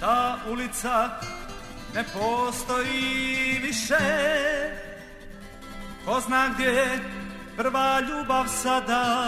ta ulica ne postoji više Ko zna gdje je prva ljubav sada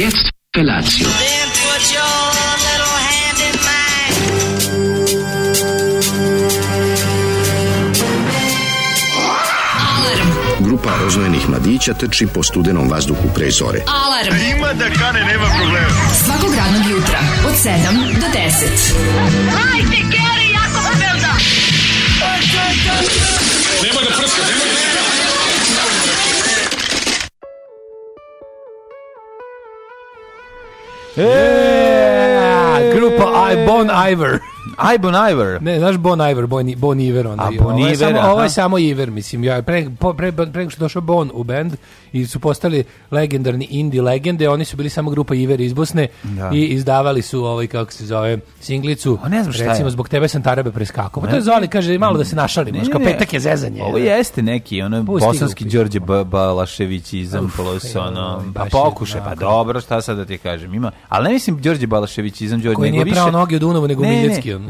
jetzt Felatio. Grupa roznojenih mladića trči po studenom vazduhu pre zore. Alarm! A e, ima da kane, nema problema. Svakog radnog jutra, od 7 do 10. Hajde, Geri! Grupo I Bon Iver. Aj Bon Iver. Ne, znaš Bon Iver, Bon, bon Iver. Onda. A Bon Iver, samo, aha. Ovo je samo Iver, mislim. Ja, pre, pre, pre, pre što došao Bon u band i su postali legendarni indie legende, oni su bili samo grupa Iver iz Bosne da. i izdavali su ovaj, kako se zove, singlicu. O, ne znam šta Recimo, je. zbog tebe sam Tarabe preskakao. Pa to je Zoli, kaže, malo da se našali, Ne, petak je zezanje. Ovo da. jeste neki, ono, Pusti bosanski grupi. Đorđe Balašević iz Ampolos, ono, pa pokuše, da, pa dobro, šta sad da ti kažem, ima, ali ne mislim Đorđe Balašević iz Đorđe, koji nije više... prao noge u Dunavu, nego ne, Miljecki, ne,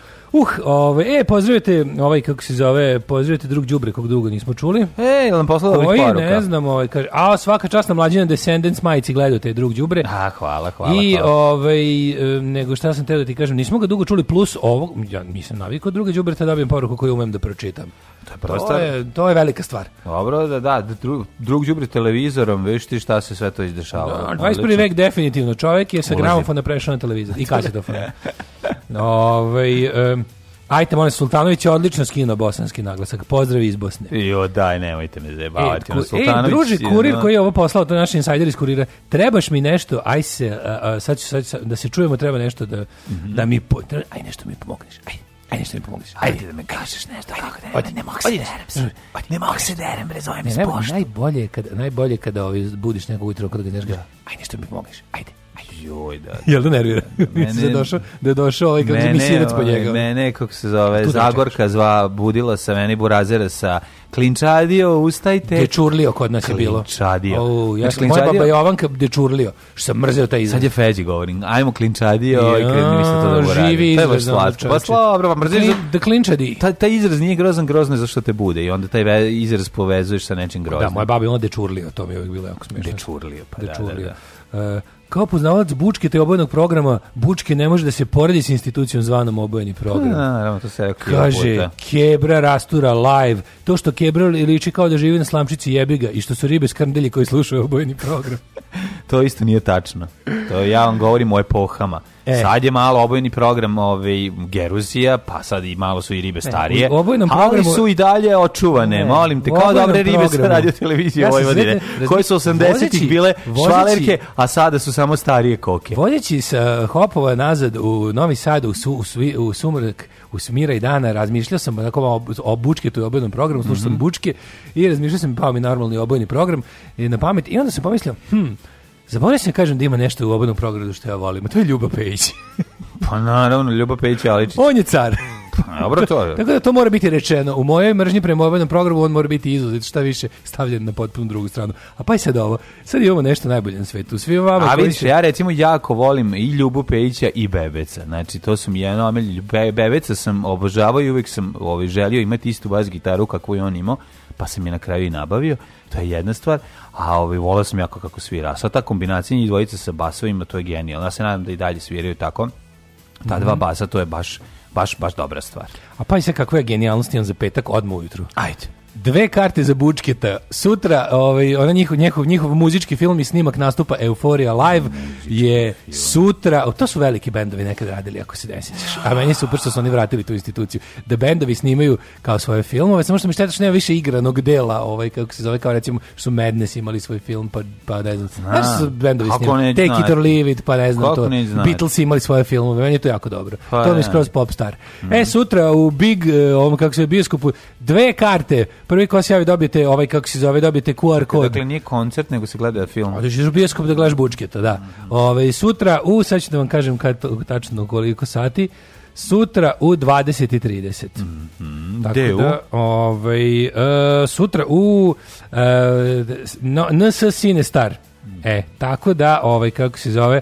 Uh, ovaj, e, pozdravite, ovaj, kako se zove, pozdravite drug Đubre, kog dugo nismo čuli. E, nam poslala ovih poruka. ne znam, ovaj, kaže, a svaka čast časna mlađina Descendants majici gledao te drug Đubre. A, hvala, hvala. I, ovaj, nego šta sam teo da ti kažem, nismo ga dugo čuli, plus ovog, ja mislim navikao druga Đubre, da dobijem poruku koju umem da pročitam. To je, prosto... to je, to je velika stvar. Dobro, da, da, drug, drug Đubre televizorom, viš ti šta se sve to izdešava. Da, 21. vek definitivno, čovek je sa gramofona prešao na televizor i kasetofon. Ovaj um, Ajte, molim, Sultanović je odlično skino bosanski naglasak. Pozdrav iz Bosne. Jo, daj, nemojte me zajebavati. E, ku, e, Sultanović, e, druži, kurir koji je ovo poslao, to je naš insajder iz kurira. Trebaš mi nešto, aj se, a, a, sad, ću, sad, ću, da se čujemo, treba nešto da, mm -hmm. da mi, po, treba, aj nešto mi pomogneš, aj. Aj nešto mi pomogneš. Ajde, Ajde da me kažeš nešto. Ajde, kako da ajde, ne mogu se derem. Ne mogu se derem, bre, zovem iz pošta. Najbolje kada, najbolje kada ovaj budiš nekog ujutro kod ga nešto. Da. Aj nešto mi pomogneš. Ajde. Joj, da. da. Jel da nervira? Mene, da je došao, da je došao ovaj, kako mene, se po njega. Mene, kako se zove, Zagorka zva, budila sa meni burazera sa klinčadio, ustajte. Dečurlio kod nas je bilo. Klinčadio. O, ja sam, moja baba Jovanka dečurlio, što sam mrzio taj izraz. Sad je Feđi govorim, ajmo klinčadio da ja, i krenu mi se to dobro živi radi. To je baš slatko. Pa slobro, pa mrzeš da... klinčadi. Taj, taj izraz nije grozan, grozno je zašto te bude i onda taj izraz povezuješ sa nečim groznim. Da, moja baba je ona dečurlio, to mi je uvijek bilo jako smiješno. Dečurlio, pa da, dečurlio. da, da, da. Uh, kao poznavalac Bučke te obojenog programa, Bučke ne može da se poredi s institucijom zvanom obojeni program. A, to se Kaže, puta. Kebra rastura live. To što Kebra liči kao da živi na slamčici jebiga i što su ribe skrndelji koji slušaju obojeni program. to isto nije tačno. To ja vam govorim o epohama. E. Sad je malo obojeni program ovaj, Geruzija, pa sad i malo su i ribe e, starije, e, u ali programu... su i dalje očuvane, ne, molim te, kao dobre ribe sa radio televizije ja Vojvodine, svete, koje su 80-ih bile švalerke, a sada su samo starije koke. Vodeći sa Hopova nazad u Novi Sad, u, su, u, u sumrak, u smira i dana razmišljao sam onako o, o bučke, to obojnom programu, slušao sam mm -hmm. bučke i razmišljao sam pao mi normalni obojni program i e, na pamet i onda sam pomislio, hm, Zaboravio sam da kažem da ima nešto u obodnom programu što ja volim, a to je Ljuba Pejić. pa naravno, Ljuba Pejić je aličić. On je car. Dobro to. Tako da to mora biti rečeno. U mojoj mržnji prema ovom programu on mora biti izuzet, šta više stavljen na potpuno drugu stranu. A pa i sad ovo. Sad je ovo nešto najbolje na svetu. Svi vama A vidiš, ja recimo jako volim i Ljubu Pejića i Bebeca. Znači to sam mi jedno, Be, Bebeca sam obožavao i uvek sam ovaj, želio imati istu bas gitaru kakvu je on imao pa sam je na kraju i nabavio, to je jedna stvar, a ovaj, volao sam jako kako svira. Sad ta kombinacija njih dvojica sa basovima, to je genijalno. Ja se nadam da i dalje sviraju tako. Ta dva mhm. basa, to je baš baš, baš dobra stvar. A pa i sve kakva je on za petak odmah ujutru. Ajde. Dve karte za Bučketa. Sutra ovaj ona njihov njihov njihov muzički film i snimak nastupa Euphoria Live je sutra. O, to su veliki bendovi nekad radili ako se desiš. A meni je super što su oni vratili tu instituciju. Da bendovi snimaju kao svoje filmove, samo što mi šteta što nema više igranog dela, ovaj kako se zove kao recimo su Madness imali svoj film pa pa ne znam. Znaš su bendovi snimali. Take it or leave it, pa ne znam to. Beatles imali svoje filmove, meni je to jako dobro. Pa, to mi je skroz popstar. Mm. E mhm. sutra u Big, e, ovom kako se bioskopu, dve karte Prvi ko se javi dobijete, ovaj kako se zove, dobijete QR kod. Dakle, nije koncert, nego se gleda film. Ali je bioskop da gledaš bučketa, da. Ovaj sutra, u, sad ću da vam kažem kad, tačno koliko sati, sutra u 20.30. Mm -hmm. Tako da, ovaj, uh, sutra u uh, no, NS Sinestar. Mm. E, tako da, ovaj, kako se zove,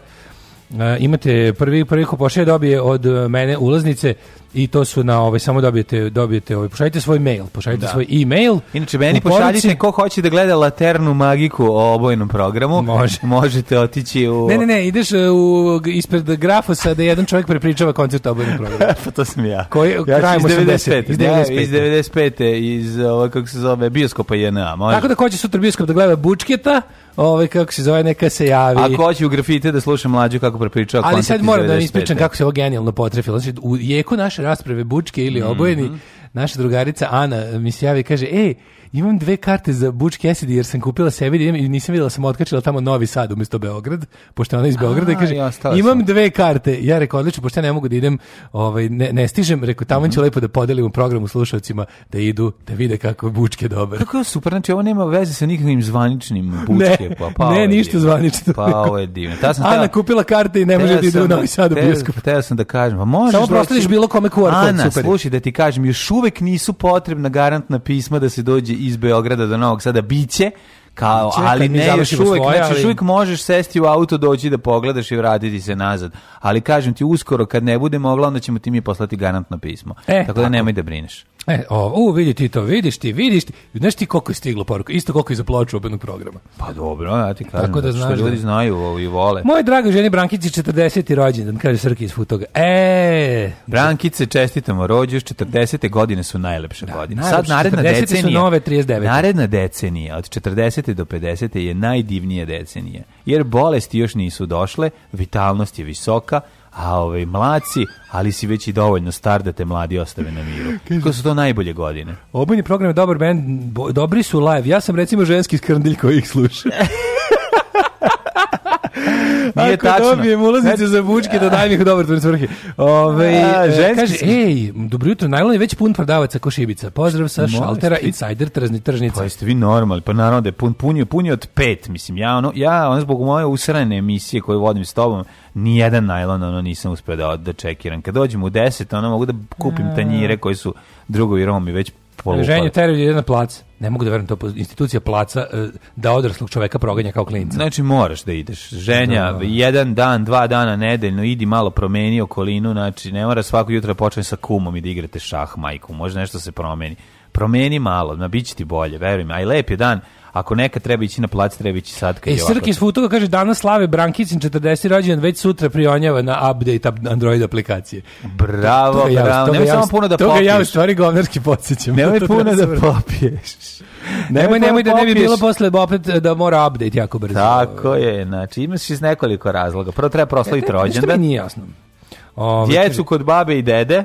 Uh, imate prvi prvi ko pošalje dobije od mene ulaznice i to su na ovaj samo dobijete dobijete ovaj pošaljite svoj mail, pošaljite da. svoj e-mail. Inače meni pošaljite ko hoće da gleda laternu magiku o obojnom programu. Može. Možete otići u Ne, ne, ne, ideš e, u ispred grafosa da jedan čovjek prepričava koncert obojnog programa. pa to sam ja. Koji ja krajem 95. Iz 95. iz 95. Da, iz ovo ovaj, kako se zove bioskopa JNA. Može. Tako da hoće sutra bioskop da gleda Bučketa, Ove ovaj, kako se zove neka se javi. Ako hoće u grafite da sluša mlađu kako prepričava Ali sad moram da vam ispričam kako se ovo genijalno potrefilo. Znači u jeku naše rasprave bučke ili mhm. obojeni mm -hmm. naša drugarica Ana mi se javi kaže ej imam dve karte za Buč Cassidy jer sam kupila sebi da i nisam videla da sam otkačila tamo Novi Sad umesto Beograd, pošto ona iz Beograda i kaže ja imam sam. dve karte. Ja rekao odlično, pošto ja ne mogu da idem, ovaj ne, ne stižem, rekao tamo mm -hmm. će mhm. lepo da podelim u programu slušaocima da idu da vide kako je Bučke dobar. Kako je super, znači ovo nema veze sa nikakvim zvaničnim Bučke, pa pa. Ne, ništa divno. zvanično. Pa ovo je divno. Ta sam Ana tela, kupila karte i ne može da ide u da- Novi Sad u bioskop. Teo sam da kažem, pa možeš Samo prosto bilo kome QR Ana, super. slušaj da ti kažem, još uvek nisu potrebna garantna pisma da se dođe iz Beograda do Novog Sada biće kao, Čekaj, ali ne, još uvijek, svoje, znači, ali... uvijek možeš sesti u auto, doći da pogledaš i vratiti se nazad. Ali kažem ti, uskoro, kad ne bude mogla, onda ćemo ti mi poslati garantno pismo. E, tako, da tako da nemoj da brineš. E, o, u, vidi ti to, vidiš ti, vidiš ti. Znaš ti koliko je stiglo poruka? Isto koliko je za ploču obenog programa. Pa dobro, ja ti kažem, Tako da znaš, što da- ljudi da... znaju i vole. Moje drage ženi Brankici 40. rođendan, kaže Srki iz Futoga. E, Brankice, čestitamo rođuš, 40. godine su najlepše da, godine. Sad naredna decenija. su nove 39. Naredna decenija od 40. do 50. je najdivnije decenije. Jer bolesti još nisu došle, vitalnost je visoka, a ovaj, mlaci, ali si već i dovoljno star da te mladi ostave na miru. Ko su to najbolje godine? Obojni program je dobar band, dobri su live. Ja sam recimo ženski skrndilj koji ih sluša. Nije Ako tačno. dobijem ulaznice znači, za bučke, da dajem ih u dobar tvrd svrhe. Ove, A, e, ženski kaže, sam. ej, dobro jutro, najlon je već pun prodavaca ko šibica. Pozdrav sa Možete šaltera i sajder trzni tržnica. Pa jeste vi normalni, pa naravno da je pun, punio, punio od pet, mislim. Ja, ono, ja ono zbog moje usrane emisije koju vodim s tobom, ni jedan najlon ono nisam uspeo da, da čekiram. Kad dođem u 10, ono mogu da kupim tanjire koji su drugovi Romi već polupa. Ženje teraju ljude na plac. Ne mogu da verujem to institucija placa e, da odraslog čoveka proganja kao klinca. Znači moraš da ideš. Ženja da, da, da. jedan dan, dva dana nedeljno idi malo promeni okolinu, znači ne mora svako jutro da počne sa kumom i da igrate šah, majku, može nešto se promeni. Promeni malo, na biće ti bolje, verujem. Aj lep je dan Ako neka treba ići na plac, treba ići sad kad e, je ovako. Srki iz Futoga kaže danas slave Brankicin 40 rođendan, već sutra prionjava na update Android aplikacije. Bravo, toga bravo. Ja, Nemoj ja, samo puno da popiješ. Toga ja u stvari govnarski podsjećam. Da nemoj puno da popiješ. Nemoj, nemoj da ne bi bilo posle da opet da mora update jako brzo. Tako je, znači imaš iz nekoliko razloga. Prvo treba e, proslaviti rođendan. Ništa mi nije jasno. Ove, Djecu kod babe i dede.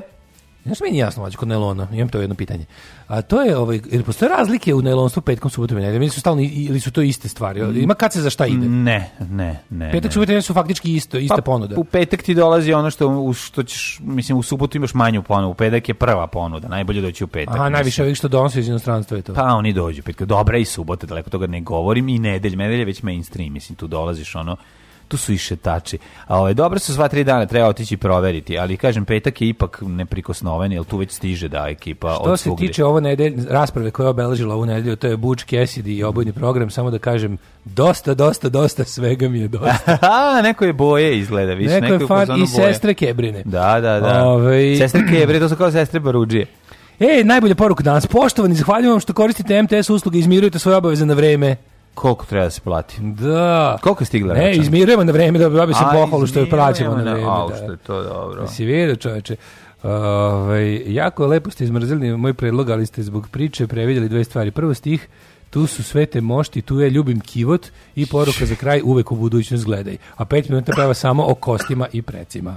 Znaš meni jasno, mlađe, kod nelona, imam to jedno pitanje. A to je, ovaj, jer postoje razlike u nelonstvu petkom, subotom i nedeljom, ili su stalno, ili su to iste stvari? Ima kad se za šta ide? Ne, ne, ne. Petak, subota i su faktički isto, ista pa, ponuda. U petak ti dolazi ono što, u, što ćeš, mislim, u subotu imaš manju ponudu, u petak je prva ponuda, najbolje doći u petak. Aha, najviše ovih što donose iz inostranstva je to. Pa oni dođu, petak, dobra i subote, daleko toga ne govorim, i nedelj, nedelje već mainstream, mislim, tu dolaziš ono, tu su i šetači. A ovaj dobro su sva tri dana treba otići proveriti, ali kažem petak je ipak neprikosnoven, jel tu već stiže da ekipa Što se svugde. tiče ove nedelje rasprave koja je obeležila ovu nedelju, to je Buč Cassidy i obojni program, samo da kažem dosta, dosta, dosta svega mi je dosta. A, neko je boje izgleda više, neko, neko je fan i boje. sestre Kebrine. Da, da, da. Ove... Ovaj- sestre Kebrine, to su kao sestre Baruđije. E, najbolja poruka danas. Poštovani, zahvaljujem vam što koristite MTS usluge i izmirujete svoje obaveze na vreme koliko treba da se plati. Da. Koliko je stigla računa? Ne, izmirujemo na vreme da bi se pohvalu što je plaćamo na vreme. A, da. što je to dobro. Da si vidio čoveče. Ove, ovaj, jako lepo ste izmrzili moj predlog, ali ste zbog priče previdjeli dve stvari. Prvo stih, tu su sve te mošti, tu je ljubim kivot i poruka za kraj uvek u budućnost gledaj. A pet minuta prava samo o kostima i precima.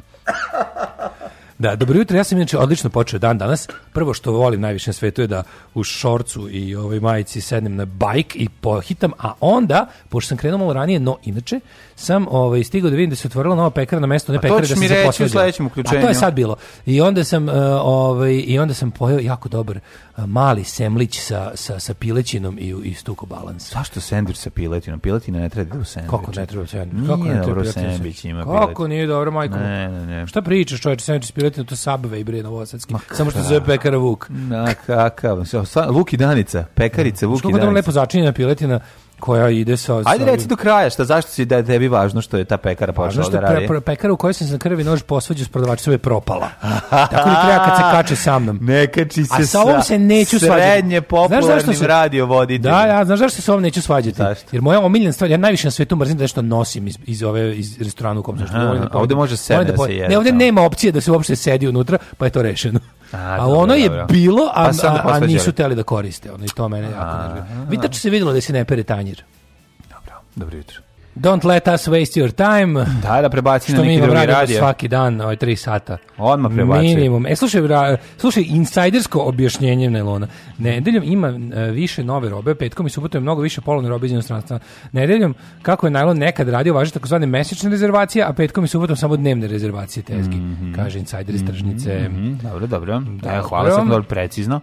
Da, dobro jutro, ja sam inače odlično počeo dan danas. Prvo što volim najviše na svetu je da u šorcu i ovoj majici sednem na bajk i pohitam, a onda, pošto sam krenuo malo ranije, no inače, sam ovaj, stigao da vidim da se otvorila nova pekara na mesto ne pekare da se sam mi reći u sledećem uključenju. A to je sad bilo. I onda sam, eh, ovaj, i onda sam pojeo jako dobar mali semlić sa, sa, sa pilećinom i, i stuko balans. Zašto sendvič sa piletinom? Piletina ne treba da u sendvič. Kako ne treba sendvič? Kako nije ne treba dobro sendvič ima Kako nije dobro, majko? Ne, ne, ne. Šta pričaš čovječe, sendvič s piletinom, to Subway bre novosadski. Samo što se zove pekara Vuk. Na kakav. Luki Danica, pekarica da. i Danica. Kako dobro lepo začinjena piletina, koja ide sa... Ajde sa... reci do kraja, šta, zašto si da je tebi važno što je ta pekara počela da radi? Važno što pekara u kojoj sam za krvi nož posvađao s prodavačicom je propala. Tako da treba kad se kače sa mnom. Ne kači se A sa ovom se neću svađati. Srednje popularnim radio voditelj. Da, ja, znaš zašto se ovom neću svađati? Zašto? Jer moja omiljena stvar, ja najviše na svetu mrzim da nešto nosim iz, iz ove iz restorana u kom sam. Da ovde može sede da, da se jede. Ne, ovde nema opcije da se uopšte sedi unutra, pa je to rešeno. A, a ono je bilo, a, a, nisu teli da koriste. Ono, I to mene jako nervira. Vitač se videlo da se ne pere tanje tanjir. Dobro, dobro jutro. Don't let us waste your time. Da, da prebaci na neki mi drugi radio. svaki dan, ovaj 3 sata. Odmah prebaci. Minimum. E, slušaj, ra, slušaj, insajdersko objašnjenje Nelona. Nedeljom ima e, više nove robe, petkom i subotom je mnogo više polovne robe iz inostranstva. Nedeljom, kako je Nelon nekad radio, važe takozvane mesečne rezervacije, a petkom i subotom samo dnevne rezervacije tezgi, mm -hmm. kaže insajder iz tržnice. Mm -hmm. Dobro, dobro. Da, hvala, sam dobro precizno.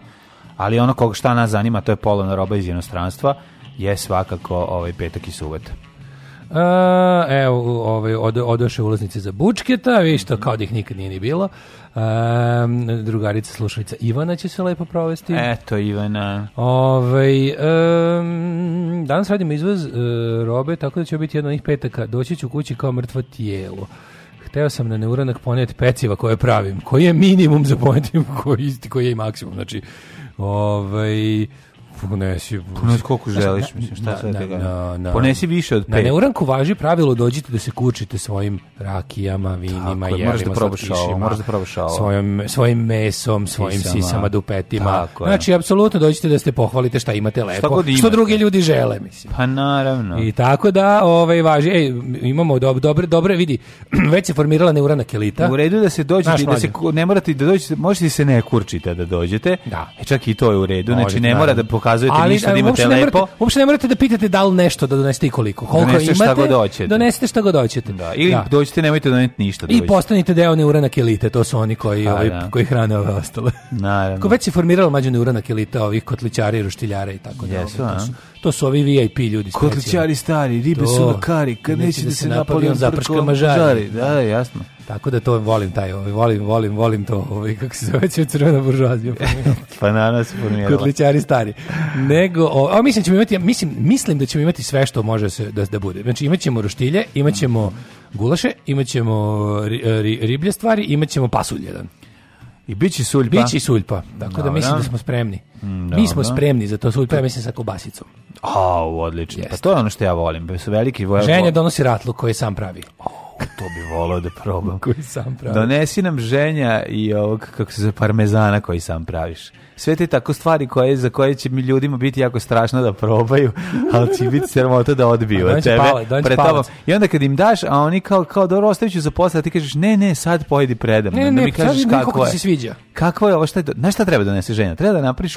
Ali ono koga šta nas zanima, to je polovna roba iz inostranstva je svakako ovaj petak i subota. Uh, e, evo, ovaj, od, odoše ulaznice za bučketa, vi što kao da ih nikad nije ni bilo. Um, drugarica slušalica Ivana će se lepo provesti. Eto, Ivana. Ove, ovaj, um, danas radimo izvoz uh, robe, tako da će biti jedan od njih petaka. Doći ću kući kao mrtvo tijelo. Hteo sam na neuranak poneti peciva koje pravim, koji je minimum za poneti koji, koji je i maksimum. Znači, ovaj Ponesi, ponesi koliko želiš, mislim, šta na, sad na, na, Ponesi više od pet. Na neuranku važi pravilo dođite da se kučite svojim rakijama, vinima, Tako, da jelima, da, da probaš ovo, moraš da probaš ovo. Svojim, svojim mesom, svojim sisama, sisama dupetima. Tako, znači, apsolutno dođite da ste pohvalite šta imate lepo, šta imate. što drugi ljudi žele, mislim. Pa naravno. I tako da, ovaj, važi, ej, imamo dobro, dobro, dobre, vidi, već se formirala neurana kelita. U redu da se dođete, da, da se, ne morate da dođete, možete se ne kurčite da dođete, da. E, čak i to je u redu, Može, znači ne mora da pokazujete ali, ništa e, da imate uopšte lepo. Ne morate, uopšte ne morate da pitate da li nešto da donesete i koliko. Da koliko donesete imate, šta god hoćete. Donesete šta god hoćete. Da, ili da. dođete, nemojte doneti ništa. Da dođete. I postanite deo neuranak elite, to su oni koji, A, pa ovi, da. koji hrane ove ostale. Naravno. Ko već se formirala mađa neuranak elite, ovih kotličari, ruštiljara i tako dalje. Jesu, to su, to su ovi VIP ljudi. Kotličari stari, ribe to, su na kari, kad neće da, da se napali, on zaprška mažari. Da, jasno. Tako da to volim taj, ovaj, volim, volim, volim to, ovaj, kako se zove, će crvena buržuazija. pa naravno da se formirala. Kotličari stari. Nego, o, a mislim, da ćemo imati, mislim, mislim da ćemo imati sve što može se, da, da bude. Znači, imat ćemo roštilje, imat ćemo gulaše, imat ćemo ri, ri, riblje stvari, imat ćemo pasulj jedan. I bići suljpa. Bići suljpa, tako Dobre. da mislim da smo spremni. Mm, mi smo spremni za to, su, pa mislim sa kobasicom. Au, odlično. Yes. Pa to je ono što ja volim. Pa su veliki voja. Ženja donosi ratlu koji sam pravi. Oh, to bi volao da probam. koji sam pravi. Donesi nam ženja i ovog, kako se zove, parmezana koji sam praviš. Sve te tako stvari koje, za koje će mi ljudima biti jako strašno da probaju, ali će biti sramota da odbiju od tebe. Pale, tobom. I onda kad im daš, a oni kao, kao dobro, da ostavit ću za posle, a ti kažeš, ne, ne, sad pojedi predam. Ne, ne, da mi kažeš kako je. Kako se Sviđa. Kako je ovo, šta je, znaš šta treba da donesi ženja? Treba da napraviš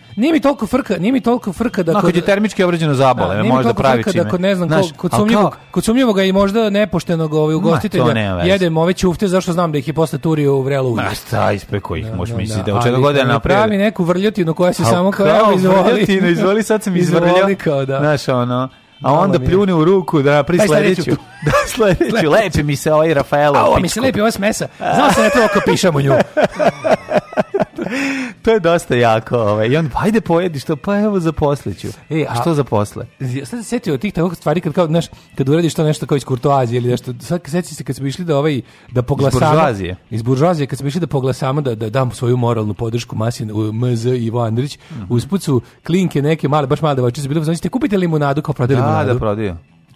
Nije mi toliko frka, nije mi toliko frka da no, kod je termički obrađeno zabole, da, možda pravi čime. Da kod ne znam Znaš, kod, kod sumnjivog, kod i možda nepoštenog ovaj ugostitelja ne jedem ove ćufte zašto znam da ih je posle turio u vrelu ulje. Ma šta ispeko ih, da, možeš da, misliti da od čega god da napravi. Pravi neku vrljotinu koja se samo kao izvoli. Vrljotinu, izvoli sad sam izvrljao. Da. Znaš ono a onda pljune u ruku da napravi sledeću. Da, sledeću. Lepi mi se ovaj Rafaelo. A ovo mi se lepi ovo smesa. Znao sam ne da prvo kapišam u nju. to je dosta jako. Ovaj. I on, ajde pojedi što, pa evo zaposleću. E, a što zaposle? Ja sam se od tih takvih stvari kad, kao, znaš, kad uradiš to nešto kao iz kurtoazije ili nešto. Sad seti se kad smo išli da, ovaj, da poglasamo. Iz buržuazije. Iz buržuazije, kad smo išli da poglasamo, da, da dam svoju moralnu podršku masi u MZ Ivo Andrić. Mm -hmm. Usput su klinke neke male, baš male devačice, bili, znači, kupite limunadu kao prodaju Ada, Prodi.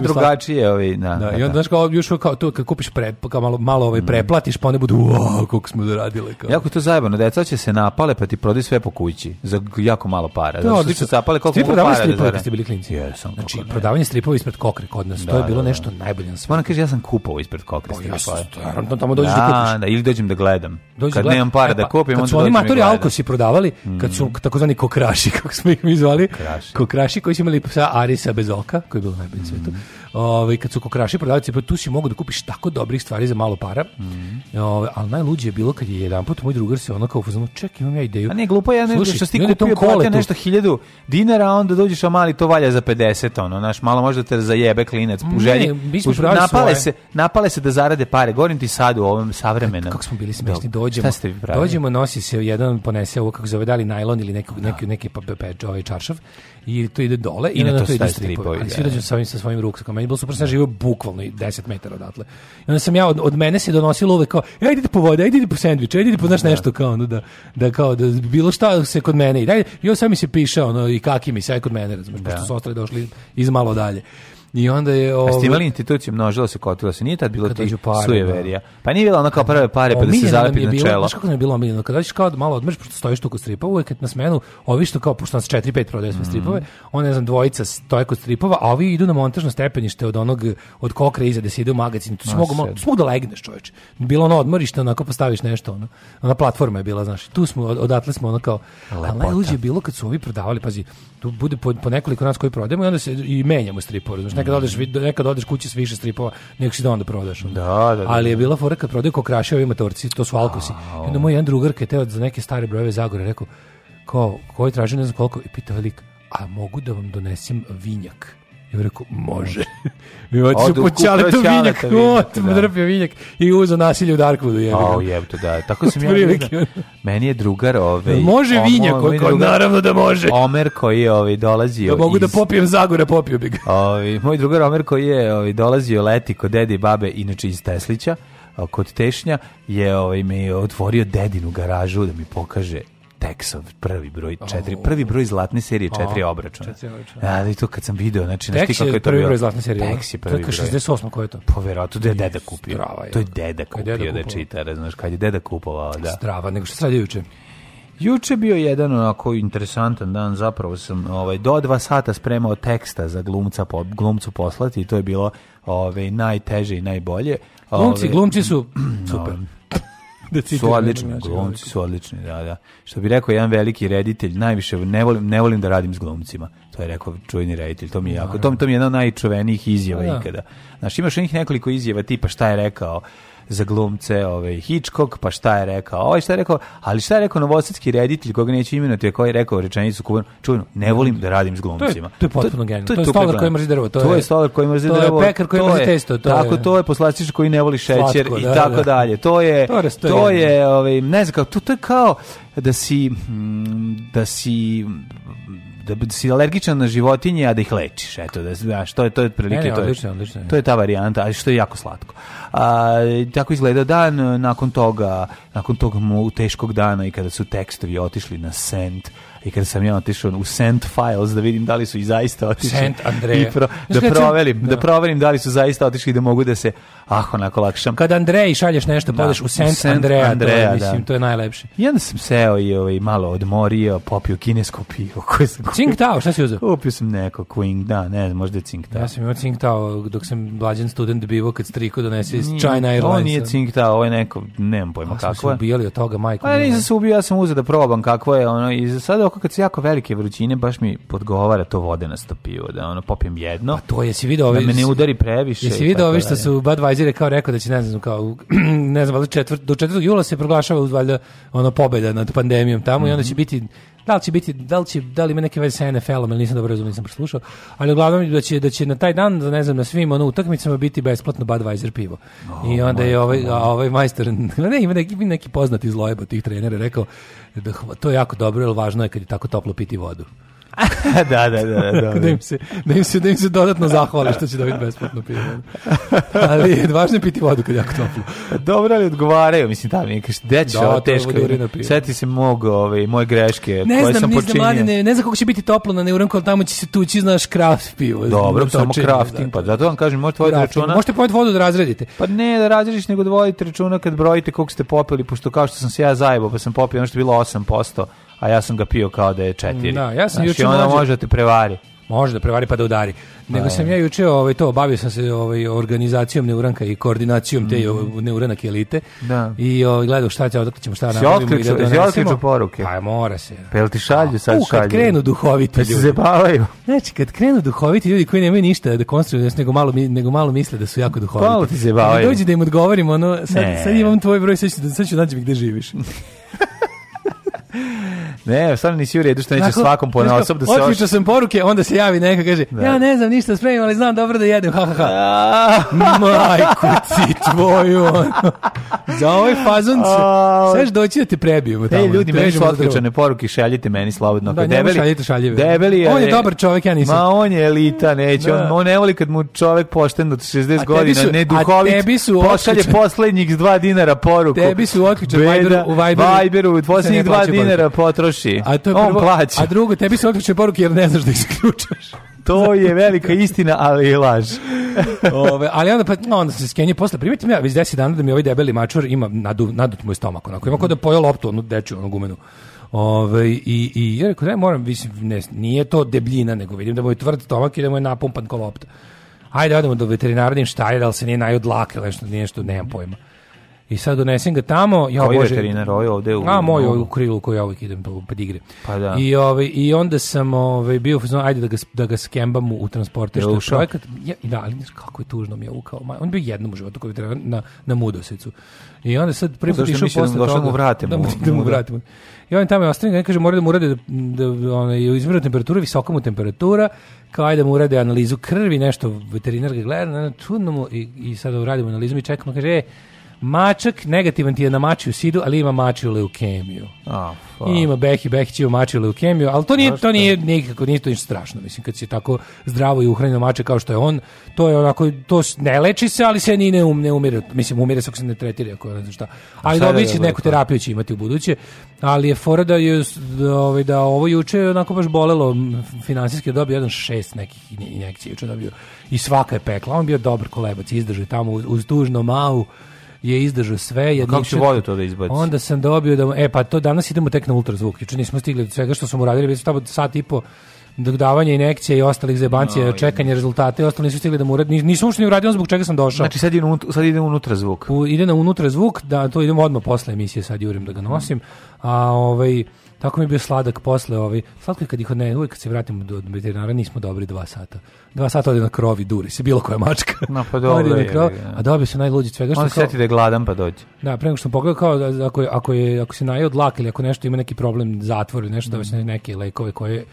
da, drugačije ovi, da, da, da i onda da. znaš kao još kao to kad kupiš pre, kao malo malo ovaj mm. preplatiš pa one budu wow, koliko smo zaradile kao. Jako to zajebano, deca će se napale pa ti prodi sve po kući za jako malo para. Da, znači, su zapale koliko para. Stripovi da, da ste bili klinci. Jesam. Znači ne. prodavanje stripova ispred kokre kod nas, da, to je da, bilo da, nešto najbolje na svetu. Ona kaže ja sam kupovao ispred kokre pa stripove. Ja tamo dođeš da, da kupiš. Da, ili dođem da gledam. Dođi kad nemam para e, da pa, kupim, onda dođem. Oni matori alkosi prodavali, kad su mm. takozvani kokraši, kako smo ih mi zvali. Kokraši koji su imali psa Arisa bez oka, koji je bilo najbolje svetu. Mm ovaj, kad su kokraši prodavci, pa tu si mogu da kupiš tako dobrih stvari za malo para. Mhm. Ovaj, ali najluđe je bilo kad je jedanput moj drugar se ono kao uzmano, ček, imam ja ideju. A ne, glupo je nešto što si ti kupio, platio nešto 1000 dinara, a onda dođeš, a mali to valja za 50, ono, znaš, malo možda te zajebe klinac u želji. napale, se, napale se da zarade pare, govorim ti sad u ovom savremenom. Kako smo bili smešni, dođemo, vi dođemo, nosi se jedan, ponese ovo, kako zove, da najlon ili da. neki, neki, neki, pa- neki ovaj čaršav i to ide dole i, i na to, to idu stripovi. Ali svi dođu sa sa svojim ruksakom. Meni bilo super, sam živio bukvalno 10 metara odatle. I onda sam ja, od, od mene se donosilo uvek kao, ja idite po vode, ajde idite po sendviče, ajde idite po znaš da. nešto kao, ono, da, da, kao, da bilo šta se kod mene ide. Ajde, jo, sam mi se piše, ono, i kakim mi se, kod mene, razumiješ, pošto da. su ostali došli iz malo dalje. I onda je ovo... A ste ovaj- imali instituciju, množilo se, kotilo se, nije tad bilo ti sujeverija. Da. Pa nije bilo ono kao prve pare pa da se zalepi na čelo. Znaš kako nam je bilo omiljeno? Kada dođeš kao da malo odmrš, pošto stojiš tu kod stripa, uvek kad na smenu, ovi što kao, pošto nas 4-5 prodaje sve mm. stripove, mm. on ne znam, dvojica stoje kod stripova, a ovi idu na montažno stepenište od onog, od kokre iza gde se ide u magazin. Tu si mogu, tu mogu da legneš, čoveče. Bilo ono odmorište, onako postaviš nešto, ono. Ona platforma je bila, znaš. Tu smo, odatle smo ono kao... Lepota. A najluđe bilo kad su ovi prodavali, pazi, tu bude po, po nekoliko nas koji prodajemo i onda se i menjamo stripove. Znači nekad mm. odeš nekad odeš kući sa više stripova, nek si da onda prodaš. Da, da, da, Ali je bila fora kad prodaju kokraše ovima torci, to su alkosi. I onda moj jedan drugar kad je za neke stare brojeve Zagore rekao kao koji traži ne znam koliko i pitao velik, a mogu da vam donesem vinjak I on rekao, može. I otišu po čaletu vinjak, otim da. drpio vinjak i uzo nasilje u Darkwoodu. Jebi oh, jebto, da. Tako sam ja vidio. Meni je drugar ove... Ovaj, može vinjak, oko, drugar, naravno da može. Omer koji je ove, ovaj, dolazio... Da mogu da iz... da popijem Zagora, popio bih ga. Ovi, ovaj, moj drugar Omer koji je ove, dolazio leti kod dede i babe, inače iz Teslića, kod Tešnja, je ovaj, mi otvorio dedinu garažu da mi pokaže Texov, prvi broj, 4 oh, prvi broj zlatne serije, 4 oh, obračuna. obračuna. Ja, ali to kad sam video, znači, na znači kako je to prvi broj zlatne serije. Tex je prvi broj. 68. ko to? Po pa verovatno da je deda kupio. Strava, To je deda kupio, je deda da čita, znaš, kad je deda kupovao, da. Strava, nego što se juče? Juče bio jedan onako interesantan dan, zapravo sam ovaj, do dva sata spremao teksta za glumca, po, glumcu poslati i to je bilo ovaj, najteže i najbolje. Glumci, ovaj, glumci su super. No, da citam. Su odlični, glumci su odlični, da, da. Što bi rekao jedan veliki reditelj, najviše ne volim, ne volim da radim s glumcima. To je rekao čuveni reditelj, to mi je da. jako, to, to mi je jedna od najčuvenijih izjava da. ikada. Znaš, imaš u njih nekoliko izjava tipa šta je rekao, za glumce ovaj, Hitchcock, pa šta je rekao? Ovaj šta je rekao? Ali šta je rekao novosadski reditelj koga neću imenovati, je koji je rekao rečenicu kuvanu, čujno, ne volim da radim s glumcima. To je, to je potpuno genijalno. To, to, je stolar koji mrzi drvo. To, je, je stolar koji mrzi drvo. To je pekar koji mrzi testo. To tako, je, to je poslastič koji ne voli šećer slatko, da, i da, tako da. dalje. To je, to, to je, ovaj, ne znam, to, to je kao da si, mm, da si da si alergičan na životinje, a da ih lečiš. Eto, da, da što je to otprilike to. Odlično, To je ta varijanta, ali što je jako slatko. A, tako izgleda dan, nakon toga, nakon tog mu teškog dana i kada su tekstovi otišli na sent, i kada sam ja otišao u Sent Files da vidim da li su i zaista otišli Sent Andreja. pro, da proverim da. da proverim da li su zaista otišli da mogu da se ah, onako lakšam. Kad Andrej šalješ nešto, da. u Sent, Sent Andreja, Andreja to, da. mislim, da. to je najlepše. I onda sam seo i ovaj, malo odmorio, popio kinesko pivo koje sam kupio. Cing Tao, šta si uzeo? Kupio sam neko Queen, da, ne znam, možda je Cing Tao. Ja sam imao Cing Tao dok sam mlađan student bivo kad striko donese iz China Airlines. Ovo nije Cing Tao, ovo je neko, nemam pojma A, kako je. smo se ubijali od toga, majko. Pa nisam se ubio, ja sam uzeo da probam kako je, ono, i za sada oko kad se jako velike vrućine, baš mi podgovara to vodenasto pivo, da ono, popijem jedno. Pa to, jesi vidio ovi... Da me ne udari previše. Jesi vidio ovi što su Budweiser Švajzer je kao rekao da će, ne znam, kao, ne znam, četvrt, do 4. jula se proglašava valjda ono pobeda nad pandemijom tamo mm -hmm. i onda će mhm. biti da li će biti, da li, će, da li ima neke veze sa NFL-om, nisam dobro razumio, nisam preslušao, ali uglavnom da će, da će na taj dan, da ne znam, na svim ono, utakmicama biti besplatno Budweiser pivo. Oh, I onda je ovaj, ovaj majstor, ne, ima neki, neki poznati zlojeba tih trenera, rekao da to je jako dobro, el važno je kad je tako toplo piti vodu. da, da, da, da, da, im se, da, im se, da im se dodatno zahvali što će dobiti da besplatno pivo. Ali važno je piti vodu kad je jako toplo. Dobro li odgovaraju, mislim, tamo je kaš, da ćeš, da, ovo teško. Sjeti se mog, ove, ovaj, moje greške ne koje znam, sam počinio. Mladine, ne, ne znam kako će biti toplo na Neuronku, ali tamo će se tući, znaš, kraft pivo. Dobro, to samo krafting, da. pa zato vam kažem, možete voditi računa. Možete pojeti vodu da razredite. Pa ne da razrediš, nego da vodite računa kad brojite koliko ste popili, pošto kao što sam se ja zajebao, pa sam popio ono što je bilo 8%, a ja sam ga pio kao da je četiri. Da, ja sam znači, juče ona može da te prevari. Može da prevari pa da udari. Nego da, sam da. ja juče ovaj to bavio sam se ovaj organizacijom neuranka i koordinacijom te mm. Ovaj, neuranak elite. Da. I ovaj gledao šta će odakle ćemo šta napravimo i da donesemo. poruke. Pa mora se. Pel ti šalju sad šalju. U, kad krenu duhoviti pa ljudi. Se zabavaju. Znači kad krenu duhoviti ljudi koji nemaju ništa da konstruuju znači, nego malo nego malo misle da su jako duhoviti. Malo ti zabavaju. Dođi da im odgovorimo ono sad, sad imam tvoj broj sad ću, da- sad ću da naći gde živiš. Ne, stvarno nisi u redu što neće Tako, svakom po osob da se oš... Otvičao sam poruke, onda se javi neka, kaže, da. ja ne znam ništa spremim, ali znam dobro da jedem, ha, ha, ha. Majku ti tvoju, ono. Za ovaj fazon se, sve doći da te prebijemo tamo. Ej, da ljudi, meni su otključane poruke, šaljite meni slobodno. Da, debeli, šaljite šaljive. Debeli je... On je dobar čovjek, ja nisam. Ma, on je elita, neće. Da. On, on ne voli kad mu čovjek pošten do 60 godina, ne duhovit, pošalje poslednjih dva dinara poruku. Tebi su otključane u Viberu. u Viberu, posljednjih dva dinara dinara potroši. A to je prvo, On plaća. A drugo, tebi se otključe poruke jer ne znaš da isključaš. to je velika istina, ali je laž. Ove, ali onda pa onda se skenje posle primetim ja već 10 dana da mi ovaj debeli mačur ima nadu, nadut moj stomak onako ima kao da pojeo loptu onu dečju onu gumenu Ove, i, i ja rekao, ne, moram, mislim, ne, nije to debljina, nego vidim da mu je tvrd stomak i da mu je napumpan ko lopta. Ajde, odemo do veterinarnim da ali se nije najodlake, nešto, nešto, nemam pojma. I sad donesem ga tamo, ja Koji bože. veterinar ovaj ovde u A moj u krilu koji ja uvijek idem po pa, pa da igre. Pa da. I ovaj i onda sam ovaj bio fazon ajde da ga da ga skembam u transporter da što je projekat. Ja, da, ali kako je tužno mi je ovo kao. On bi bio jednom u životu koji treba na na Mudosecu. I onda sad prvi put da išao posle toga. Da mu vratimo. Da mu, da mu vratimo. I on tamo je ostavio, ne kaže, mora da mu urade da, da, onaj, izmeru temperatura, visoka mu temperatura, kao ajde da mu urade analizu krvi, nešto, veterinar ga gleda, na, čudno mu, i, i sad uradimo analizu, i čekamo, kaže, e, Mačak negativan ti je na mačiju sidu, ali ima mačiju leukemiju. Oh, I ima behi, behi će mačiju leukemiju, ali to nije, to nije nikako, nije to ništa strašno. Mislim, kad si tako zdravo i uhranjeno mače kao što je on, to je onako, to ne leči se, ali se ni ne, um, ne umire. Mislim, umire se ako se ne tretira, ako ne znam šta. Ali dobit će neku terapiju će imati u buduće. Ali je fora da, je, da, ovaj, da ovo juče je onako baš bolelo finansijski dobio jedan šest nekih injekcija juče dobio. I svaka je pekla. On bio dobar kolebac, izdržao tamo uz, uz tužno mau je izdržao sve. Ja kako će vodu to da izbaci? Onda sam dobio da... E, pa to danas idemo tek na ultrazvuk. Juče nismo stigli do svega što smo uradili. Već tamo sat i po davanja inekcija i ostalih zebancija, no, čekanje rezultata i ostalo nisu stigli da mu uradi. Nisam uopšte ni uradio zbog čega sam došao. Znači sad, unut, sad ide unutra zvuk. U, ide na unutra zvuk, da to idemo odmah posle emisije, sad jurim da ga nosim. A ovaj, Tako mi je bio sladak posle ovi. Slatko je kad ih odne, uvijek kad se vratimo do, veterinara nismo dobri dva sata. Dva sata ode na krovi, duri se, bilo koja mačka. No, pa dobro je, krov, je, A dobio se najluđi svega. Što On se seti da je gladan pa dođe. Da, prema što pogledao kao da, ako, je, ako, je, ako se naje od ili ako nešto ima neki problem zatvor ili nešto, da mm. da se neke lekove koje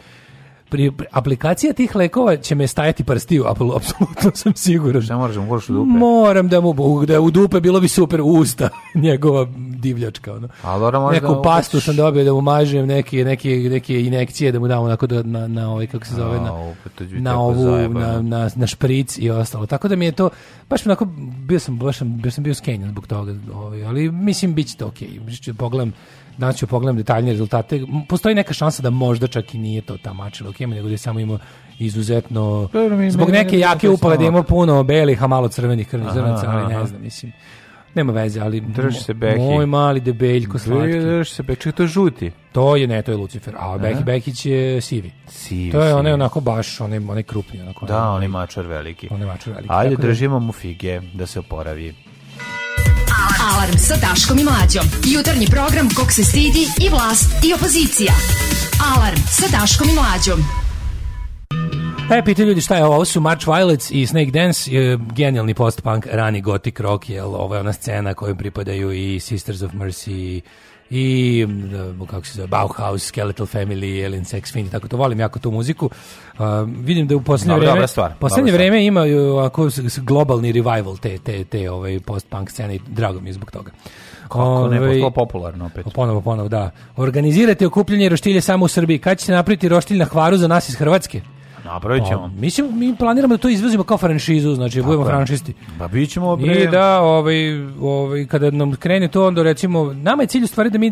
pri, aplikacija tih lekova će me stajati prstiju, apsolutno sam siguran. Šta moraš, da moraš u dupe? Moram da mu, da u dupe bilo bi super usta njegova divljačka. Ono. A, Neku pastu ukaš... sam dobio da mu mažem, neke, neke, neke inekcije da mu dam onako da, na, na ovaj, kako se zove, na, A, na ovu, na, na, na, špric i ostalo. Tako da mi je to, baš onako, bio sam, baš, bio sam bio skenjan zbog toga, ovaj, ali mislim, bit će to okej. Okay. Pogledam danas ću pogledam detaljne rezultate. Postoji neka šansa da možda čak i nije to ta mača leukemija, nego da je samo imao izuzetno... Pa zbog neke jake upale da ima puno belih, a malo crvenih krvnih zrnaca, ali ne znam, mislim. Nema veze, ali drži se Behi. Moj mali debeljko slatki. Drži se Behi, to žuti. To je ne, to je Lucifer, a Behi Behić je sivi. Sivi. To je onaj onako baš, onaj onaj krupni onako. Da, onaj mačar veliki. Onaj mačar veliki. Ajde da- držimo mu fige da se oporavi. Alarm sa Daškom i Mlađom. Jutarnji program kog se stidi i vlast i opozicija. Alarm sa Daškom i Mlađom. E, pite ljudi šta je ovo, ovo su March Violets i Snake Dance, e, genijalni post-punk, rani gothic rock, jel ovo je ona scena kojoj pripadaju i Sisters of Mercy, i da, kako se zove, Bauhaus, Skeletal Family, Alien Sex Fiend, tako to volim jako tu muziku. Uh, vidim da u poslednje Dobre, vreme, stvar, posljednje vreme imaju e, ako globalni revival te te te ovaj post-punk scene i drago mi je zbog toga. Kako Ove, ne, ovaj, to popularno opet. Pa ponovo, ponovo, da. Organizirate okupljanje roštilje samo u Srbiji. Kad će se napraviti roštilj na hvaru za nas iz Hrvatske? Napravit ćemo. Pa, mislim, mi planiramo da to izvezimo kao franšizu, znači budemo franšisti. Pa bit ćemo bre. I da, ovaj, ovaj, kada nam krene to, onda recimo, nama je cilj u stvari da mi...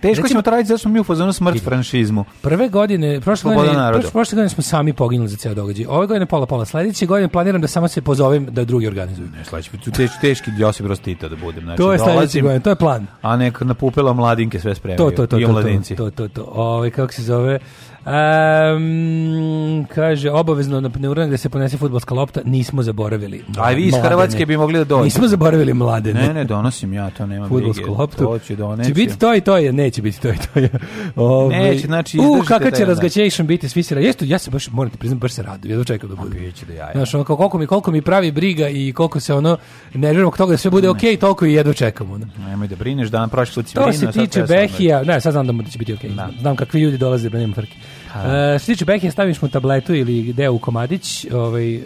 Teško recimo, ćemo zato smo mi u fazonu smrt franšizmu. Prve godine, prošle godine, prošle, prošle godine smo sami poginuli za ceo događaj. Ove godine pola pola. Sledeće godine planiram da samo se pozovem da drugi organizuju. Ne, sledeće, teš, teški Josip Rostita da budem. Znači, to je da sledeće godine, to je plan. A neka napupela mladinke sve spremio. To, to, to, to, to, to, to, to, to, to, to, to, to, to, Um, kaže, obavezno na Pneurana gde da se ponese futbolska lopta, nismo zaboravili. A vi iz Hrvatske bi mogli da dođe. Nismo zaboravili mlade. Ne, ne, donosim ja, to nema Futbolsku brige. loptu. To ću doneći. Će biti to i to je, neće biti to i to je. Ove, neće, ovaj, znači U, kakav će razgaćation biti svisira. Jesto, ja se baš, moram ti priznam, baš se radu. Ja dočekam da bude. Da ja, ja. Znaš, ono, koliko mi, koliko mi pravi briga i koliko se ono ne nerviramo toga da sve bude okej, okay, toliko i jedu čekamo. Da. Nemoj da brineš, dan prošli To se tiče Behija, ne, sad znam da mu da će biti okej. Okay. Da. Znam kakvi ljudi dolaze da nema frke. Uh, što tiče Behe, staviš mu tabletu ili deo u komadić, ovaj, e,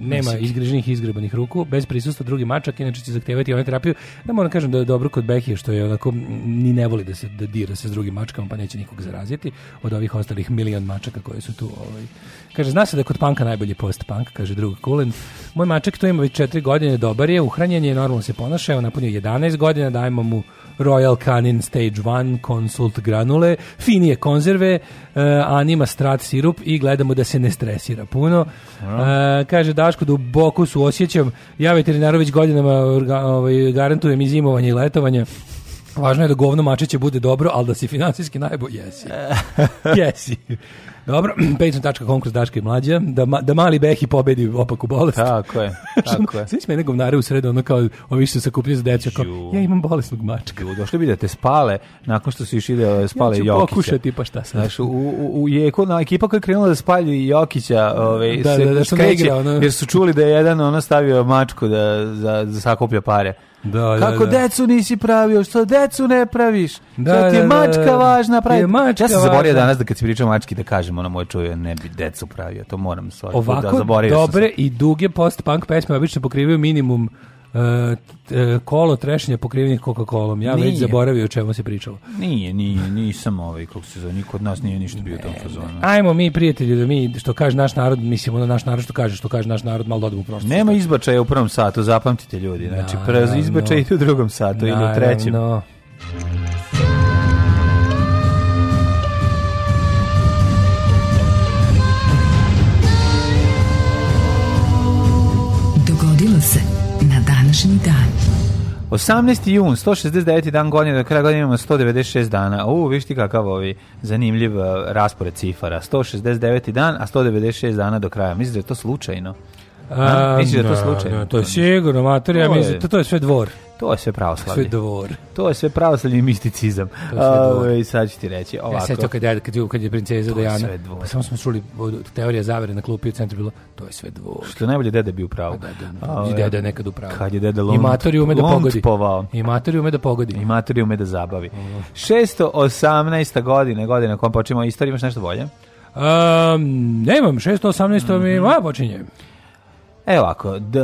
nema izgreženih i izgrebanih ruku, bez prisustva drugi mačak, inače će zahtevati onu terapiju. Da moram kažem da je dobro kod Behe, što je onako, ni ne voli da se da dira se s drugim mačkama, pa neće nikog zaraziti od ovih ostalih milion mačaka koje su tu. Ovaj. Kaže, zna se da je kod panka najbolji post-punk, kaže drug Kulen. Moj mačak to ima već četiri godine, dobar je, uhranjen je, normalno se ponaša, evo napunio 11 godina, dajemo mu Royal Canin Stage 1, Consult Granule, finije konzerve, uh, anima strat sirup i gledamo da se ne stresira puno. Uh, kaže Daško, da duboko su osjećam, ja veterinarović godinama ovaj, garantujem i zimovanje i letovanje. Važno je da govno mačiće bude dobro, ali da si finansijski najbolji jesi. jesi. Dobro, patreon.com kroz Daška i Mlađa, da, ma, da mali Behi pobedi opaku bolest. Tako je, tako je. Sve smo jednog u sredu, ono kao, ovi što se kupili za deca, kao, ja imam bolesnog mačka. Ju, došli bi da te spale, nakon što su išli da spale ja Jokića. Ja ću pokušati, pa šta sad. Znaš, u, u, u jeku, na, ekipa koja je krenula da spalju Jokića, ove, ovaj, da, se da, da, da skreće, da igrao, ono. jer su čuli da je jedan ono stavio mačku da, za, da sakuplja pare. Da, da, Kako da, da. decu nisi pravio, što decu ne praviš. Da, što ti da, je da, mačka važna, pravi. Je mačka ja sam zaboravio važna. danas da kad se priča mački da kažemo ono moj čuje ne bi decu pravio, to moram svaki Ovako, da zaboravio. Ovako dobre sam. i duge post-punk pesme obično pokrivaju minimum E, e, kolo trešnje pokrivenih Coca-Colom. Ja nije. već zaboravio o čemu se pričalo. Nije, nije, nisam ovaj, kako se zove, niko od nas nije ništa bio u tom fazonu. Ajmo mi, prijatelji, da mi, što kaže naš narod, mislim, ono naš narod što kaže, što kaže naš narod, malo da prosto. Nema prošlost. Nema izbačaja u prvom satu, zapamtite ljudi. Znači, prez izbačaj no. u drugom satu ili u trećem. Naravno. 18. jun, 169. dan godine, do kraja godine imamo 196 dana. U, viš ti kakav ovi zanimljiv e, raspored cifara. 169. dan, a 196 dana do kraja. Mislim da je to slučajno. A, Misliš da je to da, slučajno? Da, to je sigurno, mater, ja mislim, to, to je sve dvor. To je sve pravoslavlje. Sve dvor. To je sve pravoslavlje i misticizam. To je sve uh, sad ću ti reći e, ovako. Ja sad to kad je, kad je, kad je princeza to Dejana, je pa samo smo čuli teorija zavere na klupi u centru bilo, to je sve dvor. Što je najbolje deda bio pravo. Pa da, da, da. I deda je nekad upravo. Kad je deda Lund, I matori ume da pogodi. Povao. I matori ume da pogodi. I matori ume da zabavi. Mm. 618. godine, godina kojom počinemo istoriju, imaš nešto bolje? Um, nemam, 618. Mm -hmm. mi, mhm. a, počinje. Evo ovako, d,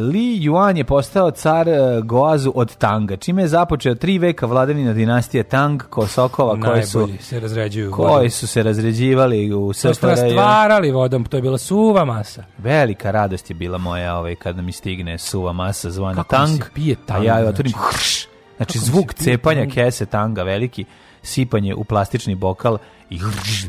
Li Yuan je postao car e, Goazu od Tanga, čime je započeo tri veka vladavina dinastije Tang, Kosokova, koji su se razređuju. Koji su se razređivali u SFRJ. stvarali vodom, to je bila suva masa. Velika radost je bila moja ovaj, kada mi stigne suva masa zvana Kako Tang. Kako se pije Tang? A ja otvorim, znači, znači zvuk cepanja tanga? kese Tanga veliki sipanje u plastični bokal i rž,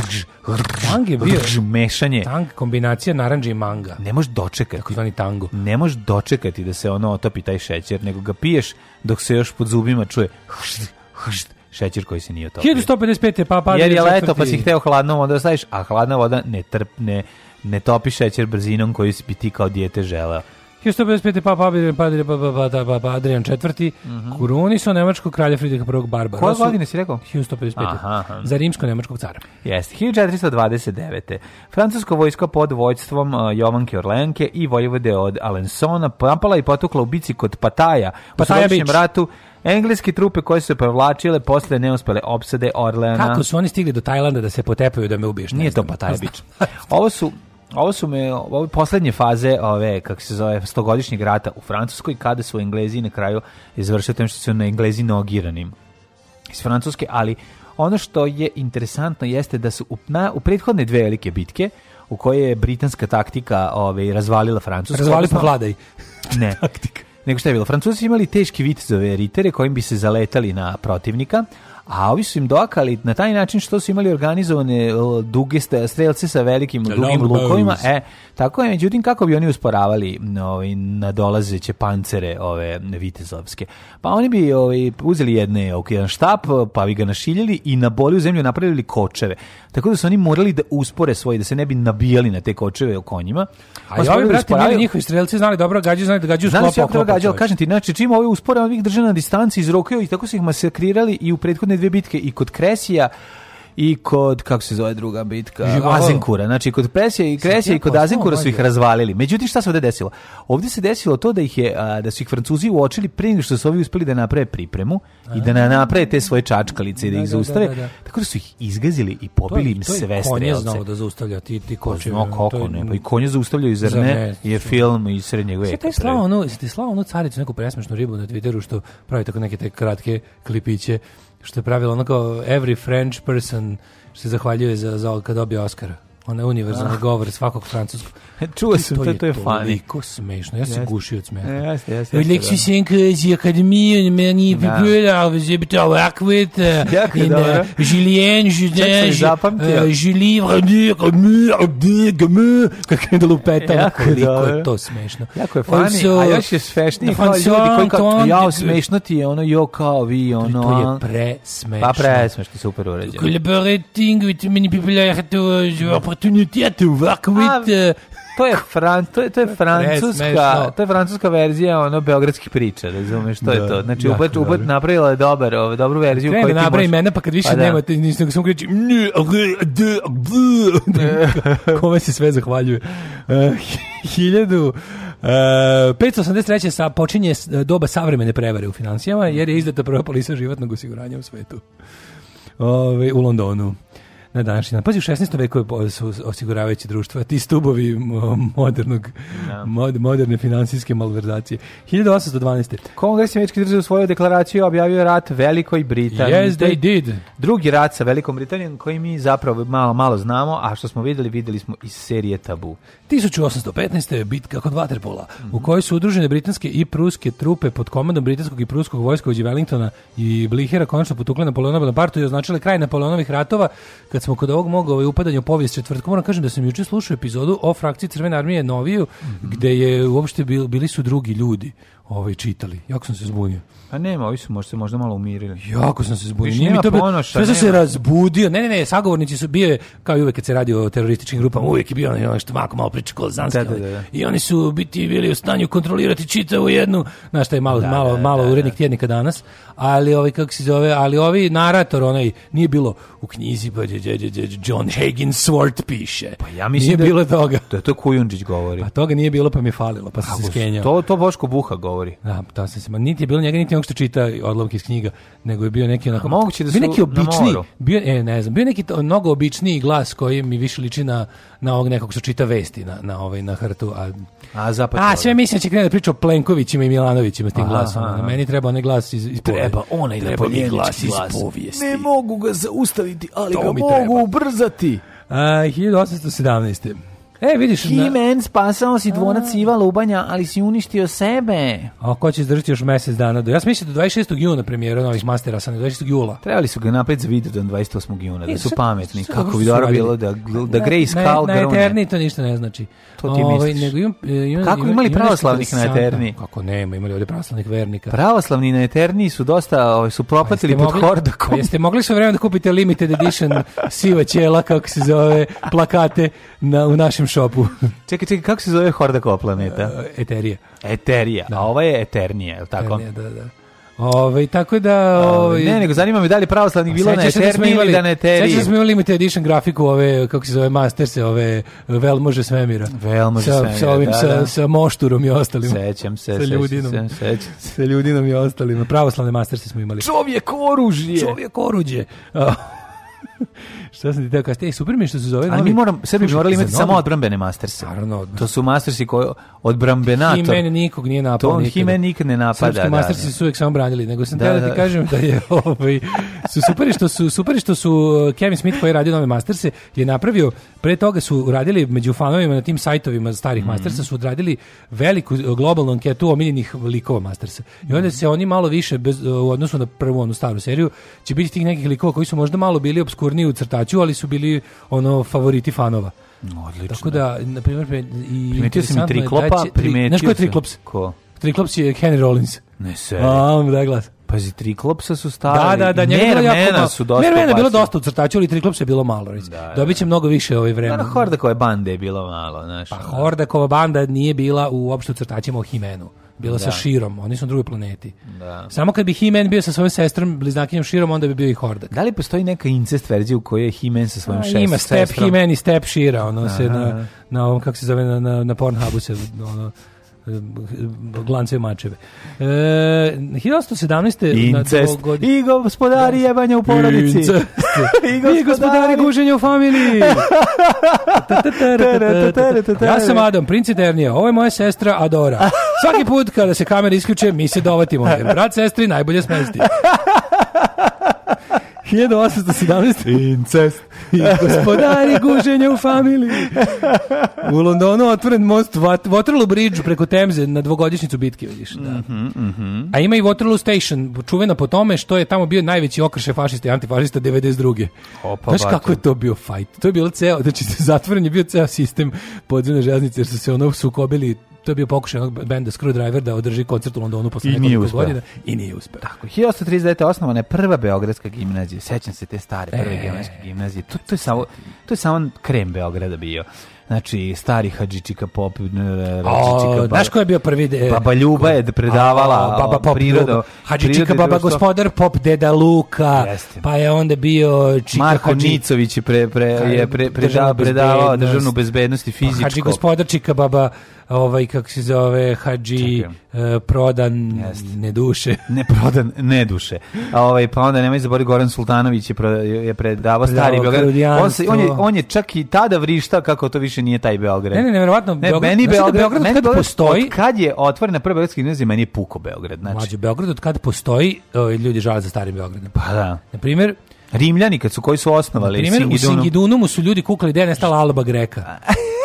rž, rž, tang je bio rž, mešanje. Tang kombinacija naranđe i manga. Ne možeš dočekati. Takozvani tango. Ne možeš dočekati da se ono otopi taj šećer, nego ga piješ dok se još pod zubima čuje hšt, hšt, šećer koji se nije otopio. 1155. Pa, pa, Jer je leto, pa si hteo hladnom voda staviš, a hladna voda ne trpne, ne topi šećer brzinom koju si bi ti kao dijete želeo. 1155. Papa Adrian, Padre, Papa Adrian IV. Mm -hmm. Krunisao nemačkog kralja Fridrika I. Barbara. Koje godine si rekao? 1155. Aha, aha. Za rimsko-nemačkog cara. Jeste. 1429. Francusko vojsko pod vojstvom uh, e, Jovanke Orlenke i vojvode od Alensona napala i potukla u bici kod Pataja. Pataja u Beach. ratu Engleske trupe koje su se prevlačile posle neuspele opsade Orleana. Kako su oni stigli do Tajlanda da se potepaju da me ubiješ? Nije to Pataja Beach. Ovo su Ovo su me, ovo poslednje faze ove, kako se zove, stogodišnjeg rata u Francuskoj, kada su Englezi na kraju izvršili tem što su na Englezi nogiranim iz Francuske, ali ono što je interesantno jeste da su u, na, u prethodne dve velike bitke, u koje je britanska taktika ove, razvalila Francusku. Razvali pa vladaj. Ne. Taktika. Nego što je bilo? Francuzi imali teški vitezove ritere kojim bi se zaletali na protivnika, a ovi su im dokali na taj način što su imali organizovane duge strelce sa velikim dugim lukovima, e, tako je, međutim, kako bi oni usporavali ovaj, nadolazeće pancere ove vitezovske? Pa oni bi ovaj, uzeli jedne, ok, jedan štap, pa bi ga našiljili i na bolju zemlju napravili kočeve. Tako da su oni morali da uspore svoje, da se ne bi nabijali na te kočeve o konjima. A i ovi, brati usporavaju... njihovi strelci znali dobro gađaju, znali da gađaju sklopa. Znali su jako dobro gađaju, kažem ti, znači, čim ovi uspore, oni ih drže na distanci, izrokuju i tako su ih masakrirali i u prethodne pobedne dve bitke i kod Kresija i kod, kako se zove druga bitka, Živalo. Azenkura. Znači, kod Presija i Kresija i kod Azinkura su ih razvalili. Međutim, šta se ovde desilo? Ovde se desilo to da, ih je, da su ih Francuzi uočili pre nego što su ovi uspeli da naprave pripremu i da, da, da naprave da. te svoje čačkalice i da, da ih zaustave. Da, da, Tako da su ih izgazili i pobili im sve strelce. To je konje znao da zaustavlja ti, ti pa koče. Znao kako ne, pa i konje zaustavljaju, zar ne? Je film iz srednjeg veka. Sve slao ono, slao ono caricu, neku presmešnu ribu na Twitteru što pravi tako neke te kratke klipiće što je pravilo ono every French person se zahvaljuje za, za kad dobije Oscara. Ona univerzalni ah. govor svakog francuskog. Čuo sam, to, to, je, to je fani. Toliko smešno, ja se yes. gušio od smeha. Jeste, jeste. Yes, Leksi da. sen kazi akademiju, meni pripila, da. vzi bi to vakvet, eh, in eh, Julien, Julien, eh, Julivre, Gmu, kako je da lupeta, koliko je to smešno. Jako je fani, a još je svešniji kao ljudi koji kao, jao, smešno ti je ono, jo, kao vi, ono. To je presmešno. Pa presmešno, super uređeno. Collaborating with many people, I had to uh, opportunity to work with to je fran, to je to je francuska, to je francuska verzija ono beogradskih priča, razumeš što da, je to. Znači ubad ubad napravila je dobar, ovaj dobru verziju koju ti napravi mene pa kad više pa da. nema ti nisam sam kriči. Kome se sve zahvaljuje. 1000 Uh, 583. Sa, počinje e, doba savremene prevare u financijama, jer je izdata prva polisa životnog osiguranja u svetu. Ove, ovaj, u Londonu na današnji dan. Pazi, u 16. veku su osiguravajući društva, ti stubovi modernog, no. Da. mod, moderne finansijske malverzacije. 1812. Kongres američke države u svojoj deklaraciji objavio rat Velikoj Britaniji. Yes, they did. Drugi rat sa Velikom Britanijom koji mi zapravo malo, malo znamo, a što smo videli, videli smo iz serije Tabu. 1815. je bitka kod Waterpola, mm -hmm. u mhm. kojoj su udružene britanske i pruske trupe pod komandom britanskog i pruskog vojskovođe Wellingtona i Blihera konačno potukle Napoleona Bonaparte i označile kraj Napoleonovih ratova kad smo kod ovog mog ovaj, upadanja u povijest četvrtka, moram kažem da sam juče slušao epizodu o frakciji Crvene armije Noviju, mm -hmm. gde je uopšte bil, bili su drugi ljudi ovaj čitali. Jako sam se zbunio. Pa nema, ovi su možda se možda malo umirili. Jako sam se zbunio. Nije mi to ponoša, sve se razbudio. Ne, ne, ne, sagovornici su bio kao i uvek kad se radi o terorističkim grupama, uvek je bio ono što mako malo priča kozanski. Da, da, da. I oni su biti bili u stanju kontrolirati čitavu jednu, znaš šta je malo da, malo da, malo da, urednik da. tjednika danas, ali ovi ovaj, kako se zove, ali ovi narator onaj nije bilo u knjizi pa John Hagen Swart piše. Pa ja mislim nije bilo toga. To je to Kujundžić govori. Pa toga nije bilo pa mi je falilo, pa sam se skenjao. To to Boško Buha govori govori. Da, da se niti je bilo njega niti onog što čita odlomke iz knjiga, nego je bio neki onako moguće da su neki obični, bio e ne znam, bio neki mnogo običniji glas koji mi više liči na na ovog nekog što čita vesti na na ovaj na hrtu, a a zapad. A sve mislim da će krenuti da priča o Plenkovićima i Milanovićima s tim aha, glasom. Aha. Meni treba onaj glas iz, iz treba onaj da treba glas iz povijesti. Ne mogu ga zaustaviti, ali to ga mogu treba. ubrzati. A, 1817. E, vidiš... He-Man, spasao si dvonac Iva Lubanja, ali si uništio sebe. A ko će izdržati još mjesec dana? Do... Ja sam mislio do da 26. juna premijera novih mastera, sam 26. jula. Trebali su ga napet za video do 28. juna, da e, da su sad, pametni. Sad, Kako bi dobro bilo da, da Grace Skull grune. Na Eterni to ništa ne znači. To ti Ove, ovaj, misliš. Nego imam, e, imam, Kako imam, imali pravoslavnih na Eterni? Kako nema, imali ovdje pravoslavnih vernika. Pravoslavni na Eterni su dosta, ovaj, su propatili pod hordakom. Jeste mogli su vremena da kupite limited edition siva ćela, kako se zove, plakate na, u našem našem šopu. čekaj, čekaj, kako se zove horda kao planeta? E, Eterija. Eterija, da. a ova je Eternija, je li tako? Eternija, da, da. Ove, tako da... Ove, ne, ovaj, nego zanima me da li pravoslavnih bilo na da Eterni ili da na Eteri. Sveća da smo imali imate edition grafiku ove, kako se zove, masterse, ove velmože svemira. Velmože sa, svemira, sa ovim, da, sa, da. sa mošturom i ostalima. Sećam se, sa ljudinom, sećam se, sećam se. Sa ljudinom i ostalima. Pravoslavne masterse smo imali. Čovjek oružje! Čovjek oruđe! Što sam ti teo kaži, e, super mi što se zove. Ali novi... mi moram, Srbi bi morali imati novi... samo odbrambene masterse. Naravno. To su mastersi koji odbrambenator. Himen nikog nije napao. To Himen nikog ne napada. Srpski da, mastersi da. su uvijek samo branili, nego sam da, da, da ti da. kažem da je ovaj, su super što su, super što su eh, Kevin Smith koji je radio nove masterse je napravio, pre toga su radili među fanovima na tim sajtovima starih mm -hmm. mastersa su odradili veliku eh, globalnu anketu omiljenih likova mastersa. I onda se oni malo više bez, eh, u odnosu na prvu onu staru seriju će biti tih nekih likova koji su možda malo bili obskurniji u crtaču akciju, ali su bili ono favoriti fanova. odlično. Tako da, na primjer, i... Primetio sam i Triklopa, da primetio Znaš ko je Triklops? Ko? Triklops je Henry Rollins. Ne se. A, da glas. Pazi, Triklopsa su stali. Da, da, da. Njega Mermena su dosta Mermena je bilo dosta u crtaču, ali Triklopsa je bilo malo. Reći. Da, da. Dobit će da. mnogo više ovaj da, da, vremena. Da, Hordakova banda je bilo malo. Znaš, pa Hordakova banda nije bila uopšte u crtačima o Himenu bila da. sa Širom, oni su na drugoj planeti. Da. Samo kad bi He-Man bio sa svojom sestrom, bliznakinjom Širom, onda bi bio i Hordak. Da li postoji neka incest verzija u kojoj je He-Man sa svojom sestrom? Ima Step He-Man i Step Shira, ono Aha. se na, na ovom, kako se zove, na, na, na Pornhubu se, ono, glance eh, mačeve. E, 1817. Incest. Dvogod... I gospodari da. jebanja u porodici. I gospodari, I gospodari guženja u familiji. ja sam Adam, princ Eternija. Ovo je moja sestra Adora. Svaki put kada se kamera isključe, mi se dovatimo. Brat sestri najbolje smesti. 1817. Incest. Gospodari guženja u familiji. U Londonu otvoren most Waterloo Bridge preko Temze na dvogodišnjicu bitke, vidiš. Da. Mm -hmm, mm -hmm. A ima i Waterloo Station, čuvena po tome što je tamo bio najveći okrše fašista i antifašista 92. Opa, Znaš kako je to bio fight? To je bilo ceo, znači zatvoren je bio ceo sistem podzemne železnice jer su se ono sukobili to je bio pokušaj onog benda Screwdriver da održi koncert u Londonu posle nekoliko godina i nije uspeo. Tako, 1839. osnovana je prva beogradska gimnazija. Sećam se te stare prve e, beogradske gimnazije. To, to, je samo, to je samo krem Beograda bio. Znači, stari Hadžičika Pop, Hadžičika Baba. Znaš ko je bio prvi? De, baba Ljuba je predavala a, a, baba pop, prirodo. Hadžičika Baba gospodar Pop, Deda Luka, Jeste. pa je onda bio Čika Marko Hadži, Nicović je, pre, pre, je pre, predavao državnu bezbednost i pa fizičko. Hadži gospodar Čika Baba ovaj kako se zove Hadži uh, prodan Jest. ne duše. ne prodan ne duše. A ovaj pa onda nemoj zaboraviti Goran Sultanović je, pre, je predavao stari Beograd. On, se, on, je, on je čak i tada vrišta kako to više nije taj Beograd. Ne, ne, neverovatno. Ne, Beograd, meni Beograd, da Beograd, meni kad postoji, od kad je otvorena prva beogradska gimnazija, meni je puko Beograd, znači. Mlađe Beograd od kad postoji, ovaj, ljudi žale za starim Beogradom. Pa da. Na primjer, Rimljani kad su koji su osnovali Singidunum. u Singidunum su ljudi kukali da je nestala Alba Greka.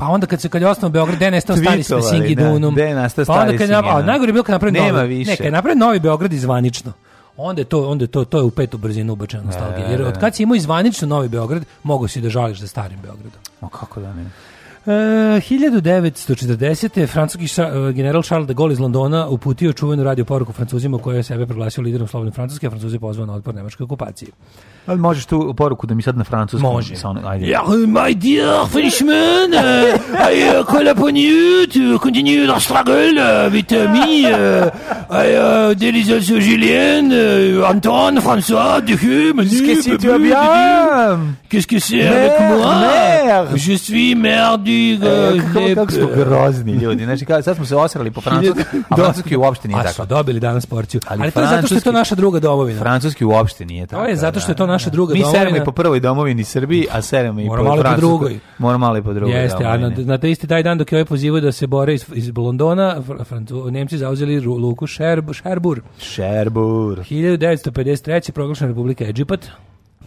Pa onda kad se kad je osnovao Beograd, gde je nestao stari sa da. Singidunum. gde je nastao pa stari Pa onda kad je, a najgore je bilo kad napravi Nema novi, više. ne, kad napravi novi Beograd izvanično. Onda je to, onda je to, to je u petu brzinu ubačena da, nostalgije. Da, Jer od kad si imao izvanično Novi Beograd, mogu si da žališ za starim Beogradom. O kako da ne? E, uh, 1940. francuski ša, e, general Charles de Gaulle iz Londona uputio čuvenu radio poruku Francuzima koja je sebe proglasio liderom slobodne Francuske, a Francuzi pozvao na otpor nemačke okupacije. Ali možeš tu poruku da mi sad na francuskom... Može. Sa ono, ajde. Ja, my dear Frenchman, uh, I uh, call upon you to continue the struggle uh, with uh, me. Uh, I, uh, there is also Julien, uh, Antoine, François, Duhu, Manu, Qu'est-ce que tu as bien Qu'est-ce que c'est avec moi Mère Je suis mère du... Uh, e, kako, kako smo grozni ljudi. Znači, kao, sad smo se osrali po francuski, a francuski uopšte nije tako. A su dobili danas porciju. Ali, Ali to je zato što je to naša druga domovina. Francuski uopšte nije tako. To je zato što je to naša da. druga domovina. Mi seremo i po prvoj domovini Srbiji, a seremo i po Francuskoj. Moramo po drugoj. Moramo ali po drugoj Jeste, domovini. a na, na isti taj dan dok je ovaj pozivaju da se bore iz, iz Londona, Francu, Nemci zauzeli luku Šerb, Šerbur. Šerbur. 1953. proglašena Republika Egipat.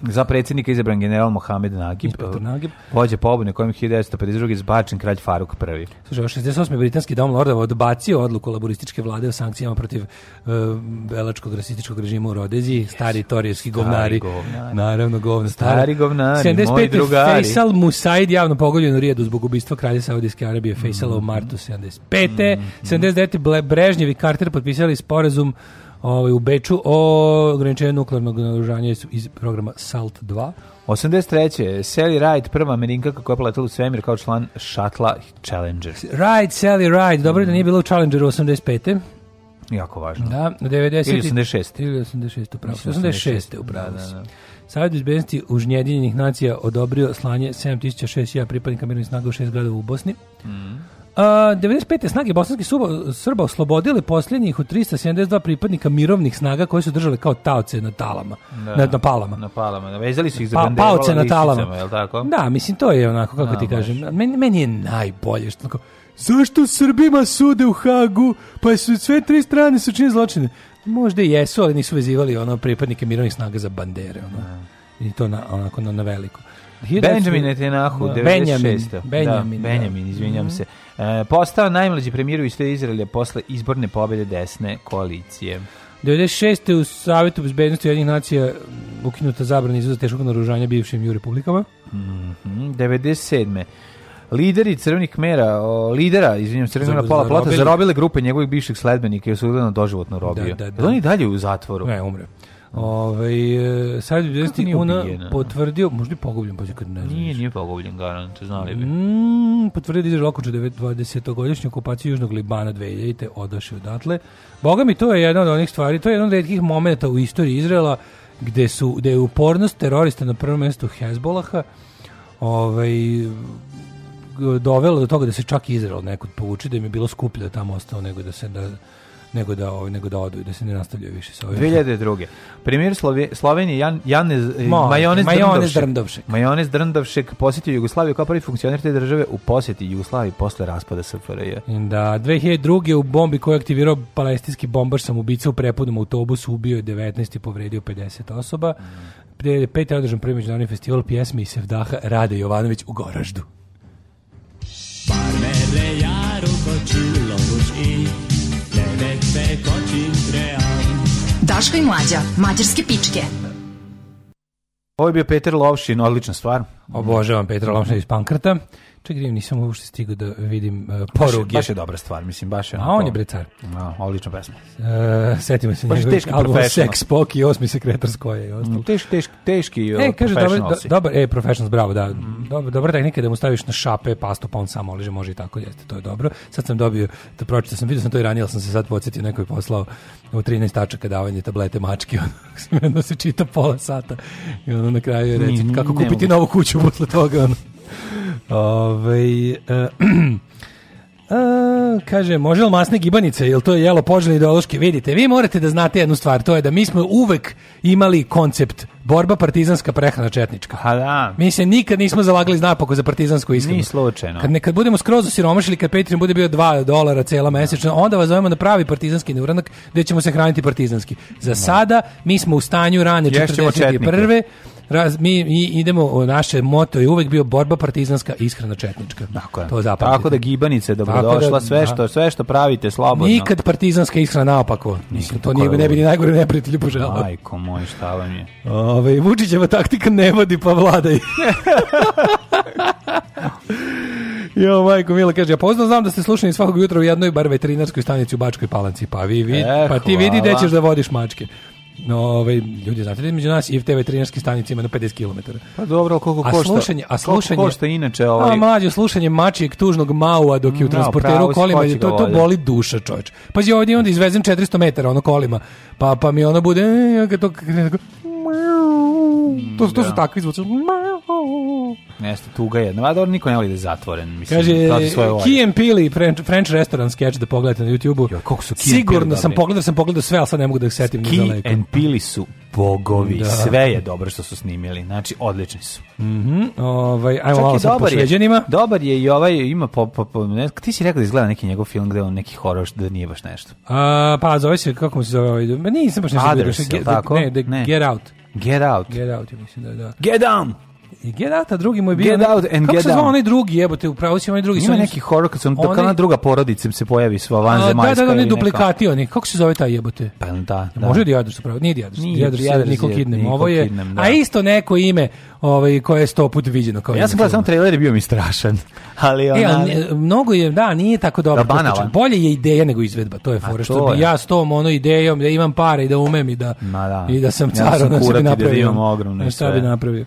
Za predsjednika izabran general Mohamed Nagib, uh, Nagib. vođa pobune kojim 1952. izbačen kralj Faruk I. Slušaj, 68. britanski dom Lordova odbacio odluku laborističke vlade o sankcijama protiv uh, belačkog rasističkog režima u Rodeziji, yes. stari torijski govnari, govnari. Naravno, govna stari. Stari govnari, 75. moji drugari. Faisal Musaid javno pogoljen u Rijedu zbog ubistva kralja Saudijske Arabije Faisala mm -hmm. u martu 75. Mm -hmm. 79. Brežnjev Carter potpisali sporazum ovaj, u Beču o ograničenju nuklearnog naoružanja iz programa SALT 2. 83. Sally Ride, prva Amerikanka koja je platila u svemir kao član šatla Challenger. Ride, Sally Ride, dobro da mm. da nije bila u Challengeru 85. Jako važno. Da, 90. Ili 86. Ili 86. upravo. 86. Da upravo. Da, da, da. Savjet bezbednosti Ujedinjenih nacija odobrio slanje 7600 pripadnika mirnih snaga u šest gradova u Bosni. Mhm. Uh, 95. snage bosanskih Srba oslobodile posljednjih od 372 pripadnika mirovnih snaga koji su držali kao taoce na talama, da, na, na palama. Na palama, da, vezali su ih za pa, paoce na talama. Je tako? Da, mislim, to je onako, kako no, ti kažem, baš. meni, meni je najbolje što onako, zašto Srbima sude u Hagu, pa su sve tri strane su čini zločine. Možda i jesu, ali nisu vezivali ono pripadnike mirovnih snaga za bandere, ono. Ne. Da. I to na, onako na, na veliko. Benjamin Netanyahu, 96. Da. Benjamin, da, Benjamin, da, Benjamin izvinjam mm se. E, postao najmlađi premijer u istoriji Izraelja posle izborne pobede desne koalicije. 96. u Savetu bezbednosti jednih nacija ukinuta zabrana izvoza teškog naružanja bivšim ju republikama. Mm -hmm. 97 lideri crvenih kmera, o, lidera, izvinjam, crvenog Zab, pola plata, zarobile grupe njegovih bivših sledbenika i su gledano doživotno robio. Da, da, da. Jel on dalje u zatvoru? Ne, umre. Ovaj e, sad je ona potvrdio, možda je pogubljen, pa kad ne znam. Nije, nije pogubljen, garant, znali bi. Mm, potvrdio da je Okoče 20-godišnju okupaciju Južnog Libana 2000-te odaše odatle. Boga mi, to je jedna od onih stvari, to je jedan od retkih momenata u istoriji Izraela gde, su, gde je upornost terorista na prvom mestu Hezbolaha ovaj, dovelo do toga da se čak Izrael nekud povuči, da im je bilo skuplje da tamo ostao nego da se da nego da ovaj nego da odu da se ne nastavlja više sa ovim. 2002. Premijer Slovi, Slovenije Jan Janez e, Mo, Majonez, Majonez Drndovšek. Majonez Drndovšek posjetio Jugoslaviju kao prvi funkcioner te države u posjeti Jugoslaviji posle raspada SFRJ. Da 2002. u bombi koju aktivirao palestinski bombar sam ubica u prepodnom autobusu ubio je 19 i povredio 50 osoba. Mm. 2005. je održan prvi međunarodni festival pjesmi i sevdaha Rade Jovanović u Goraždu. Parmere jaru kočilo i Daško i Mlađa, mađarske pičke. Ovo je bio Peter Lovšin, odlična stvar. Obožavam Petra Lovšina iz Pankrta. Čekaj, nisam uopšte stigao da vidim uh, poruge. Baš, je dobra stvar, mislim, baš je onako... A on je brecar. A, odlična pesma. Uh, setimo se njegovih albuma Sex Poki, osmi sekretar koja i ostalo. Mm, teški, teški, teški e, uh, kaže, dobar, do, dobar, e, professionals, bravo, da. Mm. Dobar, dobra tehnika da mu staviš na šape pastu, pa on samo oliže, može i tako, jeste, to je dobro. Sad sam dobio, da pročitao sam, vidio sam to i ranije, ali sam se sad podsjetio, neko je poslao u 13 tačaka davanje tablete mački, on da se čita pola sata i ono na kraju je reći, kako kupiti novu kuću posle toga, ono. Ove, uh, uh, kaže, može li masne gibanice, jel to je jelo poželjno ideološki? Vidite, vi morate da znate jednu stvar, to je da mi smo uvek imali koncept borba partizanska prehrana četnička. A pa da. Mi se nikad nismo zalagali napako za partizansku iskrenu. Ni slučajno. Kad, ne, kad budemo skroz osiromašili, kad Patreon bude bio 2 dolara cela mesečno, onda vas zovemo na pravi partizanski neuranak, gde ćemo se hraniti partizanski. Za da. sada mi smo u stanju rane 41 raz, mi, mi idemo, naše moto je uvek bio borba partizanska, ishrana četnička. Tako je. To zapamtite. Tako da gibanice dobrodošla, da, sve, da. što, sve što pravite slobodno. Nikad partizanska ishrana naopako. Nikad to nije, ne bi ni najgore neprijatelju poželao. Majko moj, šta vam je? Ove, Vučićeva taktika ne vodi pa vladaj. Jo, majko Mila kaže, ja poznao znam da ste slušani svakog jutra u jednoj bar veterinarskoj stanici u Bačkoj Palanci, pa vi, vi e, eh, pa ti vidi gde ćeš da vodiš mačke. No, ovaj, ljudi, znate da među nas i TV trenerski stanice ima na 50 km. Pa dobro, koliko košta? A slušanje, a slušanje, koliko košta inače ovaj. A mlađe slušanje mačijeg tužnog maua dok je u mm, da, no, kolima, to to boli duša, čoveče. Pazi ovdje onda izvezem 400 metara ono kolima. Pa pa mi ono bude, e, ja to Mm, to, to da. su takvi zvuci. Nešto, tuga jedna. No, dobro, niko ne voli da je zatvoren. Mislim, Kaže, da Key and Pili, French, French restaurant sketch da pogledate na YouTube-u. Jo, kako su Key Sigurno sam pogledao, sam pogledao sve, ali sad ne mogu da ih setim. Key and Pili su bogovi. Da. Sve je dobro što su snimili. Znači, odlični su. Mm -hmm. ovaj, ajmo malo sa pošleđenima. Dobar je i ovaj, ima po, po, po, ne, ti si rekao da izgleda neki njegov film gde on neki horor da nije baš nešto. A, pa, zove se, kako mu se zove? Ovaj, nisam baš nešto. Others, vidio, da, ge, tako? Ne, the, ne, Get Out. Get Out. Get Out, mislim da da. Get Down! I Get Out, a drugi moj bio... Get Out and Kako se zvao onaj drugi, jebote, upravo si onaj drugi. Ima neki horor kad se on, onaj... ona druga porodica se pojavi sva van zemaljska. Da, da, da, da oni duplikati oni. Kako se zove taj jebote? Pa da, da. Može da. Dijadrus upravo, nije Dijadrus. Dijadrus je Niko Kidnem. Ovo je, kidnem, da. a isto neko ime ovaj, koje je sto put viđeno. Kao ja sam gledao samo trailer i bio mi strašan. E, ali ona... E, mnogo je, da, nije tako dobro. Da, banalan. Bolje je ideja nego izvedba, to je fora. Što bi ja s tom ono idejom da imam pare i da umem i da, da. i da sam car, ja sam kurati, da imam ogromne. Šta bi napravio?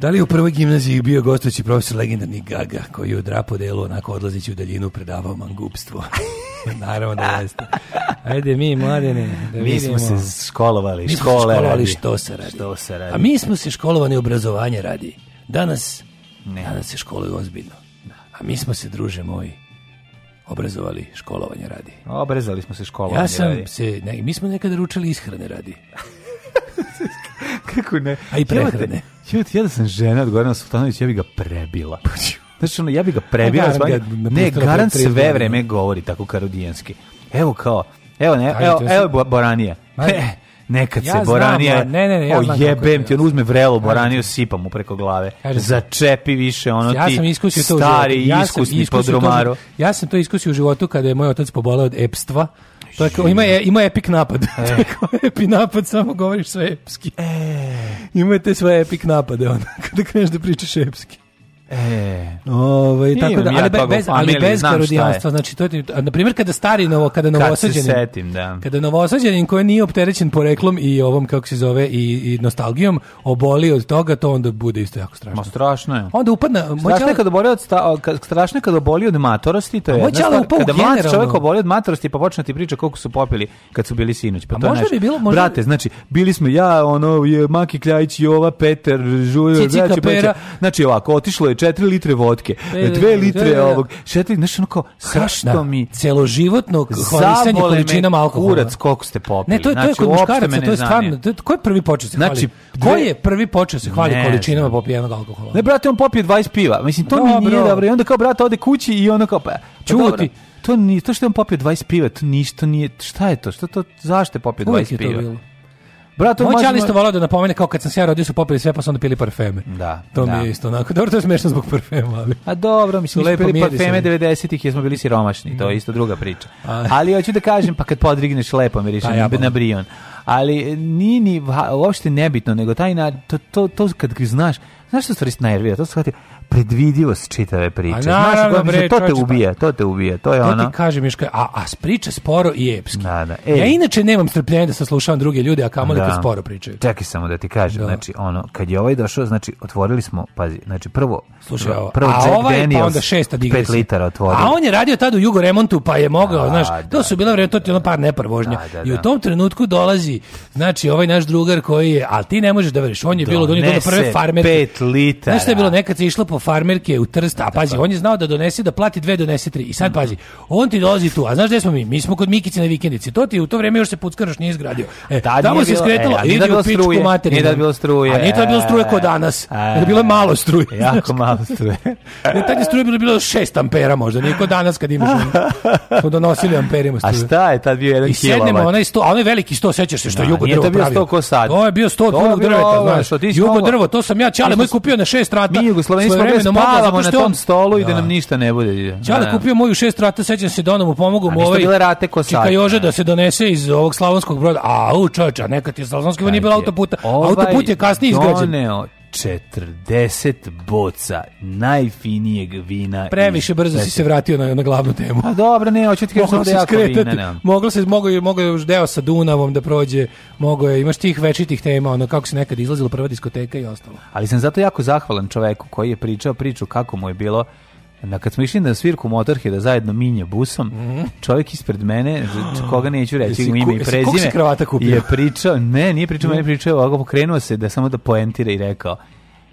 Da li u prvoj gimnaziji bio gostujući profesor legendarni Gaga, koji je u drapo delu onako odlazeći u daljinu predavao mangupstvo? Naravno da jeste. Ajde mi, mladene, da mi vidimo. Mi smo se školovali, mi škole smo se školovali radi. što se radi. Što se radi. A mi smo se školovani obrazovanje radi. Danas, ne. danas se školuju ozbiljno. Da. A mi smo se, druže moji, obrazovali školovanje radi. Obrazali smo se školovanje radi. Ja sam radi. se, ne, mi smo nekada ručali ishrane radi. Kako ne? A i prehrane. Da- da- ja da sam žena od na Sultanović, ja bi ga prebila. Znači, ono, ja bih ga prebila. A, garan, ga, ne, Garan sve vreme govori tako karudijanski. Evo kao, evo, ne, evo, evo, evo Boranija. Ne, nekad ja se Boranija, ne, ne, ne, ja o jebem ti, on uzme vrelo Boraniju, sipa mu preko glave. Kažem, Začepi više, ono ja ti sam iskusio stari, to ja iskusni podromaro. ja sam to iskusio u životu kada je moj otac pobolao od epstva Tako, ima, e- ima epik napad. E. Tako, epi napad samo govoriš sve epski. E. Ima te svoje epik napade, onda, kada kreneš da pričaš epski. E, ovaj tako da ali, ja bez, ali bez karodijanstva, znači to je na primjer kada stari novo kada novosađeni setim, da. Kada novosađenin koji nije opterećen poreklom i ovom kako se zove i, i nostalgijom oboli od toga, to onda bude isto jako strašno. Ma strašno je. Onda upadne strašno je kada oboli od sta, strašno je kada oboli od matorosti, to je. Moća kada mlad čovjek oboli od matorosti pa počne ti priča koliko su popili kad su bili sinoć, pa to znači. bi bilo, možda... Brate, znači bili smo ja, ono je Maki Kljajić, i ova Peter, Žujo, znači, znači ovako, otišlo je 4 litre votke, 2 da, da, da, litre da, ovog, 4, znaš ono kao, zašto da, mi... Celoživotno hvalistanje količinama alkohola. Kurac, koliko ste popili. Ne, to to je znači, kod muškaraca, to je stvarno, to ko je prvi počeo se hvali? Znači, ko je prvi počeo se hvali količinama popijenog alkohola? Ne, brate, on popije 20 piva, mislim, to mi nije dobro, i onda kao, brate, ode kući i ono kao, pa, pa čuti, to ni to što je on popio 20 piva, to ništa nije. Šta je to? Šta to? Zašto je popio 20 piva? Brato, Moj možemo... isto volao da napomene kao kad sam se ja rodio su popili sve pa su onda pili parfeme. Da. To da. mi je isto onako. Dobro, to je smešno zbog parfema, ali. A dobro, mislim da pili parfeme 90-ih jer smo bili siromašni, to je isto druga priča. Ali hoću da kažem, pa kad podrigneš lepo miriše pa ja na brion. Ali e, ni ni uopšte nebitno, nego taj na to to, to kad znaš, znaš što stvari najnervira, to se shvatio predvidivost čitave priče. Znaš, to te čoče, pa ubija, to te ubija, to je ona. ono. ti kažem, Miška, a, a priča sporo i epski. Da, da, e. Ja inače nemam strpljenja da saslušavam druge ljude, a kamoli da. kad sporo pričaju. Čekaj samo da ti kažem, da. znači, ono, kad je ovaj došao, znači, otvorili smo, pazi, znači, prvo, Slušaj, ovo, prvo a ovaj Jack ovaj, Daniels, pa onda šesta digresija. 5 litara otvorio. A on je radio tad u Jugo Remontu, pa je mogao, da, znaš, da, to su bila vreme, to ti ono par nepar vožnja. Da, da, I u da. tom trenutku dolazi, znači, ovaj naš drugar koji je, ali ti ne možeš da veriš, on je bilo on je do prve farme. 5 litara. Znaš što je bilo, nekad se išlo po po farmerke u Trst, a pazi, on je znao da donese, da plati dve, donese tri. I sad pazi, on ti dolazi tu, a znaš gde smo mi? Mi smo kod Mikice na vikendici. To ti u to vreme još se puckaraš nije izgradio. E, tamo se skretalo, e, idi u pičku Nije da bilo struje. A nije da bilo struje kod danas. Da bilo je malo struje. Jako malo struje. Ne, tad je struje bilo, bilo 6 ampera možda, nije kod danas kad imaš. Smo donosili amperima struje. A šta je tad bio jedan kilovat? I sednemo, onaj sto, a onaj veliki sto, sećaš se što da, jugo drvo pravio. Nije to bio sto ko sad. To je bio sto od drveta, znaš. Jugo drvo, to sam ja, čale, moj kupio na šest rata. Mi Jugoslaveni smo vremenom da spavamo na tom stolu i da, da nam ništa ne bude. Čale da. kupio moju šest rata, sećam se da mu pomogao mu ovaj. bile rate ko sad. Čika da se donese iz ovog slavonskog broda. Au, u čoveče, neka ti slavonski nije bilo autoputa. Ovaj Autoput je kasnije izgrađen. 40 boca najfinijeg vina. Previše brzo si se vratio na, na glavnu temu. A pa dobro, ne, hoću ti kažem da jako vina. Ne. Moglo se, mogo, mogo je još deo sa Dunavom da prođe, mogo je, imaš tih večitih tema, ono kako se nekad izlazilo prva diskoteka i ostalo. Ali sam zato jako zahvalan čoveku koji je pričao priču kako mu je bilo Na kad smo išli na svirku motorke da zajedno minje busom, mhm. čovjek ispred mene, koga neću reći jesi, ime i prezime, je pričao, ne, nije pričao, mm. meni pričao, ovako pokrenuo se da samo da poentira i rekao,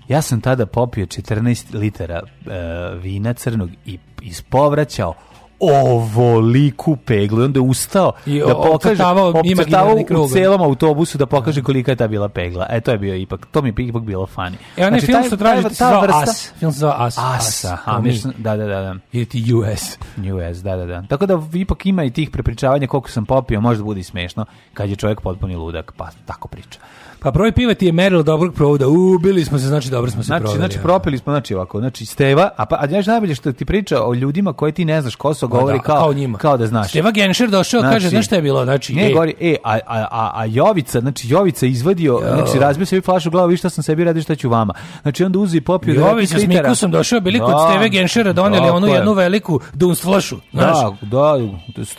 ja sam tada popio 14 litara uh, vina crnog i ispovraćao ovoliku peglu i onda je ustao I da pokaže opcrtavao u celom autobusu da pokaže kolika je ta bila pegla e to je bio ipak to mi je ipak bilo funny e onaj znači, film što traži ta, ta vrsta, as film se zove as as, as a, mi. da da da da ili ti US US da da da tako da ipak ima i tih prepričavanja koliko sam popio možda bude smešno kad je čovjek potpuni ludak pa tako priča Pa broj piva ti je merilo dobrog provoda. U, bili smo se, znači dobro smo se znači, proveli. Znači, ja. propili smo, znači ovako, znači Steva, a pa a znaš najbolje što ti priča o ljudima koje ti ne znaš ko su, govori da, kao, kao, njima. kao da znaš. Steva Genšer došao, znači, kaže, znaš šta je bilo? Znači, ne, e, govori, e, a, a, a, Jovica, znači Jovica izvadio, jo. znači razbio sebi flašu glavu, vi šta sam sebi radio, šta ću vama. Znači onda uzi i popio Jovica, da Jovica sam došao, bili da, kod Steve Genšera doneli onu jednu veliku Duns flašu, znaš. Da, da,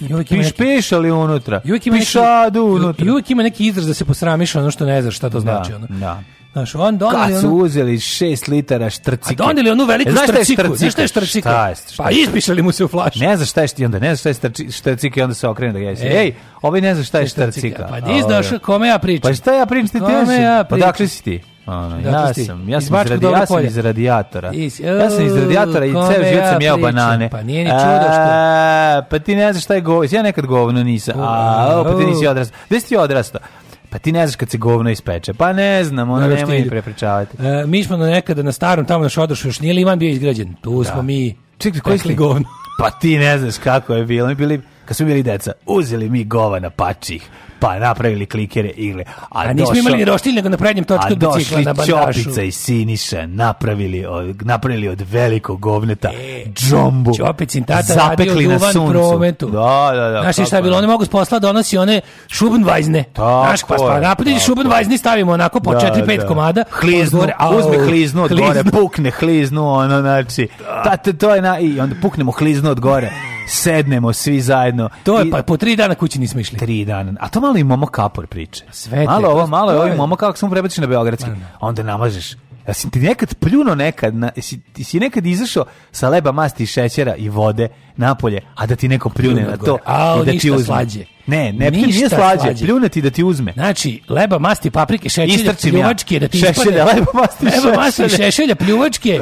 da piš, piš, ali unutra. Pišadu unutra. Uvijek ima neki izraz da se posramiš ono što ne znaš šta to znači. Da, ono. da. Znaš, on doneli Kad su ono... uzeli 6 litara štrcike. A doneli onu veliku e, znaš štrciku. Znaš šta je štrcika? Šta je, šta Pa ispišali mu se u flašu. Ne znaš šta je štrcika, onda ne znaš šta je štrcika i onda se okrene da ga jesi. E. Ej, ovaj ne znaš šta je štrcika. Pa di znaš ovaj, kome ja pričam? Pa šta ja pričam ti ti ja Pa dakle si ti? Ono, dakle, ja sam, ja sam, iz, radi, ja sam iz radijatora. Is, o, ja sam iz radijatora i ceo život ja sam jeo banane. Pa nije ni čudo što... A, e, pa ti ne znaš šta je govno. Ja pa nekad govno nisam. A, o, pa ti nisi odrastao. Gde si ti odrastao? Pa ti ne znaš kad se govno ispeče. Pa ne znam, ono Naravno, nemoj prepričavati. E, mi smo na nekada na starom tamo na Šodošu, još nije Liman bio izgrađen. Tu da. smo mi Čekaj, koji ste govno? pa ti ne znaš kako je bilo. Mi bili, kad smo bili deca, uzeli mi gova na pačih pa napravili klikere igle. A, a nismo imali roštilj, nego na prednjem točku bicikla na bandašu. Ćopica i Siniša napravili od, napravili od velikog govneta e, džombu. Ćopicin tata zapekli radio na suncu. prometu. Da, da, da. Znaš šta je bilo? Oni mogu s posla da donosi one šubenvajzne. Znaš, pa, pa napravili šubenvajzni stavimo onako po 4-5 da, da. komada. Hliznu, gore, a, uzme hliznu od gore, pukne hliznu, ono, znači, tate, to je na, i onda puknemo hliznu od gore sednemo svi zajedno. To je pa po tri dana kući nismo išli. Tri dana. A to malo i Momo Kapor priče. Sve malo ovo, malo je ovo i Momo kako smo prebatiš na Beogradski. Onda namažeš ja si ti nekad pljuno nekad, na, si, ti si nekad izašao sa leba masti i šećera i vode napolje, a da ti neko pljune na to a, i da ti uzme. Ne, ne ništa nije slađe, slađe. pljune ti da ti uzme. Znači, leba, masti, paprike, šešelja, pljuvačke, ja. da ti šešelja, ispane. leba, masti, leba, masti, šešelja, pljuvačke,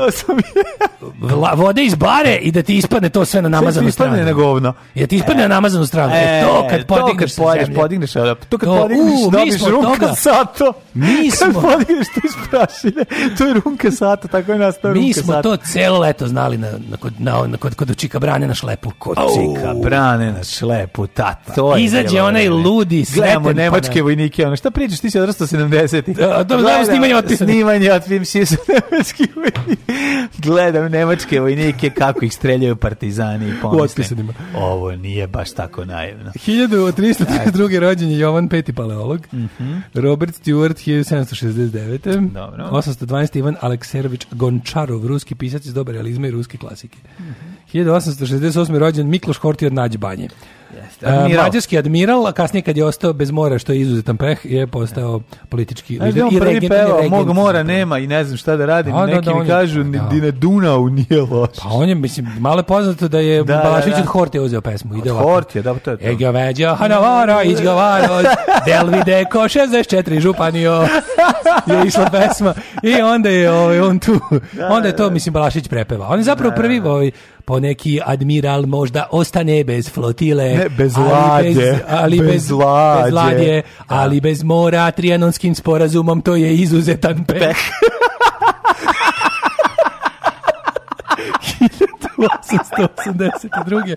vode iz bare i da ti ispadne to sve na namazanu stranu. Da ti Ispadne na govno. I da ti ispadne e. na namazanu stranu. E, to kad podigneš, to kad podigneš, to kad podigneš, dobiš runka sato. Mi smo. Kad podigneš to iz to je runka sato, tako je nastao runka sato. Mi smo to celo leto znali na, na, na, na, kod, kod Čika Brane, na lepo kod cika, brane nas lepo, tata. To je Izađe onaj ludi Gledamo nemačke vojnike, ono, šta pričaš, ti si odrastao 70-ih. Da, gledamo snimanje otpim. Snimanje otpim, si su nemački vojnike. Gledam nemačke vojnike, kako ih streljaju partizani i pomislim. Ovo nije baš tako naivno. 1332. rođen je Jovan Peti paleolog, mm -hmm. Robert Stewart 1769. Dobro. 812. Ivan Alekserović Gončarov, ruski pisac iz doba realizma i ruske klasike. Mm -hmm. 1868. rođen Mikloš Horti od Nađbanje. Jeste, admiral. E, mađarski admiral, a kasnije kad je ostao bez mora, što je izuzetan preh, je postao politički da lider. Znaš, on prvi peo, mog mora nema i ne znam šta da radim, da, da neki da, da, mi kažu, da. ni na Dunavu nije loš. Pa on je, mislim, malo je poznato da je da, da Balašić da, da. od Hortija uzeo pesmu. Ide od Hortija, da, to je to. Ega veđa, Hanavara, izgovaro, Delvide, ko 64, županio, je išla pesma. I onda je ovaj, on tu, onda je to, mislim, Balašić prepeva. On je zapravo prvi, ovaj, poneki admiral možda ostane bez flotile, ne, bez ali, bez, ali bez, bez, lađe. bez ladje, da. ali bez mora, trijanonskim sporazumom to je izuzetan peh. 1882. rođen.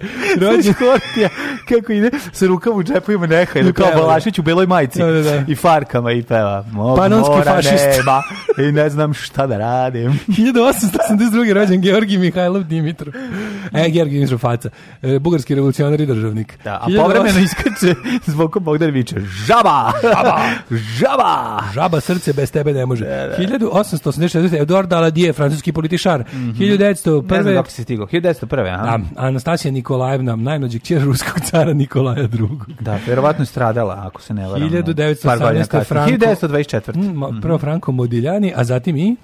Hortija, kako ide, sa rukom u džepu ima nehaj, da kao Balašić u beloj majici da, da, da. i farkama i peva. Mog Panonski mora fašist. nema i ne znam šta da radim. 1882. rođen Georgi Mihajlov Dimitrov. E, Georgi Dimitrov Faca. E, bugarski revolucionar i državnik. Da, a povremeno iskače zvokom Bogdan viče žaba! Žaba! žaba! Žaba srce bez tebe ne može. Da, da. 1886. Eduard Daladier, francuski političar. Mm -hmm. 1901. Ne znam dok si stigao 1901. A, Da, Anastasija Nikolajevna, najmlađeg čer ruskog cara Nikolaja II. Da, verovatno je stradala, ako se ne varam. 1918. Franko, 1924. Mm, mhm. prvo Franko Modiljani, a zatim i...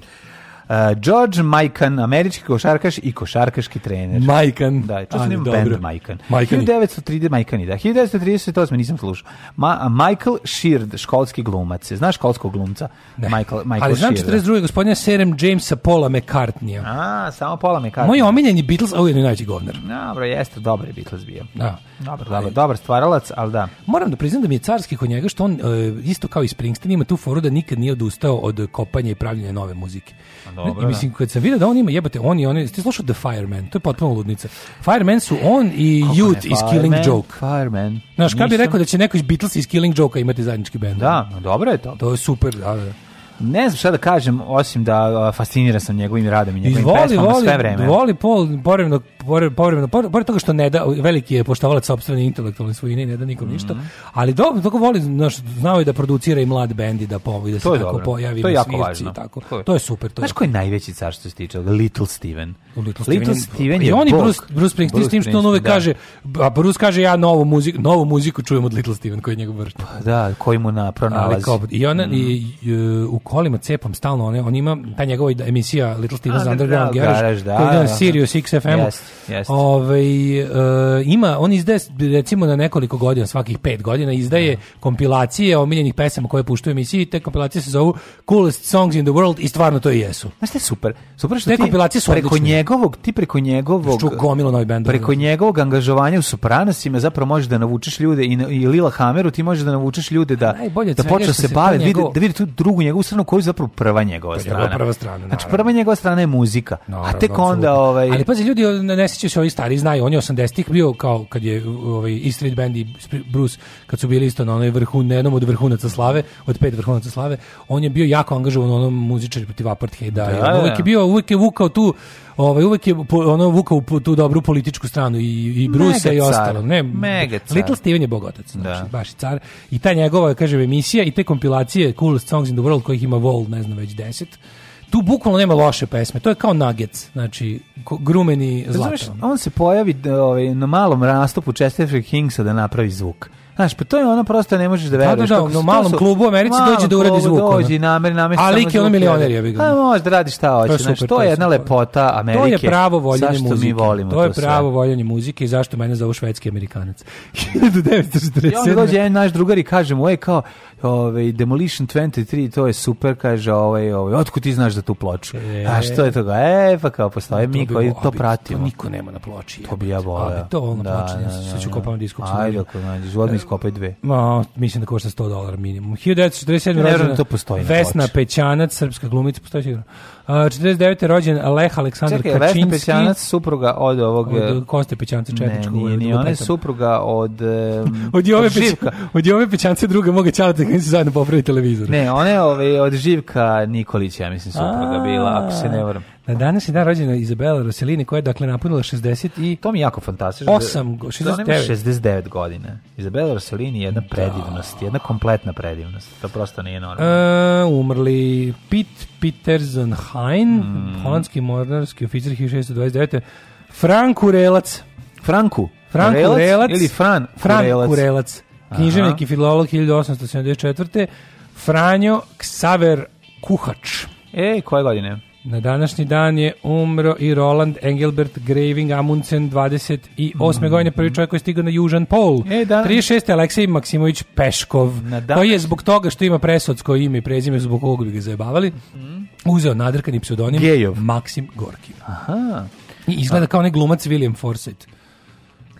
Uh, George Majkan, američki košarkaš i košarkaški trener. Majkan. Da, to su njima band Majkan. Majkani. 1930, Majkani, da. 1938, nisam slušao. Ma, Michael Sheard, školski glumac. Znaš školskog glumca? Ne. Michael, Michael Ali znam 42. gospodina Serem Jamesa Paula McCartnija. A, samo Paula McCartnija. Moj omiljeni Beatles, a je najveći govner. Dobro, jeste, dobar je Beatles bio. Da. Dobar, dobar, dobar stvaralac, ali da. Moram da priznam da mi je carski kod njega što on, e, isto kao i Springsteen, ima tu foru da nikad nije odustao od kopanja i pravljenja nove muzike. Dobro, I da. mislim, kad sam vidio da on ima, jebate, on i oni, ste slušao The Fireman, to je potpuno ludnica. Fireman su on i Kako Youth iz Killing Joke. Fireman. Znaš, kada bi rekao da će neko iz Beatles iz Killing Joke-a imati zajednički band? Da, dobro je to. To je super, da, da. Ne znam šta da kažem, osim da fascinira sam njegovim radom i njegovim voli, pesmama voli, sve vreme. Voli Paul, borevno pored, povremeno, pored, pored toga što ne da, veliki je poštovalac sopstvene intelektualne svojine i ne da nikom mhm. ništa, mm -hmm. ali dobro, tako voli, znaš, znao je da producira i mlad bendi da pomovi, da se tako dobro. pojavi to je jako važno. I tako. To je. to je super. To znaš je. ko je najveći car što se tiče? Little Steven. Little, Steven, Little Steven je I on i Bruce, Bruce Springsteen, s tim što on uvek da. kaže, a Bruce kaže ja novu muziku, novu muziku čujem od Little Steven koji je njegov vršnjak. Pa da, koji mu na pronalazi. Kao, I ona, mm. i, mhm. e, u kolima cepom stalno, on, on ima, ta njegova emisija Little Steven's Underground da, Garage, da, koji je da, Sirius da. XFM, yes Yes. Ove, ovaj, e, eh, ima, on izdaje recimo na nekoliko godina, svakih pet godina, izdaje no. Da. kompilacije omiljenih pesama koje puštaju emisiji te kompilacije se zovu Coolest Songs in the World i stvarno to i jesu. Znaš šta super? Super što te ti kompilacije su preko odlične. njegovog, ti preko njegovog gomilo novi band, preko njegovog angažovanja u Sopranosima zapravo možeš da navučeš ljude i, i Lila Hameru ti možeš da navučeš ljude da, da počne se baviti, njegov... da vidi tu drugu njegovu stranu koju je zapravo prva njegova pa strana. Prva strana, znači, naravno. Znači prva njegova strana je muzika. Naravno, a tek onda... Ovaj... Ali pazi, ljudi na ne sjeća se ovi stari znaju, on je 80-ih bio kao kad je ovaj, E Street Band i Bruce, kad su bili isto na onoj vrhu, na jednom od vrhunaca slave, od pet vrhunaca slave, on je bio jako angažovan u onom muzičari protiv apartheida. Da, da uvijek da. je bio, uvijek je vukao tu ovaj uvek je ono vukao tu dobru političku stranu i i Bruce i ostalo, ne? Mega car. Little Steven je bogotac, znači, da. baš i car. I ta njegova, kažem, emisija i te kompilacije Cool Songs in the World kojih ima Vol, ne znam, već 10 tu bukvalno nema loše pesme. To je kao nugget, znači grumeni da zlatan. Znaš, on se pojavi ovaj, na malom rastopu Chesterfield Kingsa da napravi zvuk. Znaš, pa to je ono prosto ne možeš da veruješ. Da, da, da, u malom su, klubu u Americi dođe da uradi zvuk. Dođi, nameri, nameri, A lik je ono milioner je ga. A pa može da radi šta hoće. To je, super, znači, to je jedna lepota Amerike. To je pravo voljenje zašto muzike. Mi volimo to je to pravo sve. voljenje muzike i zašto mene zovu švedski amerikanac. 1947. I onda dođe jedan naš drugar i kaže mu, ej kao, Ove, ovaj, Demolition 23, to je super, kaže, ovaj, ovaj, otkud ti znaš za tu ploču? E, A što je to ga E, pa kao, postoje mi koji to obit, pratimo. To niko nema na ploči. To bi ja voleo Obi, to ono da, ploči, da, da, da, sve ću kopam diskog. Ajde, ako nađeš, odmah iskopaj dve. Ma, mislim da košta 100 dolara minimum. 1947. Ne, da to postoji Vesna Pećanac, srpska glumica, postoji sigurno. 49. rođen Leh Aleksandar Čekaj, Kačinski. Čekaj, Vesna Pećanac, supruga od ovog... Od e, Koste Pećanca Četničkog. Ne, nije, nije ona je supruga od... Um, od Jove Živka. Od Jove Pećanca druga moga čalata kada se zajedno popravi televizor. Ne, ona je ovaj, od Živka Nikolića, ja mislim, supruga A, bila, ako se ne varam. Na danas je dan rođena Izabela Rossellini koja je dakle napunila 60 i To mi jako fantastično. 8, 69. 69 godina. Izabela Rossellini je jedna da. predivnost, jedna kompletna predivnost. To prosto nije normalno. E, umrli Pit Peterson Hein, mm. holandski mornarski oficir 1629. Frank Urelac. Franku? Frank Urelac, Urelac ili Fran Fran Urelac. Urelac. Književnik i filolog 1874. Franjo Xaver Kuhač. Ej, koje godine? Na današnji dan je umro i Roland Engelbert Graving Amundsen 28. Mm. godine prvi čovjek koji je stigao na Južan Pol. E, da. 36. Aleksej Maksimović Peškov, na koji je zbog toga što ima presodsko ime i prezime, zbog kog bi ga zajebavali, mm. uzeo nadrkani pseudonim Gejov. Maksim Gorkin. Aha. I izgleda kao onaj glumac William Forsythe.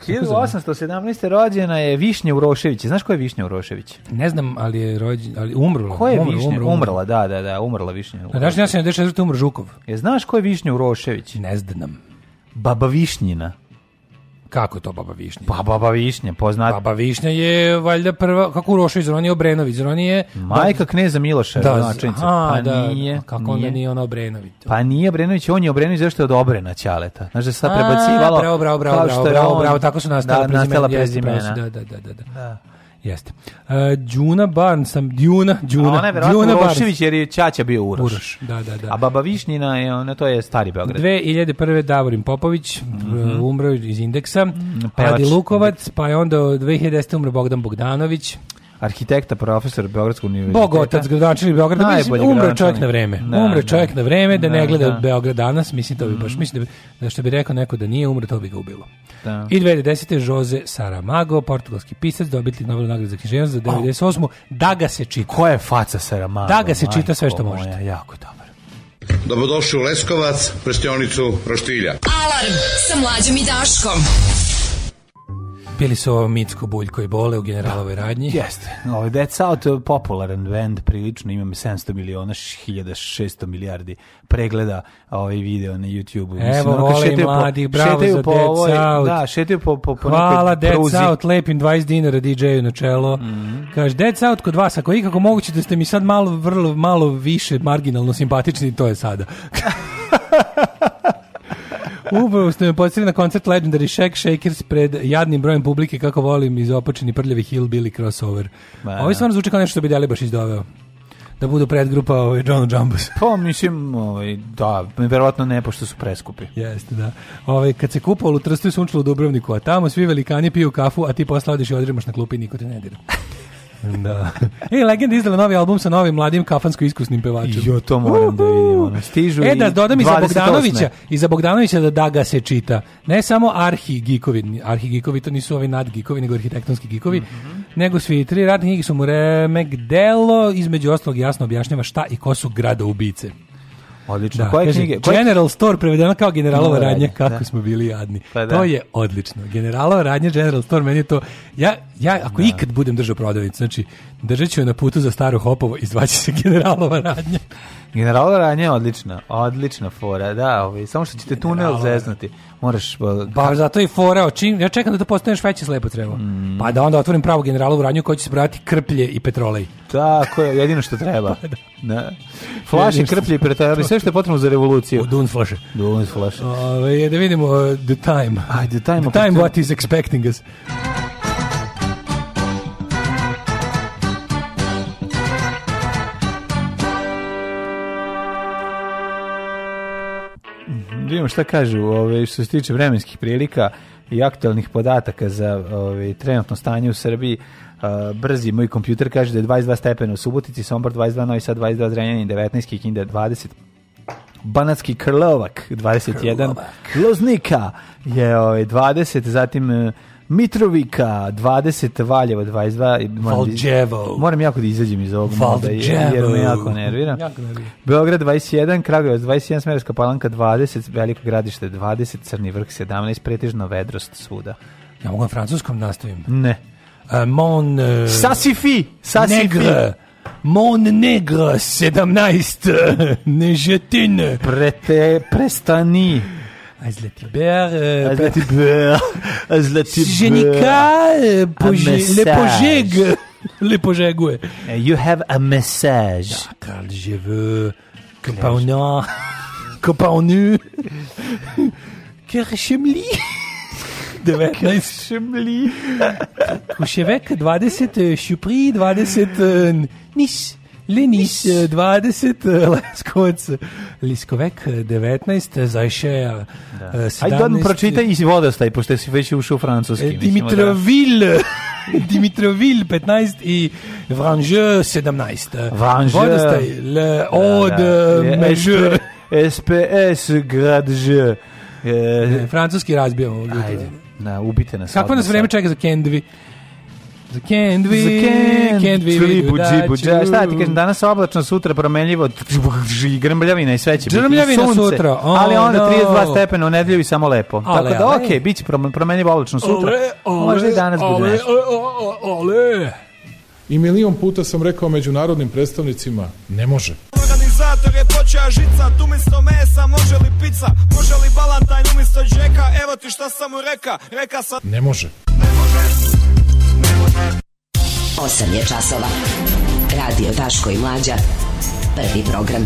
1817. rođena je Višnja Urošević. Znaš ko je Višnja Urošević? Ne znam, ali je rođena, ali umrla. Ko je umrla, Višnja? Umrla, umrla, da, da, da, umrla Višnja. Urošević. Znaš, ja sam je 94. Da umr Žukov. Je, znaš ko je Višnja Urošević? Ne znam. Baba Višnjina. Kako to Baba Višnja? Pa Baba Višnja, poznat. Baba Višnja je valjda prva, kako Urošević, on je Obrenović, on je... Majka kneza Miloša, da, značenica. Pa da, nije. Da, kako nije. onda nije ona Obrenović? Pa nije Obrenović, on je Obrenović zašto je od Obrena Ćaleta. Znaš da sad prebacivalo... Bravo, bravo, bravo, bravo, bravo, bravo, tako su nastala da, prezimena. Da, da, da, da. da. Jeste. Uh, Đuna Barn sam Đuna, Đuna. Đuna Urošević jer je Ćaća bio Uroš. Uroš, da, da, da. A Baba Višnjina je ona to je stari Beograd. 2001 Davorin Popović mm -hmm. umro iz Indeksa. Mm, Adi Lukovac, pa je onda 2010 umro Bogdan Bogdanović arhitekta, profesor Beogradskog univerziteta. Bog otac, gradonačelnik Beograda. Najbolji mislim, umre čovjek na vreme. Da, umre da. čovjek na vreme da, da ne gleda da. Beograd danas. Mislim, to bi baš, mhm. mislim da, bi, da što bi rekao neko da nije umre, to bi ga ubilo. Da. I 2010. Jose Saramago, portugalski pisac, dobitli Nobelu nagradu za književnost za 98. Oh. Da ga se čita. Koja je faca Saramago? Da ga se čita Majko, sve što možete. Moja, jako dobro. Dobrodošli u Leskovac, prštionicu Roštilja. Alarm sa mlađom i Daškom. Bili su ovo Micko Buljko i Bole u generalovoj da. radnji. Jeste. Ovo, That's Out popularan band, prilično imam 700 miliona, 1600 milijardi pregleda ovaj video na YouTube-u. Evo, ono vole i mladi, po, bravo za po That's ovoj, Out. Da, šetaju po, po, po Hvala That's pruzi. Out, lepim 20 dinara DJ-u na čelo. Mm -hmm. Kaže, That's Out kod vas, ako ikako moguće da ste mi sad malo, vrlo, malo više marginalno simpatični, to je sada. Upravo ste me podsjeli na koncert Legendary Shake Shakers pred jadnim brojem publike kako volim iz opačeni prljavi hillbilly crossover. Ma, Ovo da. stvarno zvuči kao nešto što bi Deli baš izdoveo da budu predgrupa ovaj John Jumbus. Pa mislim, ovaj da, verovatno ne pošto su preskupi. Jeste, da. Ovaj kad se kupao u Trstu i sunčalo u Dubrovniku, a tamo svi velikani piju kafu, a ti posle odeš i odremaš na klupi i niko te ne dira. Da. e, Legenda izdala novi album sa novim mladim kafansko-iskusnim pevačima. Jo, to moram da vidim. Ono. Stižu e, da dodam i za Bogdanovića, i za Bogdanovića da da ga se čita. Ne samo arhi-gikovi, arhi-gikovi to nisu ovi nad-gikovi, nego arhitektonski gikovi, mm -hmm. nego svi tri radne knjige su mu remek delo, između ostalog jasno objašnjava šta i ko su grada ubice. Odlično. Da, koje kaže, knjige? Koje... General Store prevedeno kao Generalova da, da, radnja, radnja, kako da. smo bili jadni. Pa da. to je odlično. Generalova radnja, General Store, meni je to... Ja, ja ako da. ikad budem držao prodavnicu, znači, držat ću je na putu za staru hopovo i zvaće se Generalova radnja. General Ranja je odlična, odlična fora, da, ovaj, samo što ćete tunel zeznuti. Moraš... Pa zato i fora, čim, ja čekam da to postaneš veće slepo treba, Mm. Pa da onda otvorim pravu generalovu Ranju koja će se brati krplje i petrolej. Tako je, jedino što treba. pa da. da. Flaše, krplje i petrolej, sve što je potrebno za revoluciju. U Dun flaše. Dun flaše. da vidimo uh, the time. Aj, the time. The time what is expecting us. vidimo šta kažu ove, što se tiče vremenskih prilika i aktualnih podataka za ove, trenutno stanje u Srbiji. Uh, brzi moj kompjuter kaže da je 22 stepena u Subotici, Sombor 22, Novi Sad 22, Zrenjanin 19, Kikinda 20, Banatski Krlovak 21, Krlovak. Loznika je ove, 20, zatim Mitrovica 20, Valjevo 22. Valjevo. Moram jako da izađem iz ovog moda, jer me jako nervira. Beograd 21, Kragujevac 21, Smerska palanka 20, Veliko gradište 20, Crni vrh 17, pretežno vedrost svuda. Ja mogu na francuskom nastavim? Ne. Uh, mon... Uh, e, Sasifi! Sasifi! Negre. Mon negre 17, nežetin. Prete, prestani. Azlatiber. Euh, Azlatiber. Euh, le Le Pogeg, You have a message. Carl, ah, je veux copain copain nu. me de Šemli. U me avec 20 Šupri, 20 Lenić 20, eh, eh, Leskovac, Liskovek eh, 19, Zajšeja da. 17. Ajde, odmah pročitaj iz vodostaj, pošto si već ušao u francuski. Dimitroville da... Dimitrovil 15 i Vranjeux 17. Vranjeux. Vodostaj, le, od, da, da. Mežur. SPS grad Ž. francuski razbijamo. Ajde, na, ubite nas. Kako nas vreme čeka za Kendvi? Can't we, can't, can't we, we do that you. Šta ti kažem, danas oblačno, sutra promenljivo, grmljavina i sve će biti. Grmljavina sutra. Oh, ali onda 32 stepena u nedelju i samo lepo. Ale, Tako da, okej, okay, bit će promenljivo oblačno sutra. Možda i danas bude nešto. Ale, I milion puta sam rekao međunarodnim predstavnicima, ne može. Organizator je počeo žica, tu misto mesa, može li pizza, može li balantajn umjesto džeka, evo ti šta sam mu reka, reka sam... Ne može. Ne može. 8 je časova. Radio Daško i Mlađa. Prvi program.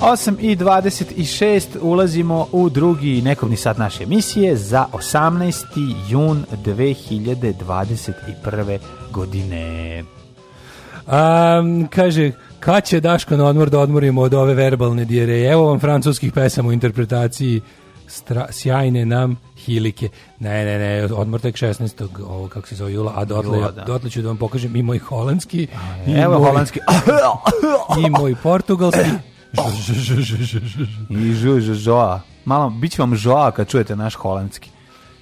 Osam i 26 ulazimo u drugi nekovni sat naše emisije za 18. jun 2021. godine. Um, kaže, kad će Daško na odmor da odmorimo od ove verbalne dijereje? Evo vam francuskih pesama u interpretaciji stra, sjajne nam hilike. Ne, ne, ne, odmor tek 16. ovo kako se zove jula, a dotle, jula, da. dotle ću da vam pokažem i moj holandski, a, i, evo, moj, holandski. i moj portugalski. Oh. I žu, žu, žoa. Malo, bit vam žoa kad čujete naš holandski.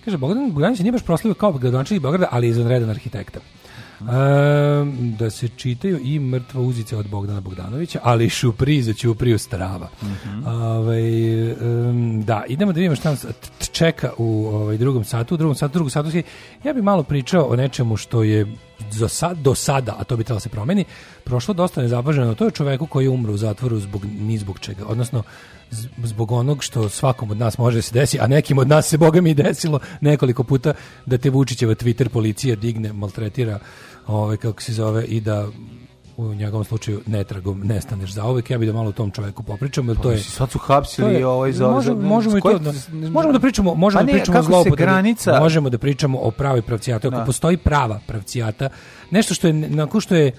Kaže, Bogdan Bogdanić nije baš proslivio kao gradonačelnik Beograda, ali je izvanredan arhitekta. Um, da se čitaju i Mrtva uzica od Bogdana Bogdanovića, ali i Šupri za Ćupriju Strava. Mm da, idemo da vidimo šta nas čeka u ovaj, drugom satu. U drugom satu, drugom satu, ja bih malo pričao o nečemu što je do sad, do sada, a to bi trebalo da se promeni, prošlo dosta nezabaženo. To je čoveku koji je umro u zatvoru zbog, ni zbog čega. Odnosno, zbog onog što svakom od nas može da se desiti, a nekim od nas se boga mi desilo nekoliko puta da te Vučićeva Twitter policija digne, maltretira ovaj, kako se zove i da u njegovom slučaju netragom nestaneš za uvek. Ja bih da malo o tom čoveku popričam, jer pa to je sad su hapsili je, ovaj za možemo, možemo i to da, možemo da pričamo, možemo pa da ne, da pričamo zlobu, granica... možemo da pričamo o pravoj pravcijata, ako no. Da. postoji prava pravcijata, nešto što je nakon što je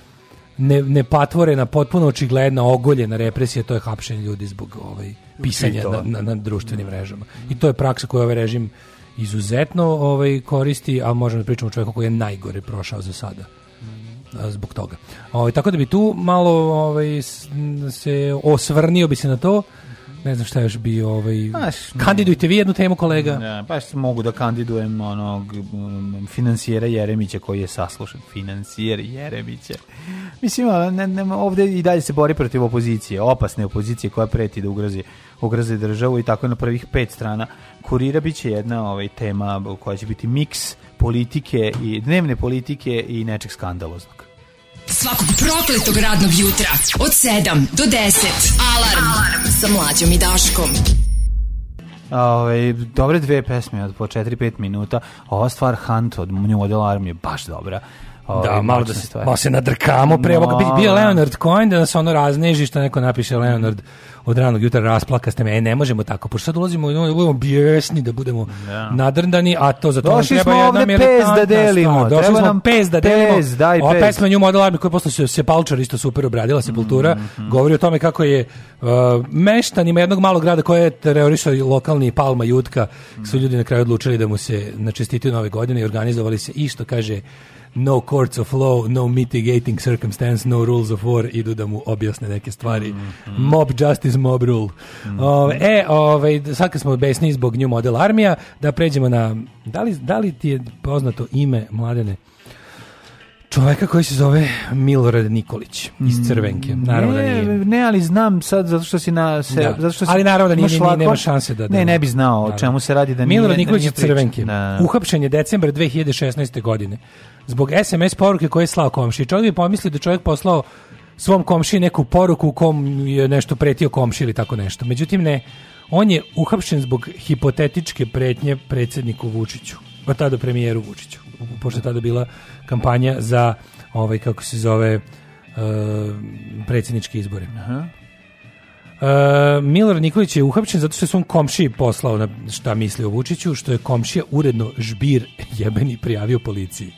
ne, ne patvorena, potpuno očigledna, ogoljena represija, to je hapšenje ljudi zbog ovaj, pisanja na, na, na, društvenim mrežama. I to je praksa koju ovaj režim izuzetno ovaj, koristi, a možemo da pričamo o čovjeku koji je najgore prošao za sada zbog toga. Ovaj tako da bi tu malo ovaj se osvrnio bi se na to ne znam šta još bi ovaj Aš, kandidujte vi jednu temu kolega. Ne, baš pa mogu da kandidujem onog um, financijera Jeremića koji je saslušan finansijer Jeremića. Mislim ne, ne, ovde i dalje se bori protiv opozicije, opasne opozicije koja preti da ugrozi ugrozi državu i tako na prvih pet strana kurira biće jedna ovaj tema koja će biti miks politike i dnevne politike i nečeg skandaloznog. Svakog prokletog radnog jutra od 7 do 10. Alarm, Alarm. sa mlađom i Daškom. Ove, dobre dve pesme od po 4-5 minuta. Ova stvar Hunt od New Model Army je baš dobra da, malo da se, stvari. malo se nadrkamo pre no, Bio Leonard Cohen da nas ono razneži što neko napiše Leonard od ranog jutra rasplaka ste me. E, ne možemo tako, pošto sad ulazimo i da budemo bijesni, da budemo yeah. Da. nadrndani, a to za to Došli treba jedna militantna da delimo. Došli treba smo nam pes da delimo. Pes, Ova pesma New Model Army koja posle se, se Palčar isto super obradila, se kultura, mm -hmm. govori o tome kako je uh, meštanima jednog malog grada koje je terorisao lokalni Palma Jutka, mm -hmm. su mhm. ljudi na kraju odlučili da mu se načestitaju nove godine i organizovali se isto, kaže no courts of law, no mitigating circumstance, no rules of war, idu da mu objasne neke stvari. Mm -hmm. Mob justice, mob rule. Mm -hmm. ove, e, ovaj, sad kad smo besni zbog nju model armija, da pređemo na, da li, da li ti je poznato ime, mladene? čoveka koji se zove Milorad Nikolić iz mm, Crvenke. Naravno da ne, da nije. Ne, ali znam sad zato što si na se, da. zato što si Ali naravno da nije, nije, nije nema šanse da, da Ne, ne bi znao o čemu se radi da Milorad da Nikolić iz Crvenke. Da. Uhapšen je decembar 2016. godine zbog SMS poruke koje je slao komši. Čovjek bi pomislio da čovjek poslao svom komši neku poruku u kom je nešto pretio komši ili tako nešto. Međutim, ne. On je uhapšen zbog hipotetičke pretnje predsjedniku Vučiću, pa tada premijeru Vučiću, pošto je tada bila kampanja za ovaj, kako se zove, uh, e, predsjedničke izbore. Aha. Uh, e, Milor Nikolić je uhapćen zato što je svom komšiji poslao na šta misli o Vučiću, što je komšija uredno žbir jebeni prijavio policiji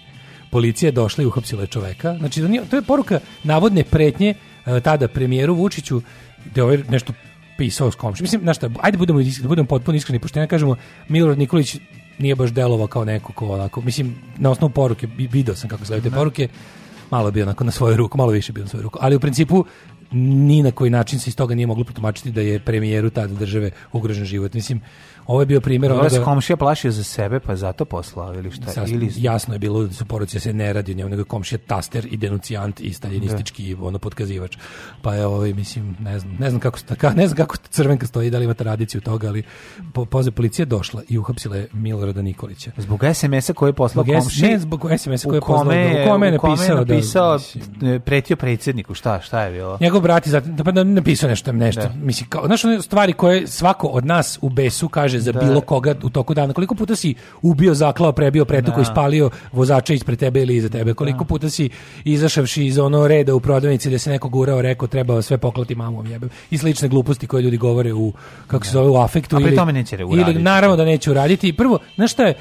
policija je došla i uhapsila čoveka. Znači, to je poruka navodne pretnje e, tada premijeru Vučiću, gde da ovaj nešto pisao s komšom. Mislim, znaš šta, ajde budemo, da budemo potpuno iskreni, pošteno kažemo, Milorad Nikolić nije baš delova kao neko ko onako, mislim, na osnovu poruke, video sam kako se poruke, malo je bio onako na svoju ruku, malo više bio na svoju ruku, ali u principu ni na koji način se iz toga nije moglo protumačiti da je premijeru tada države ugrožen život. Mislim, ovo je bio primjer onoga... Da se komšija plašio za sebe, pa zato poslao ili šta? Sas, ili... Jasno je bilo da su porodice da se ne radi o njemu, nego komšija taster i denucijant i staljinistički da. ono podkazivač. Pa je ovo, ovaj, mislim, ne znam, ne znam kako, se ne znam kako crvenka stoji, da li ima tradiciju toga, ali po, poze policija došla i uhapsila je Milorada Nikolića. Zbog SMS-a koje je poslao komšija? komši? Ne, zbog SMS-a koje je poslao, u kome je napisao, da, e, pretio predsjedniku, šta, šta je bilo? Njegov brati zato da pa da napisao nešto nešto. Ne. Da. Mislim kao znaš one stvari koje svako od nas u besu kaže za da. bilo koga u toku dana. Koliko puta si ubio, zaklao, prebio, pretukao, da. ispalio vozača ispred tebe ili iza tebe. Koliko puta si izašavši iz onog reda u prodavnici da se neko gurao, rekao treba sve poklati mamom jebem. I slične gluposti koje ljudi govore u kako se zove u afektu A ili neće ili naravno da neće uraditi. Prvo, znaš šta je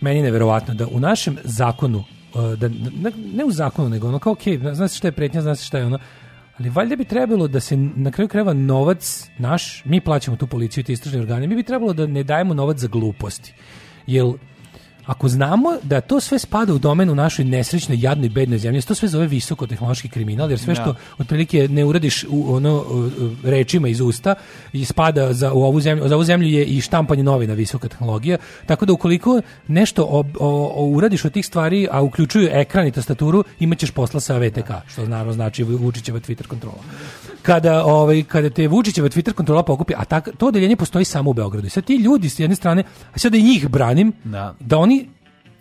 meni neverovatno da u našem zakonu e, da, ne, ne u zakonu nego ono kao okej, okay, znaš šta je pretnja, znaš šta je ono Ali valjda bi trebalo da se na kraju kreva novac naš, mi plaćamo tu policiju i te istražne organe, mi bi trebalo da ne dajemo novac za gluposti. Jel, Ako znamo da to sve spada u domenu našoj nesrećnoj, jadnoj, bednoj zemlji, da to sve zove visoko tehnološki kriminal, jer sve što da. otprilike ne uradiš u ono rečima iz usta i spada za u ovu zemlju, za ovu zemlju je i štampanje novina visoka tehnologija. Tako da ukoliko nešto ob, o, o, uradiš od tih stvari, a uključuju ekran i tastaturu, imaćeš posla sa VTK, da. što naravno znači Vučićeva Twitter kontrola. Kada ovaj kada te Vučićeva Twitter kontrola pokupi, a tak, to odeljenje postoji samo u Beogradu. I sad ti ljudi s jedne strane, a sad da njih branim, da oni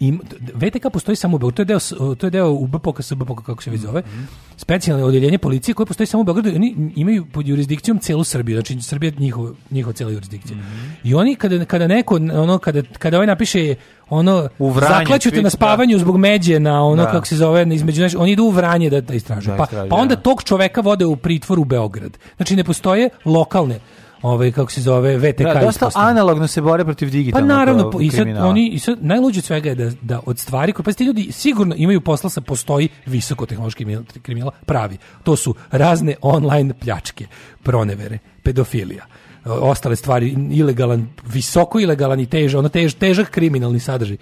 im, VTK postoji samo u Beogradu, to je deo, to je deo UBPOK, SBPOK, kako se već zove, mm -hmm. specijalno odjeljenje policije koje postoji samo u Beogradu oni imaju pod jurisdikcijom celu Srbiju, znači Srbija je njihova njihov cela jurisdikcija. Mm -hmm. I oni kada, kada neko, ono, kada, kada ovaj napiše ono, zaklaćujete na da. spavanju da. zbog međe na ono, da. kako se zove, između naš, oni idu u Vranje da, da istražuju. Da pa, pa onda da. tog čoveka vode u pritvor u Beograd. Znači ne postoje lokalne ovaj kako se zove VTK da, dosta analogno se bore protiv digitalnog pa naravno i sad oni i sad najluđe svega je da da od stvari koje pa ti ljudi sigurno imaju posla sa postoji visoko tehnološki kriminal pravi to su razne online pljačke pronevere pedofilija ostale stvari ilegalan visoko ilegalan i teže ono tež, težak kriminalni sadržaj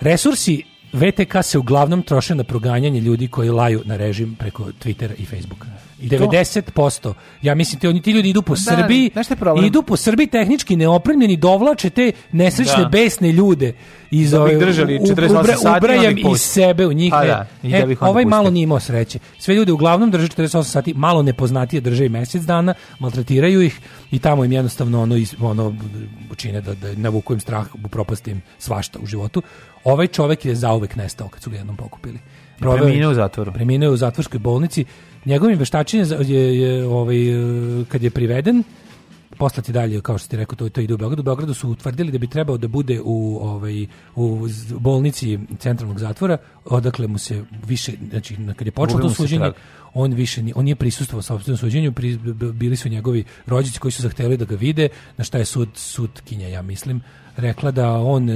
resursi VTK se uglavnom troše na proganjanje ljudi koji laju na režim preko Twittera i Facebooka I 90%. Ja mislim ti oni ti ljudi idu po da, Srbiji, I idu po Srbiji tehnički neopremljeni, dovlače te nesrećne da. besne ljude iz da ove držali 48 ubra, sati i sebe u njih. A, pa e, da, i da e, da ovaj malo nije imao sreće. Sve ljude uglavnom drže 48 sati, malo nepoznatije drže i mesec dana, maltretiraju ih i tamo im jednostavno ono ono čine da da navuku strah, bu propastim svašta u životu. Ovaj čovek je zauvek nestao kad su ga jednom pokupili. Proveo, preminuo u zatvoru. Preminuo u zatvorskoj bolnici. Njegovim veštačenjem je, je, ovaj, e, kad je priveden, poslati dalje, kao što ste rekao, to, to ide u Beogradu. U Beogradu su utvrdili da bi trebao da bude u, ovaj, u bolnici centralnog zatvora, odakle mu se više, znači kad je počelo to suđenje, on više nije, on nije prisustvovao sopstvenom suđenju, pri, bili su njegovi rođici koji su zahteli da ga vide, na šta je sud, sutkinja, ja mislim, rekla da on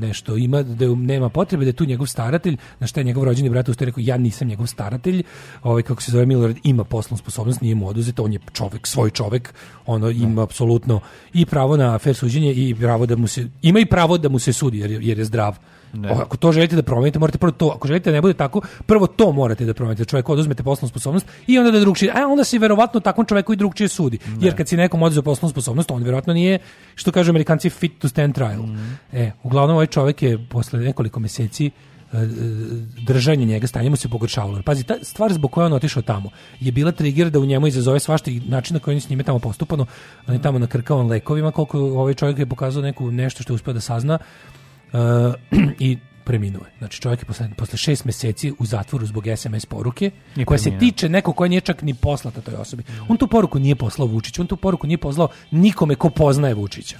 nešto ima, da nema potrebe, da je tu njegov staratelj, na šta je njegov rođeni brat ustaje rekao, ja nisam njegov staratelj, ovaj, kako se zove Milorad, ima poslovnu sposobnost, nije mu oduzeta, on je čovek, svoj čovek, ono ima da. apsolutno i pravo na fair suđenje i pravo da mu se, ima i pravo da mu se sudi, jer, jer je zdrav Ne. Ako to želite da promenite, morate prvo to. Ako želite da ne bude tako, prvo to morate da promenite. Da čovek oduzmete poslovnu sposobnost i onda da drugčije. A onda se verovatno takvom čoveku i drugčije sudi. Ne. Jer kad si nekom oduzeo poslovnu sposobnost, on verovatno nije, što kažu Amerikanci, fit to stand trial. Mm. E, uglavnom ovaj čovek je posle nekoliko meseci e, e, držanje njega, stanje mu se pogoršavalo. Pazi, ta stvar zbog koje on otišao tamo je bila trigger da u njemu izazove svašta i način na koji on s njime tamo postupano. On je tamo nakrkao on lekovima, koliko ovaj čovjek je pokazao neku, nešto što je uspio da sazna Uh, i preminuo je. Znači čovjek je posle, posle šest meseci u zatvoru zbog SMS poruke I koja se tiče nekog koja nije čak ni poslata toj osobi. Mm. On tu poruku nije poslao Vučiću, on tu poruku nije poslao nikome ko poznaje Vučića.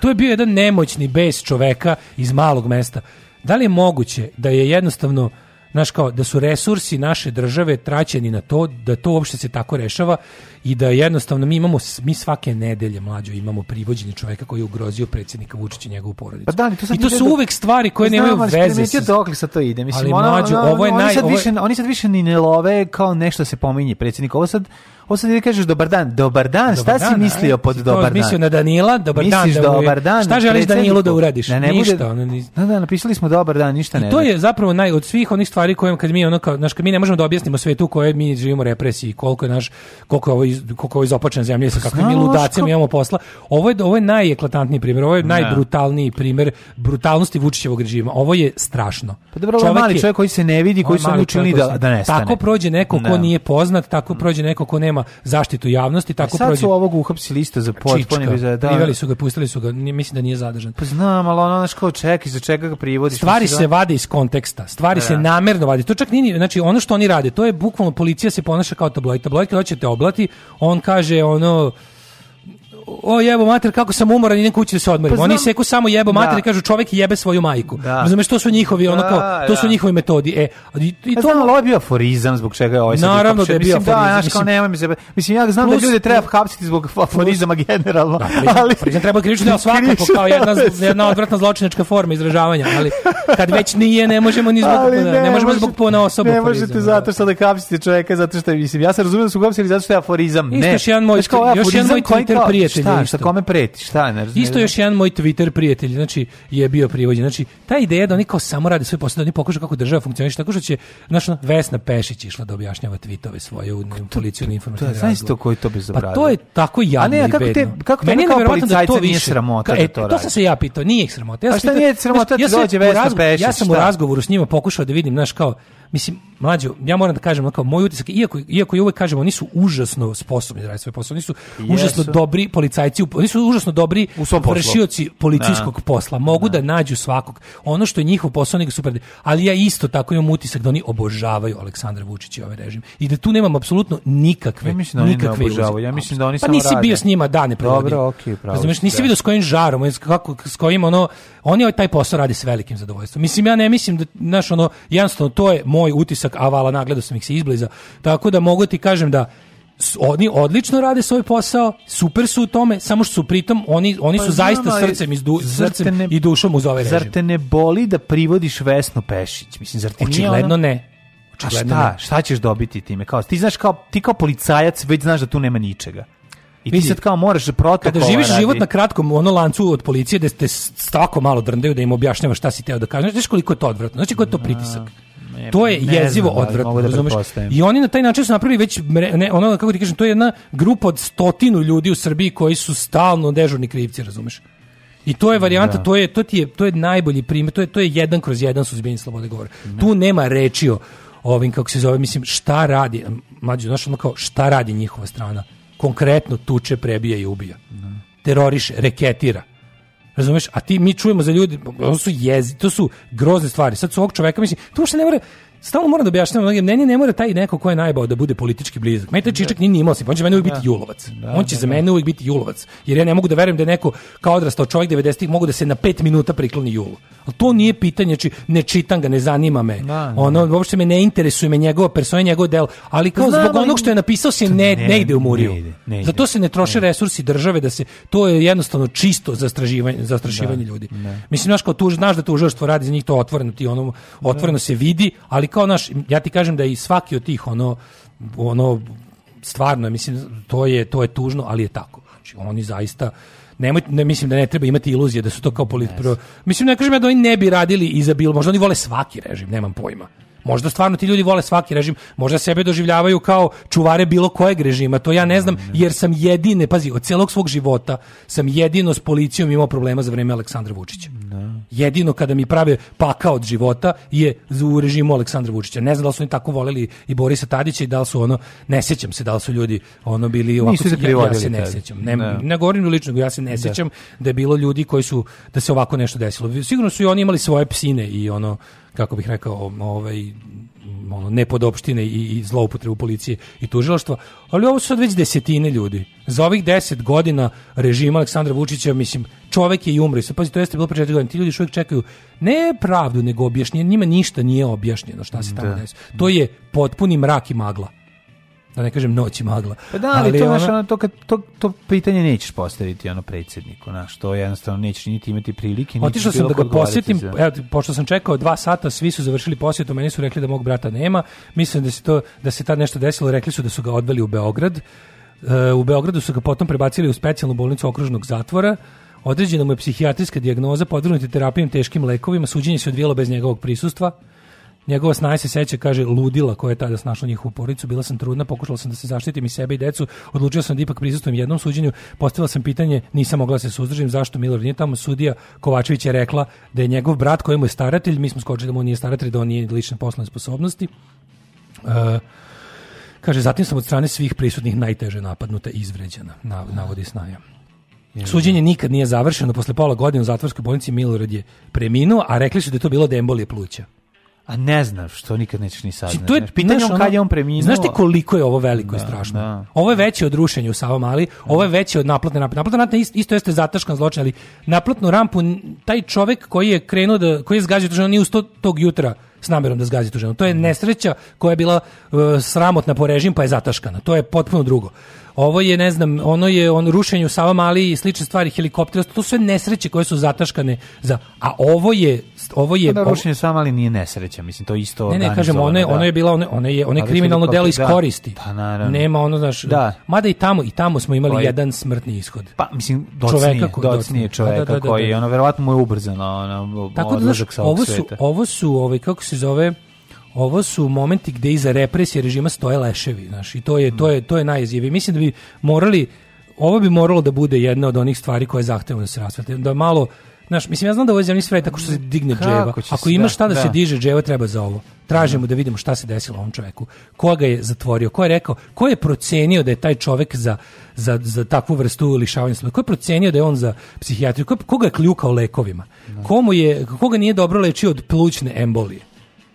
To je bio jedan nemoćni bes čoveka iz malog mesta. Da li je moguće da je jednostavno znaš kao, da su resursi naše države traćeni na to, da to uopšte se tako rešava i da jednostavno mi imamo mi svake nedelje mlađo imamo privođenje čoveka koji je ugrozio predsjednika Vučića i njegovu porodicu. Pa da, to I to su uvek stvari koje znam, nemaju veze sa dokle sa to ide. Mislim, ali mlađo, ono, ovo je oni naj sad više, oni sad više ni ne love kao nešto se pominje predsjednik. Ovo sad Ovo sad ti kažeš dobar dan, dobar dan, dobar šta dan, si mislio pod dobar dan? Mislio na Danila, dobar Misliš dan. Da dobar dan, šta želiš Danilu da uradiš? Ne, ne ništa. Bude, ne, da, da, napisali smo dobar dan, ništa I ne. I to je zapravo naj, od svih onih stvari kojim kad mi ono kao, znaš, kad mi ne možemo da objasnimo svetu koje mi živimo represiji, koliko je naš, koliko je ovo, iz, koliko je ovo izopačena zemlja, sa kakvim mi ludacima imamo posla. Ovo je, ovo je najeklatantniji primjer, ovo je najbrutalniji primjer brutalnosti Vučićevog režima. Ovo je strašno. Pa dobro, ovo je mali čovjek koji se ne vidi, koji se učini da, da nestane. Tako prođe neko ko nije poznat, tako mm. prođe neko ko nema nema zaštitu javnosti, tako prođe. Sad su ovog uhapsili isto za potpuni za da. Priveli su ga, pustili su ga, mislim da nije zadržan. Pa znam, ali ono znači kao čeki za čega ga privodi. Stvari da- se da... vade iz konteksta, stvari da. se da. namerno vade. To čak nije, znači ono što oni rade, to je bukvalno policija se ponaša kao tabloid. Tabloid kada hoćete oblati, on kaže ono o jebo mater kako sam umoran i idem kući da se odmorim. Pa Oni seku samo jebo da. mater i kažu čovjek jebe svoju majku. Da. Razumeš to su njihovi ono da, kao to da. su njihovi metodi. E i, i pa to malo je bio aforizam zbog čega je ovaj Naravno da je bio da, aforizam. Da, znaš kao nema mi se. Mislim ja znam plus, da ljude treba hapsiti zbog aforizama generalno. Da, ali aforizam treba kričiti da svakako kao jedna jedna odvratna zločinačka forma izražavanja, ali kad već nije ne možemo ni zbog ne, ne, možemo zbog pona osobu. Ne možete zato što da hapsite čovjeka zato što mislim ja se razumem da su hapsili zato što je aforizam. Ne. Još jedan moj još jedan moj Twitter prijatelj prijatelj. Šta, šta kome preti, šta? Ne, isto još jedan moj Twitter prijatelj, znači je bio privođen. Znači ta ideja da oni kao samo rade svoj posao, da oni pokušaju kako država funkcioniše, tako što će znači Vesna Pešić išla da objašnjava tvitove svoje u policiju na informativni razgovor. Znaš to koji to bezobradio. Pa to je tako jadno. A ne, a kako te kako kako, kao da policajca da nije sramota e, da to radi. To sam se ja pitao, nije ih sramota. Ja a pa šta nije sramota da dođe Vesna Pešić? Ja sam u razgovoru s njima pokušao da vidim, znaš kao mislim, mlađo, ja moram da kažem, kao, moj utisak, iako, iako je uvek kažemo, oni su užasno sposobni da rade svoj posao, oni su Jesu. užasno dobri policajci, oni su užasno dobri vršioci policijskog da. posla, mogu da. da. nađu svakog. Ono što je njihov posao, nego super. Ali ja isto tako imam utisak da oni obožavaju Aleksandra Vučića i ovaj režim. I da tu nemam apsolutno nikakve, ja mislim da oni nikakve ne Ja mislim da oni pa nisi rade. bio s njima dane prevodili. Dobro, okej, okay, pravo. Razumeš, nisi da. vidio s kojim žarom, kako, s kojim ono, oni ovaj taj posao radi s velikim zadovoljstvom. Mislim, ja ne mislim da, znaš, ono, jednostavno, to je moj moj utisak, a vala nagledao sam ih se izbliza. Tako da mogu ti kažem da oni odlično rade svoj posao, super su u tome, samo što su pritom oni oni pa, su znam, zaista srcem, izdu, srcem ne, i dušom uz ovaj režim. Zar te ne boli da privodiš Vesno Pešić? Mislim zar ti očigledno ne. Očigledno a šta, ne. šta ćeš dobiti time? Kao ti znaš kao ti kao policajac već znaš da tu nema ničega. I ti sad kao moraš da protokol Kada živiš radi. život na kratkom ono lancu od policije da te stako malo drndaju da im objašnjavaš šta si teo da kažeš, znaš koliko je to odvratno, znači koliko je to da. pritisak to je jezivo znam, da odvratno, da I oni na taj način su napravili već ne, ono kako ti kažem, to je jedna grupa od stotinu ljudi u Srbiji koji su stalno dežurni krivci, razumeš? I to je varijanta, da. to je to ti je to je najbolji primjer, to je to je jedan kroz jedan suzbijanje slobode govora. Ne. Tu nema reči o ovim kako se zove, mislim, šta radi, mlađe, znaš ono kao šta radi njihova strana. Konkretno tuče, prebija i ubija. Ne. Da. Teroriše, reketira Razumeš? A ti mi čujemo za ljudi, to su jezi, to su grozne stvari. Sad su ovog čoveka mislim, to uopšte ne mora stalno moram da objašnjavam mnogim, meni ne mora taj neko ko je najbao da bude politički blizak. Meni taj da. čičak nije ni imao on će za mene uvijek biti da. julovac. Da, on će za mene uvijek biti julovac, jer ja ne mogu da verujem da je neko kao odrastao čovjek 90-ih mogu da se na 5 minuta prikloni julu. Ali to nije pitanje, či, znači, ne čitam ga, ne zanima me. ono, uopšte me ne interesuje me njegova persona, njegov del, ali kao pa Znam, zbog onog što je napisao se ne, ne, ide u Muriju. Zato se ne troše resursi države da se, to je jednostavno čisto zastrašivanje, zastrašivanje ljudi. Mislim, znaš, kao tu, znaš da tužilaštvo radi za njih, to otvoreno, ti ono, otvoreno se vidi, ali kao naš, ja ti kažem da i svaki od tih ono, ono stvarno, mislim, to je, to je tužno, ali je tako. Znači, oni zaista, nemoj, ne, mislim da ne treba imati iluzije da su to kao polit... Yes. mislim, ne kažem ja da oni ne bi radili i za bilo, možda oni vole svaki režim, nemam pojma. Možda stvarno ti ljudi vole svaki režim, možda sebe doživljavaju kao čuvare bilo kojeg režima, to ja ne znam, jer sam jedine, pazi, od celog svog života sam jedino s policijom imao problema za vreme Aleksandra Vučića. Da. Jedino kada mi prave paka od života je u režimu Aleksandra Vučića. Ne znam da li su oni tako voleli i Borisa Tadića i da li su ono, ne sećam se da li su ljudi ono bili ovako, Nisu se ja, da. ja se ne sećam. Ne, ne. ne govorim lično, ja se ne sećam da. da je bilo ljudi koji su, da se ovako nešto desilo. Sigurno su i oni imali svoje psine i ono, kako bih rekao, ovaj, ono, nepodopštine i, i zloupotrebu policije i tužilaštva, ali ovo su sad već desetine ljudi. Za ovih 10 godina režima Aleksandra Vučića, mislim, čovek je i umri. Sad, pazi, to jeste bilo pre 4 godina. Ti ljudi još uvijek čekaju ne pravdu, nego objašnjenje. Njima ništa nije objašnjeno šta se tamo da. desilo. To je potpuni mrak i magla da ne kažem noć i magla. Pa da, ali, ali to, ona... naš, ono, to, kad, to, to pitanje nećeš postaviti ono predsjedniku, znaš, to jednostavno nećeš niti imati prilike. Otišao sam da ga posjetim, za... evo, pošto sam čekao dva sata, svi su završili posjetu, meni su rekli da mog brata nema, mislim da se, to, da se tad nešto desilo, rekli su da su ga odveli u Beograd, uh, u Beogradu su ga potom prebacili u specijalnu bolnicu okružnog zatvora, određena mu je psihijatrijska dijagnoza, podvrnuti terapijom teškim lekovima, suđenje se odvijelo bez njegovog prisustva, Njegova snaja se seća, kaže, ludila koja je tada snašla njihovu porodicu, bila sam trudna, pokušala sam da se zaštitim i sebe i decu, odlučila sam da ipak prisustujem jednom suđenju, postavila sam pitanje, nisam mogla da se suzdržim, zašto Milor nije tamo, sudija Kovačević je rekla da je njegov brat kojemu je staratelj, mi smo skočili da mu nije staratelj, da on nije lične poslovne sposobnosti. Uh, Kaže, zatim sam od strane svih prisutnih najteže napadnuta i izvređena, navodi Snaja. Suđenje nikad nije završeno, posle pola godina u zatvorskoj bolnici Milorad je preminuo, a rekli su da je to bilo da pluća. A ne znam što nikad nećeš ni saznati. Znači, to je pitanje znaš, kad je on preminuo. Znaš ti koliko je ovo veliko da, i strašno? Da. Ovo je veće od rušenja u Savom Mali, da. ovo je veće od naplatne rampe. Naplatna rampa isto, isto jeste zataškan zločin, ali naplatnu rampu taj čovjek koji je krenuo da koji je zgazio tuženu nije u tog jutra s namerom da zgazi tuženu. To je da. nesreća koja je bila uh, sramotna po režim pa je zataškana. To je potpuno drugo ovo je, ne znam, ono je on rušenju Sava Mali i slične stvari, helikoptere, to su sve nesreće koje su zataškane za, a ovo je, ovo je... Pa da, ovo... rušenje Sava Mali nije nesreća, mislim, to isto... Ne, ne, kažem, ono je, ono je bila, ono, ono je, ono je kriminalno delo iz da. koristi. Pa, naravno. Nema ono, znaš, da. mada i tamo, i tamo smo imali je... jedan smrtni ishod. Pa, mislim, docnije, docnije pa da, čoveka da, da, koji, ono, verovatno mu je ubrzano, ono, Tako da, znaš, ovo su, ovo su, ovaj, kako se zove, ovo su momenti gde iza represije režima stoje leševi, znaš, i to je, to je, to je najizjevije. Mislim da bi morali, ovo bi moralo da bude jedna od onih stvari koje zahtevamo da se rasvete, da malo, znaš, mislim, ja znam da ovo je zemlji sve tako što se digne dževa. Ako imaš da, šta da, da, se diže dževa, treba za ovo. Tražimo da. da vidimo šta se desilo ovom čoveku. Ko ga je zatvorio, ko je rekao, ko je procenio da je taj čovek za, za, za takvu vrstu lišavanja slobode, ko je procenio da je on za psihijatriju, ko, ko ga je kljukao lekovima, da. komu je, koga nije dobro lečio od plućne embolije.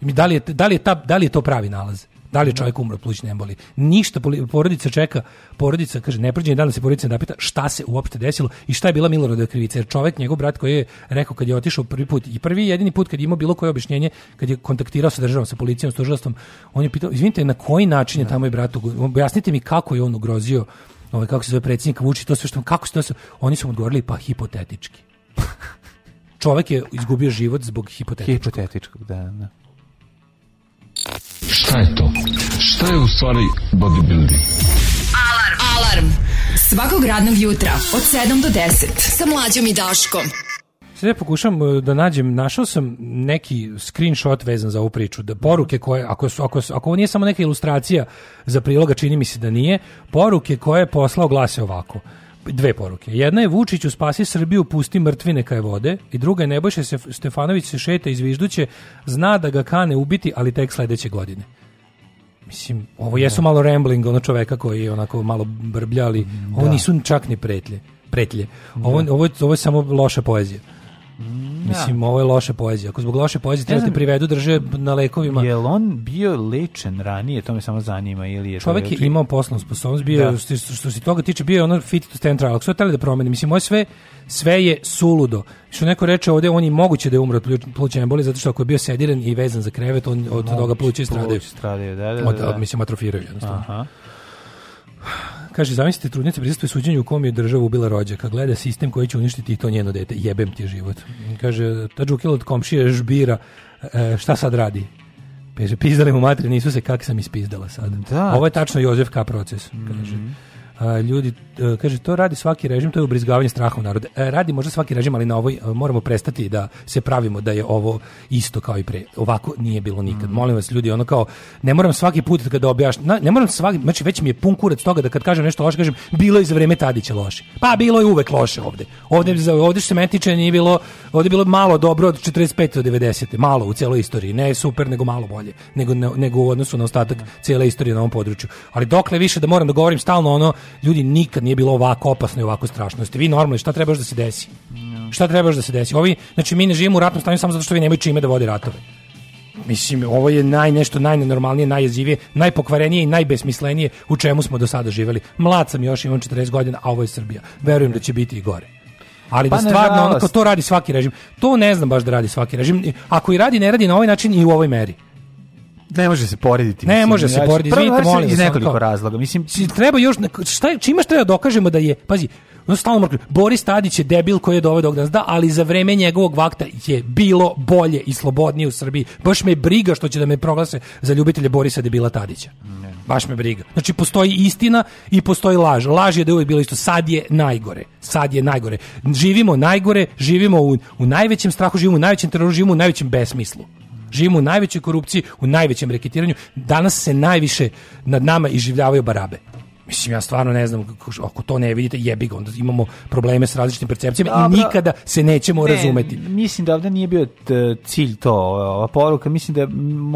I da li je, da li je, ta, da li je to pravi nalaz? Da li je čovjek umro od plućne embolije? Ništa, porodica čeka, porodica, kaže, neprođeni dan da se porodica pita šta se uopšte desilo i šta je bila Miloradova krivica. Jer čovjek, njegov brat koji je rekao kad je otišao prvi put i prvi jedini put kad je imao bilo koje objašnjenje, kad je kontaktirao sa državom, sa policijom, s tužilastom, on je pitao, izvinite, na koji način je da. tamo i bratu, objasnite mi kako je on ugrozio ovaj, kako se zove predsjednik Vučić, to sve što, kako se to sve, oni su mu odgovorili, pa hipotetički. čovjek je izgubio život zbog hipotetičkog. Hipotetičkog, da, da. Šta je to? Šta je u stvari bodybuilding? Alarm! Alarm! Svakog radnog jutra od 7 do 10 sa mlađom i Daškom. Sada pokušam e, da nađem, našao sam neki screenshot vezan za ovu priču, da poruke koje, ako, su, ako, ako ovo nije samo neka ilustracija za priloga, čini mi se da nije, poruke koje je poslao glase ovako – dve poruke. Jedna je Vučiću spasi Srbiju, pusti mrtvine kaj vode i druga je Nebojša Stefanović se šeta izvižduće, zna da ga kane ubiti, ali tek sledeće godine. Mislim, ovo da. jesu malo rambling, ono čoveka koji je onako malo brbljali, da. ovo nisu čak ni pretlje. pretlje. Ovo, da. ovo, ovo je samo loša poezija. Mm, mislim, da. ovo je loše poezija. Ako zbog loše poezije treba da te privedu, drže na lekovima. Je on bio lečen ranije? To me samo zanima. Ili je Čovjek je imao poslovnu sposobnost. Bio, da. Što, što, se toga tiče, bio je ono fit to stand trial. Ako su da promeni, mislim, ovo sve, sve je suludo. Što neko reče ovdje, on je moguće da je umro od plućne embolije, zato što ako je bio sediran i vezan za krevet, on od toga pluće stradaju. Stradaju, da, da, da. Od, da. od, mislim, atrofiraju jednostavno. Aha. Kaže, zamislite, trudnice prisustuje suđenju u kom je država ubila rođaka. Gleda sistem koji će uništiti i to njeno dete. Jebem ti život. Kaže, ta džukila od komšije žbira. E, šta sad radi? Kaže, pizdali mu materi, nisu se kak sam ispizdala sad. Da. Ovo je tačno Jozef K. proces, kaže. Mm -hmm. A, ljudi, e, kaže, to radi svaki režim, to je ubrizgavanje straha u narodu. E, radi možda svaki režim, ali na ovoj e, moramo prestati da se pravimo da je ovo isto kao i pre. Ovako nije bilo nikad. Mm. Molim vas, ljudi, ono kao, ne moram svaki put kada objašnjam, ne moram svaki, znači već mi je pun kurac toga da kad kažem nešto loše, kažem, bilo je za vreme Tadića loše. Pa bilo je uvek loše ovde. Ovde, ovde se meni nije bilo, ovde je bilo malo dobro od 45. do 90. Malo u celoj istoriji. Ne super, nego malo bolje. Nego, ne, nego u odnosu na ostatak da. cele istorije na ovom području. Ali dokle više da moram da govorim stalno ono, ljudi nikad nije bilo ovako opasno i ovako strašno. Jeste vi normalni, šta trebaš da se desi? Šta trebaš da se desi? Ovi, znači mi ne živimo u ratnom stanju samo zato što vi nemaju čime da vodi ratove. Mislim, ovo je naj nešto najnenormalnije, najjezivije, najpokvarenije i najbesmislenije u čemu smo do sada živeli. Mlad sam još, imam 40 godina, a ovo je Srbija. Verujem da će biti i gore. Ali da pa da stvarno, ono, to radi svaki režim. To ne znam baš da radi svaki režim. Ako i radi, ne radi na ovaj način i u ovoj meri. Ne može se porediti. Ne može se znači, porediti. Izvinite, molim iz nekoliko razloga. Mislim, treba još šta čime treba da dokažemo da je, pazi, on stalno mrkli. Boris Tadić je debil koji je doveo do da, ali za vreme njegovog vakta je bilo bolje i slobodnije u Srbiji. Baš me briga što će da me proglase za ljubitelje Borisa debila Tadića. Baš me briga. Znači postoji istina i postoji laž. Laž je da je uvijek bilo isto. Sad je najgore. Sad je najgore. Živimo najgore, živimo u, u najvećem strahu, živimo u najvećem teroru, živimo u najvećem besmislu. Živimo u najvećoj korupciji, u najvećem reketiranju. Danas se najviše nad nama iživljavaju barabe. Mislim, ja stvarno ne znam, ako to ne vidite, jebi ga, onda imamo probleme s različitim percepcijama Dobro. i nikada se nećemo ne, razumeti. Mislim da ovde nije bio e, cilj to, ova poruka, mislim da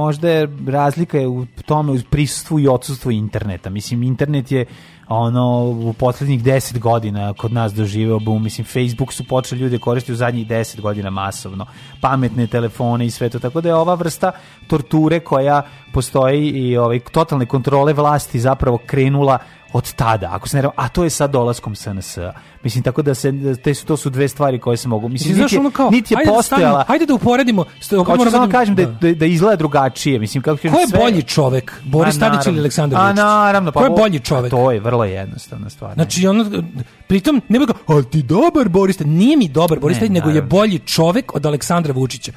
možda je razlika je u tome u prisustvu i odsustvu interneta. Mislim, internet je ono u poslednjih 10 godina kod nas doživeo bum. Mislim, Facebook su počeli ljudi koristiti u zadnjih 10 godina masovno. Pametne telefone i sve to. Tako da je ova vrsta torture koja postoji i ovaj, totalne kontrole vlasti zapravo krenula od tada, ako se ne a to je sa dolaskom SNS. Mislim tako da se te su to su dve stvari koje se mogu. Mislim znači niti je ajde da postojala. ajde da uporedimo. Sto, moram da kažem da, da. Da, da, izgleda drugačije, mislim kako Ko je bolji čovek? Boris Tadić ili Aleksandar Vučić? A naravno, pa ko je bolji čovek? To je vrlo jednostavna stvar. Znači ono pritom ne bih al ti dobar Boris, nije mi dobar Boris Tadić, nego je bolji čovek od Aleksandra Vučića.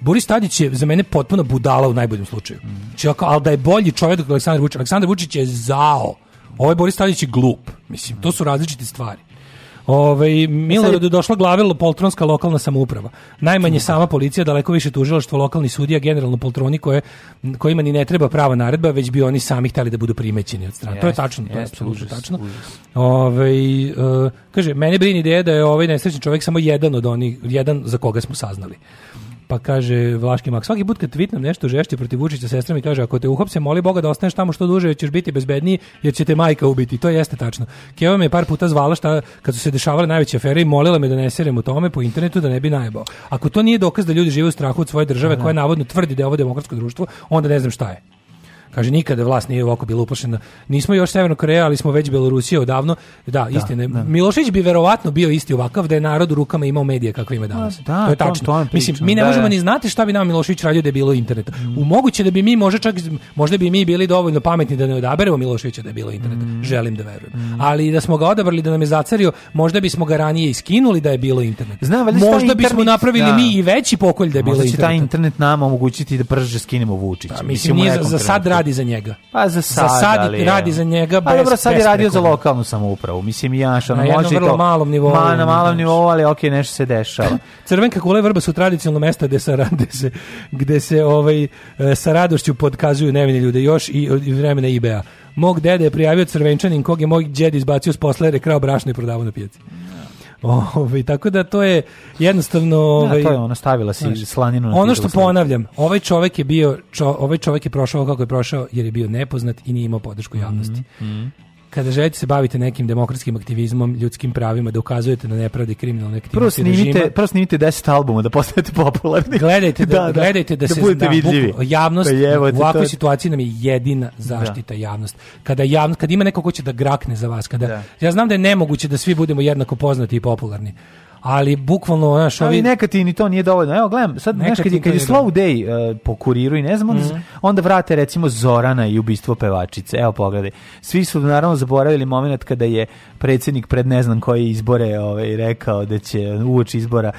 Boris Tadić je za mene potpuno budala u najboljem slučaju. Mm. Znači, al da je bolji čovjek od Aleksandra Vučića, Aleksandar Vučić je zao. Ovo ovaj je Boris Tadić glup. Mislim, to su različite stvari. Ove, ovaj, Miloradu e je došla glavilo poltronska lokalna samouprava. Najmanje sama policija, daleko više tužilaštvo, lokalni sudija, generalno poltroni koje, kojima ni ne treba prava naredba, već bi oni sami htjeli da budu primećeni od strane. Yes, to je tačno, yes, to je apsolutno yes, tačno. Ove, ovaj, uh, kaže, mene brini ideja da je ovaj nesrećni čovjek samo jedan od onih, jedan za koga smo saznali. Pa kaže Vlaški Mak, svaki put kad tvitnem nešto žešće protiv Vučića, sestra mi kaže, ako te uhapse, moli Boga da ostaneš tamo što duže, jer ćeš biti bezbedniji, jer će te majka ubiti. To jeste tačno. Keva me par puta zvala šta, kad su se dešavale najveće afere i molila me da ne serem u tome po internetu da ne bi najebao. Ako to nije dokaz da ljudi žive u strahu od svoje države, da, da. koja navodno tvrdi da je ovo demokratsko društvo, onda ne znam šta je. Kaže nikada vlast nije ovako bila uplašena. Nismo još Severna Koreja, ali smo već Belorusija odavno. Da, da istina. Da. Milošević bi verovatno bio isti ovakav da je narod u rukama imao medije kakve ima danas. Pa, da, to je tačno. To, to Mislim, mi ne da, možemo da. ni znati šta bi nam Milošević radio da je bilo interneta. Mm. Moguće da bi mi možda čak možda bi mi bili dovoljno pametni da ne odaberemo Miloševića da je bilo interneta. Mm. Želim da verujem. Mm. Ali da smo ga odabrali da nam je zacario, možda bismo ga ranije iskinuli da je bilo interneta. Znam, možda bismo internet, napravili da. mi i veći pokolj da je bilo interneta. Možda će taj internet nama omogućiti da brže skinemo Vučića. Pa, mislim, mislim nije za, za sad radi za njega. Pa za sad, za sad ali, radi za njega pa, dobro, sad je radio za lokalnu samoupravu. Mislim i ja što na jednom to, malom nivou. Ma, na malom nivou, ali okej, okay, nešto se dešava. Crvenka kula i vrba su tradicionalno mesta gde se rade se gde se ovaj e, sa radošću podkazuju nevini ljude još i, i vremena IBA. Mog dede je prijavio crvenčanin kog je moj djed izbacio s posla jer je krao brašno i prodavao na pijaci. Ove, ovaj, tako da to je jednostavno... ovaj ja, da, to je ovaj, ona stavila si znaš, slaninu na Ono što ponavljam, ovaj čovjek je bio, čo, ovaj čovjek je prošao kako je prošao jer je bio nepoznat i nije imao podršku javnosti. Mm -hmm kada želite da se bavite nekim demokratskim aktivizmom, ljudskim pravima, da ukazujete na nepravde kriminalne aktivnosti prvo snimite, režima. Prvo snimite 10 albuma da postanete popularni. Gledajte da-, da, da gledajte da, da se budete vidljivi. javnost pa u ovakvoj to... situaciji nam je jedina da. zaštita da. javnost. Kada javnost, kad ima neko ko će da grakne za vas, kada ja znam da je nemoguće da svi budemo jednako poznati i popularni, ali bukvalno znaš ali ovi... neka ti ni to nije dovoljno evo gledam sad znaš kad, je, kad je slow day uh, po kuriru i ne znam onda, mm -hmm. onda vrate recimo Zorana i ubistvo pevačice evo pogledaj svi su naravno zaboravili moment kada je predsjednik pred ne znam koje izbore ovaj rekao da će uoči izbora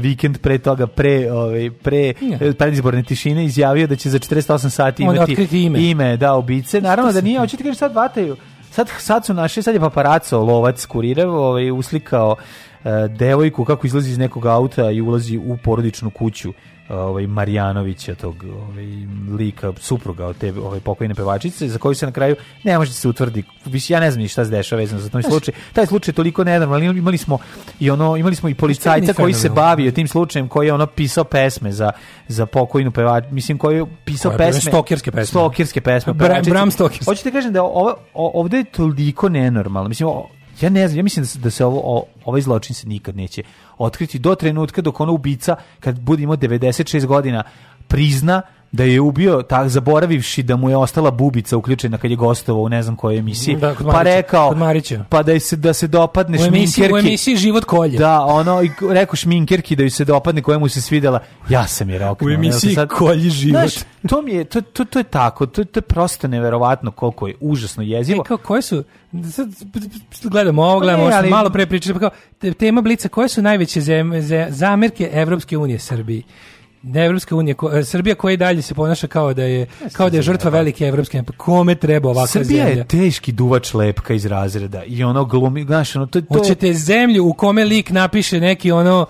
vikend pre toga pre ovaj pre ja. predizborne tišine izjavio da će za 48 sati imati ime. ime da ubice naravno da nije hoćete kaže sad vataju sad, sad su naši, sad je paparaco lovac kurirev ovaj, uslikao E, devojku kako izlazi iz nekog auta i ulazi u porodičnu kuću ovaj Marjanovića tog ovaj lika supruga od te ovaj pokojne pevačice za koju se na kraju ne može da se utvrdi mislim ja ne znam ni šta se dešava vezano za taj slučaj taj slučaj je toliko nenormalan imali smo i ono imali smo i policajca koji se bavio tim slučajem koji je ono pisao pesme za za pokojnu pevač mislim koji je pisao Koja pesme stokerske pesme stokerske pesme Bram, Bram Stokers hoćete da kažem da ovo ovde je toliko nenormalno mislim o, Ja ne znam, ja mislim da se, da se ovo, o, ovaj zločin se nikad neće otkriti do trenutka dok ono ubica, kad bude imao 96 godina, prizna da je ubio, tak, zaboravivši da mu je ostala bubica uključena kad je gostovao u ne znam kojoj emisiji, da, pa rekao, pa da, se, da se dopadne u emisiji, šminkerki. U emisiji život kolje. Da, ono, i rekao šminkerki da ju se dopadne koja mu se svidela, ja sam je rekao. U emisiji sad, kolji život. Znaš, to, mi je, to, to, to je tako, to, to je prosto neverovatno koliko je užasno jezivo. E, kao, koje su, sad gledamo ovo, gledamo ovo, ali... malo pre pričali, pa kao, tema Blica, koje su najveće zem, zem, zamerke Evropske unije Srbiji? Ne, Evropska unija, ko, e, Srbija koja i dalje se ponaša kao da je kao da je žrtva da. velike evropske pa kome treba ovakva Srbija zemlja. Srbija je teški duvač lepka iz razreda i ono glumi, znaš, ono to je to. Hoćete zemlju u kome lik napiše neki ono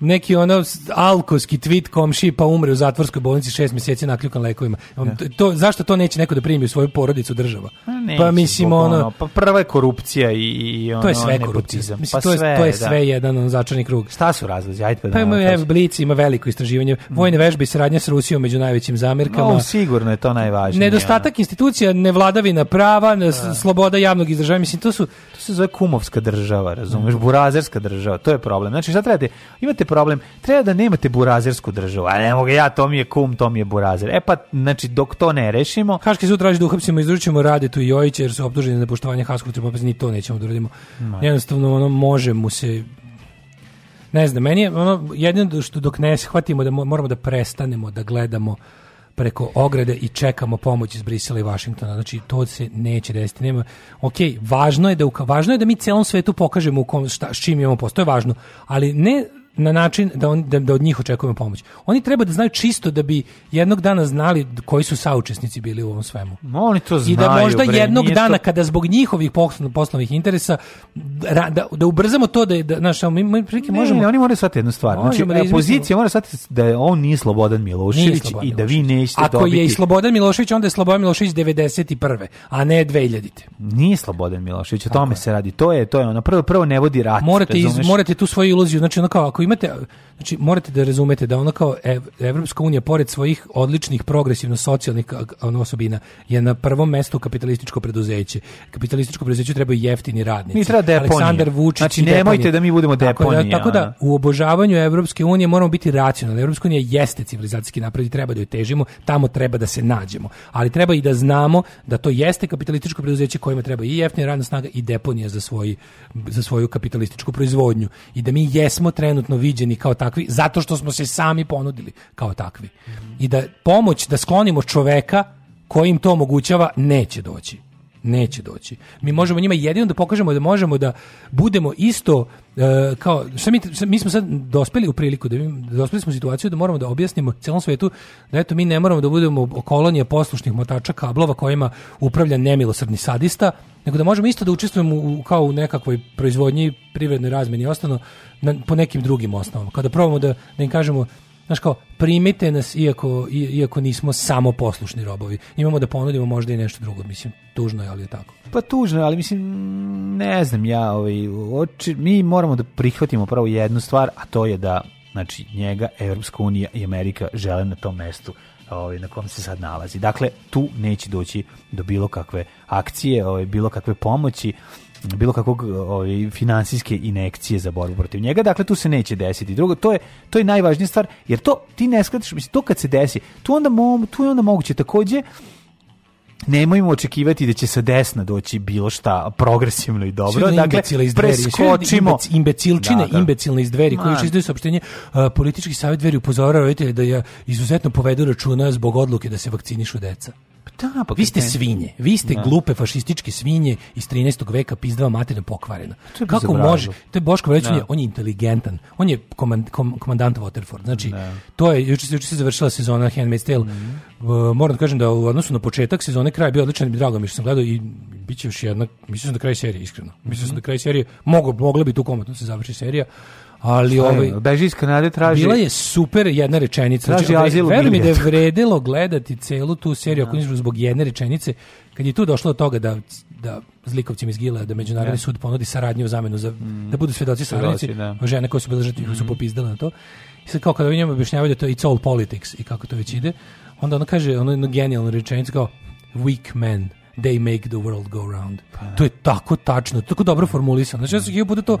neki ono alkoski tweet komši pa umre u zatvorskoj bolnici šest meseci nakljukan lekovima. Da. To, zašto to neće neko da primi u svoju porodicu država? Pa neće, pa mislim ono, ono, pa prva je korupcija i, i ono, to je sve korupcija. Mislim, pa to, je, sve, to je da. sve jedan ono, začarni krug. Šta su razlozi? Ajde pa, pa da ima, evo, Blic ima veliko istraživanje. Mm. Vojne vežbe i saradnja s Rusijom među najvećim zamirkama. No, sigurno je to najvažnije. Nedostatak ono. institucija, nevladavina prava, a. sloboda javnog izražaja. Mislim, to su... To se zove kumovska država, razumeš? Burazerska država, to je problem. Znači, šta trebate? Imate problem. Treba da nemate burazersku državu. A ne mogu ja, to mi je kum, to mi je burazer. E pa, znači, dok to ne rešimo... Haški sud traži da uhapsimo, izručimo Radetu i Jojića jer su optuženi za poštovanje Haskog tripopisa. Pa ni to nećemo da uradimo. No. Jednostavno, ono, može mu se ne znam, meni je ono jedino što dok ne shvatimo da moramo da prestanemo da gledamo preko ograde i čekamo pomoć iz Brisela i Vašingtona. Znači to se neće desiti. Nema. Okej, važno je da važno je da mi celom svetu pokažemo u kom šta s čim imamo posao. To je važno, ali ne na način da, on, da, da od njih očekujemo pomoć. Oni treba da znaju čisto da bi jednog dana znali koji su saučesnici bili u ovom svemu. No, oni to znaju. I da možda bre, jednog dana to... kada zbog njihovih poslovnih interesa da, da, da ubrzamo to da je, da, znaš, mi, mi prike, ne, možemo... Ne, oni moraju shvatiti jednu stvar. Znači, da opozicija mora shvatiti da je on nije Slobodan Milošević nije Slobodan i da vi nećete Ako dobiti... Ako je i Slobodan Milošević, onda je Slobodan Milošević 91. a ne 2000. Nije Slobodan Milošević, o tome se radi. To je, to je ono, prvo, prvo ne vodi rat. Morate, iz, morate tu svoju iluziju, znači ono kao, imate, znači morate da razumete da ono kao Evropska unija pored svojih odličnih progresivno socijalnih ono, osobina je na prvom mestu kapitalističko preduzeće. Kapitalističko preduzeće treba jeftini radnici. Mi treba deponije. Aleksandar Vučić znači, nemojte da mi budemo deponija. Tako da, tako da u obožavanju Evropske unije moramo biti racionalni. Evropska unija jeste civilizacijski napred i treba da joj težimo, tamo treba da se nađemo. Ali treba i da znamo da to jeste kapitalističko preduzeće kojima treba i jeftina radna snaga i deponija za, svoj, za svoju kapitalističku proizvodnju. I da mi jesmo trenutno javno viđeni kao takvi zato što smo se sami ponudili kao takvi. I da pomoć da sklonimo čoveka kojim to omogućava neće doći. Neće doći. Mi možemo njima jedino da pokažemo da možemo da budemo isto e, kao šta mi, mi smo sad dospeli u priliku da mi dospeli smo u situaciju da moramo da objasnimo celom svetu da eto mi ne moramo da budemo kolonija poslušnih motača kablova kojima upravlja nemilosrdni sadista, nego da možemo isto da učestvujemo u, kao u nekakvoj proizvodnji, privrednoj razmeni i ostalo na, po nekim drugim osnovama. Kada probamo da da im kažemo znaš kao, primite nas iako, iako nismo samo poslušni robovi. Imamo da ponudimo možda i nešto drugo, mislim, tužno je, ali je tako. Pa tužno, ali mislim, ne znam ja, ovaj, oči, mi moramo da prihvatimo pravo jednu stvar, a to je da znači njega Evropska unija i Amerika žele na tom mestu ovaj, na kom se sad nalazi. Dakle, tu neće doći do bilo kakve akcije, ovaj, bilo kakve pomoći, bilo kakvog ovaj, finansijske inekcije za borbu protiv njega. Dakle, tu se neće desiti. Drugo, to je, to je najvažnija stvar, jer to ti ne skratiš, mislim, to kad se desi, tu, onda, mo, tu je onda moguće takođe nemojmo očekivati da će sa desna doći bilo šta progresivno i dobro. Dakle, preskočimo imbecilčine, da, da. imbecilne iz dveri Man. koji izdaju saopštenje uh, politički savjet dveri upozorava roditelje da je izuzetno povedu računa zbog odluke da se vakcinišu deca. Pa da, pa vi ste svinje, vi ste da. glupe fašističke svinje iz 13. veka pizdava materina pokvarena. Pa Kako može? To je Boško Vrećin, da. on je inteligentan, on je komand, kom, komandant Waterford. Znači, da. to je, juče, juče se završila sezona Handmaid's Tale. Mm -hmm. uh, moram da kažem da u odnosu na početak sezone kraj bio odličan, bi drago mi što sam gledao i bit će još jedna, mislim da kraj serije, iskreno. Mislim mm -hmm. sam da kraj serije, mogo, mogla bi tu komatno da se završi serija. Ali ovaj beži iz Kanade traži. Bila je super jedna rečenica. Traži znači, verujem da je vredelo gledati celu tu seriju ja. ako da. nisu zbog jedne rečenice kad je tu došlo do toga da da zlikovcima iz Gila da međunarodni ja. Da. sud ponudi saradnju u zamenu za mm. da budu svedoci saradnici, da. žene koje su bile žrtve mm. su popizdale na to. I sad kao kada vi njemu objašnjavaju da to it's all politics i kako to već ide, onda ona kaže, ono jednu genijalnu rečenicu kao weak man they make the world go round. Pa da. To je tako tačno, tako dobro formulisano. Znači, ja sam ih bude to,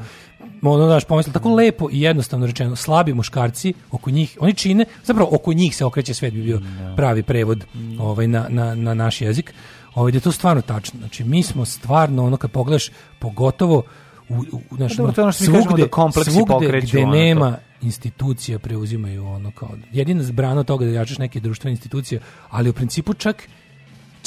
ono, daš pomisli, tako lepo i jednostavno rečeno, slabi muškarci, oko njih, oni čine, zapravo oko njih se okreće svet, bi bio da. pravi prevod mm. ovaj, na, na, na naš jezik. Ovaj, da je to stvarno tačno. Znači, mi smo stvarno, ono, kad pogledaš, pogotovo, u, u, naš, pa dobro, to ono svugde, da kompleksi svugde gde nema to. institucija preuzimaju ono kao, jedina zbrana toga da jačaš neke društvene institucije, ali u principu čak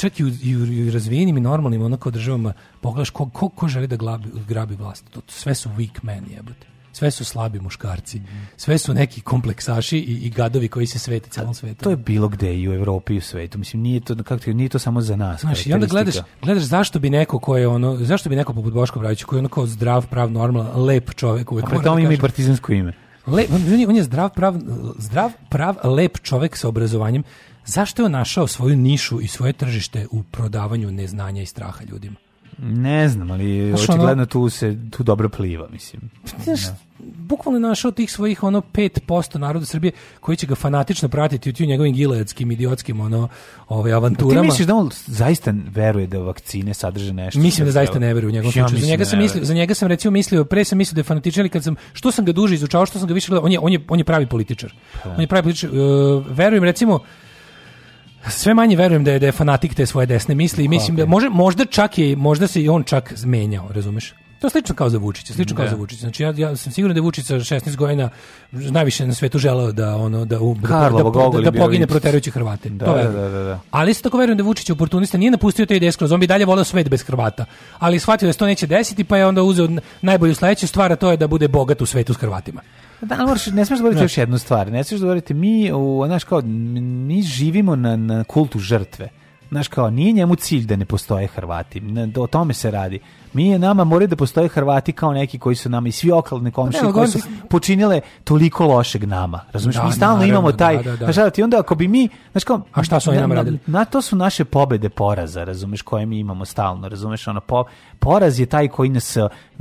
čak i u, i u, i u razvijenim i normalnim onako državama pogledaš ko, ko, ko želi da glabi, grabi vlast. To, sve su weak men jebote. Sve su slabi muškarci. Sve su neki kompleksaši i, i gadovi koji se svete celom svetu. To je bilo gde i u Evropi i u svetu. Mislim nije to kako ti, nije to samo za nas. Znaš, i onda gledaš, gledaš zašto bi neko ko je ono, zašto bi neko poput Boška Brajića koji je ono kao zdrav, prav, normalan, lep čovjek, uvek. A da ima i partizansko ime. Le, on, je, on je zdrav prav, zdrav, prav, lep čovek sa obrazovanjem. Zašto je on našao svoju nišu i svoje tržište u prodavanju neznanja i straha ljudima? Ne znam, ali Znaš, očigledno ono, tu se tu dobro pliva, mislim. Znaš, ja. Da. bukvalno je našao tih svojih ono 5% naroda Srbije koji će ga fanatično pratiti u tim njegovim gileadskim, idiotskim ono, ove, ovaj, avanturama. Ti misliš da on zaista veruje da vakcine sadrže nešto? Mislim da zaista ne veruje u njegovom ja slučaju. Za njega, da sam mislio, za njega sam recimo mislio, pre sam mislio da je fanatičan, ali kad sam, što sam ga duže izučavao, što sam ga više gledao, on je, on je, on je pravi političar. Ja. Pa. On je pravi političar. Uh, verujem recimo, sve manje verujem da je, da je fanatik te svoje desne misli i mislim okay. da može, možda čak je, možda se i on čak zmenjao, razumeš? To je slično kao za Vučića, slično kao da. za Vučića. Znači ja, ja sam siguran da je Vučić sa 16 godina najviše na svetu želeo da ono da u, da, da, da, da, pogine proterajući Hrvate. Da, to da, da, da, Ali se tako verujem da Vučić oportunista nije napustio te ideje skroz, on bi dalje voleo svet bez Hrvata. Ali shvatio da se to neće desiti, pa je onda uzeo najbolju sledeću stvar, a to je da bude bogat u svetu s Hrvatima. Da, ali moraš, ne smiješ govoriti da. još jednu stvar. Ne smiješ govoriti, mi, u, znaš, kao, mi živimo na, na kultu žrtve. Znaš, kao, nije njemu cilj da ne postoje Hrvati. Na, o tome se radi. Mi je nama mora da postoje Hrvati kao neki koji su nam i svi okolne komšije pa koji su počinile toliko lošeg nama. Razumeš? Da, mi stalno naravno, imamo da, taj da, da, da. ti onda ako bi mi, znaš kao, a šta su oni nam radili? Na, na, to su naše pobede poraza, razumeš, koje mi imamo stalno, razumeš, ono po, poraz je taj koji nas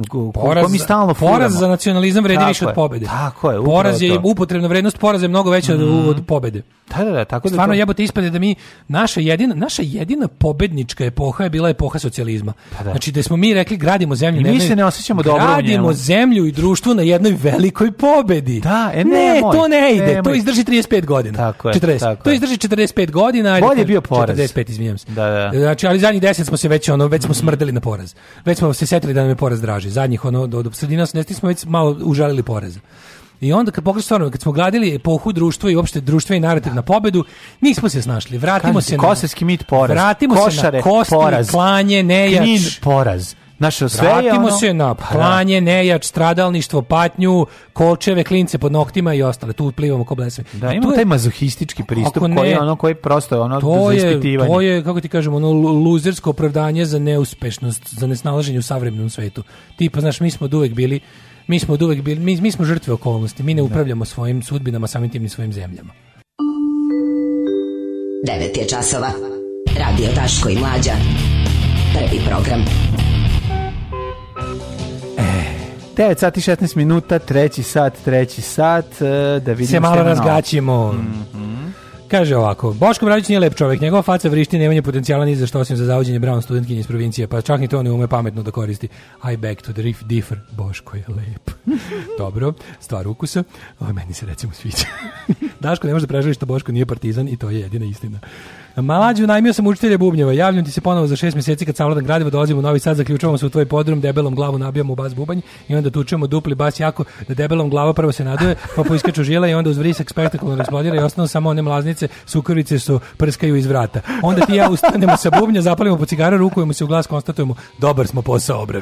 ko, poraz, ko mi stalno furamo. Poraz za nacionalizam vredi više od pobede. Tako je, Poraz je to. upotrebna vrednost poraza je mnogo veća mm. od, mhm. od pobede. Da, da, da, tako da Stvarno to... jebote ispade da mi naša jedina naša jedina pobednička epoha je bila epoha socijalizma. Da, da. Znači da smo mi rekli gradimo zemlju. ne, mi se ne osećamo dobro Gradimo zemlju i društvo na jednoj velikoj pobedi. Da, e, ne, ne to ne ide. Ne, to izdrži 35 godina. Tako je. 40. Tako to izdrži 45 godina. ali Bolje je bio poraz. 45, izvinjavam se. Da, da. Znači, ali zadnjih 10 smo se već, ono, već smo smrdeli na poraz. Već smo se setili da nam je poraz draži. Zadnjih, ono, do, do sredina 80 smo već malo užalili poraz. I onda kad pogledaš stvarno, kad smo gledali epohu društva i uopšte društva i narativ da. na pobedu, nismo se snašli. Vratimo Kažete, se na... Kosovski mit poraz. Vratimo Košare, se na kosti, poraz. klanje, nejač. Knin poraz. Naše sve Vratimo je ono... se na planje, pa da. nejač, stradalništvo, patnju, kočeve, klince pod noktima i ostale. Tu plivamo ko blesavi. Da, ima taj mazohistički pristup ne, koji je ono koji prosto ono to je, to je, kako ti kažemo, ono luzersko opravdanje za neuspešnost, za nesnalaženje u savremenom svetu. Tipa, znaš, mi smo duvek bili mi smo duvek bili, mi, mi smo žrtve okolnosti, mi ne da. upravljamo svojim sudbinama, samim tim ni svojim zemljama. 9 je časova. Radio Taško i Mlađa. Prvi program. 9 sati 16 minuta, treći sat, treći sat, e, da vidimo Se malo razgaćimo. Mm Kaže ovako, Boško Bradić nije lep čovjek, njegova faca vrišti, nemanje potencijala ni za što osim za zauđenje brown studentkinje iz provincije, pa čak ni to ne ume pametno da koristi. I back to the reef differ, Boško je lep. Dobro, stvar ukusa, ovo meni se recimo sviđa. Daško ne može da preželi što Boško nije partizan i to je jedina istina. Malađu, najmio sam učitelja bubnjeva. Javljam ti se ponovo za šest meseci kad savladam gradivo, dolazim u Novi Sad, zaključavamo se u tvoj podrum, debelom glavu nabijamo u bas bubanj i onda tučemo dupli bas jako da debelom glava prvo se naduje, pa poiskaču žile i onda uz vrisak spektakularno eksplodira i ostanu samo one mlaznice, sukrvice su prskaju iz vrata. Onda ti ja ustanemo sa bubnja, zapalimo po cigaru, rukujemo se u glas, konstatujemo dobar smo posao, bre.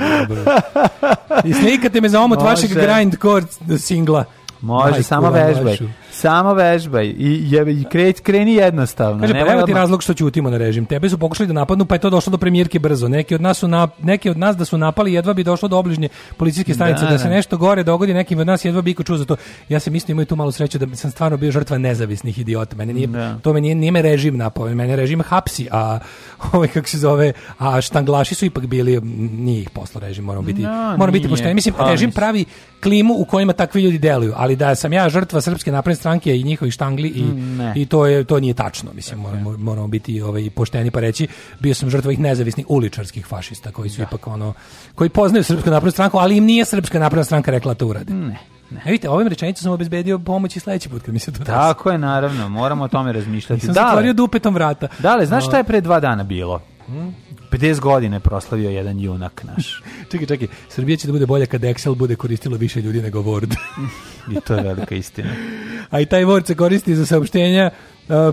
I slikate me za omot vašeg grindcore singla. Može, Majku, samo vežbaj. Vašu. Samo vežbaj i jebe i kreć, kreni jednostavno. Kaže, pa evo ti razlog što ćutimo na režim. Tebe su pokušali da napadnu, pa je to došlo do premijerke brzo. Neki od nas su na, neki od nas da su napali jedva bi došlo do obližnje policijske da, stanice da, da se nešto gore dogodi, nekim od nas jedva bi iko čuo za to. Ja se mislim imaju tu malu sreću da sam stvarno bio žrtva nezavisnih idiota. Mene nije da. to me nije, nije me režim napao, mene režim hapsi, a ovaj kako se zove, a štanglaši su ipak bili nije ih poslo režim, moramo biti no, da, moramo biti pošteni. Mislim režim pravi klimu u kojima takvi ljudi deluju, ali da sam ja žrtva srpske napredne stranke i njihovi štangli i, mm, i to je to nije tačno mislim moramo, moramo biti ovaj pošteni pa reći bio sam žrtva ih nezavisnih uličarskih fašista koji su da. ipak ono koji poznaju srpsku naprednu stranku ali im nije srpska napredna stranka rekla da to urade ne ne. E vidite, ovim rečenicom sam obezbedio pomoć i sledeći put kad mi se to Tako je, naravno, moramo o tome razmišljati. Nisam da, zatvorio dupetom vrata. Dale, znaš šta je pre dva dana bilo? Hmm? 50 godina proslavio jedan junak naš. čekaj, čekaj, Srbija će da bude bolja kad Excel bude koristilo više ljudi nego Word. I to je velika istina. A i taj Word se koristi za saopštenja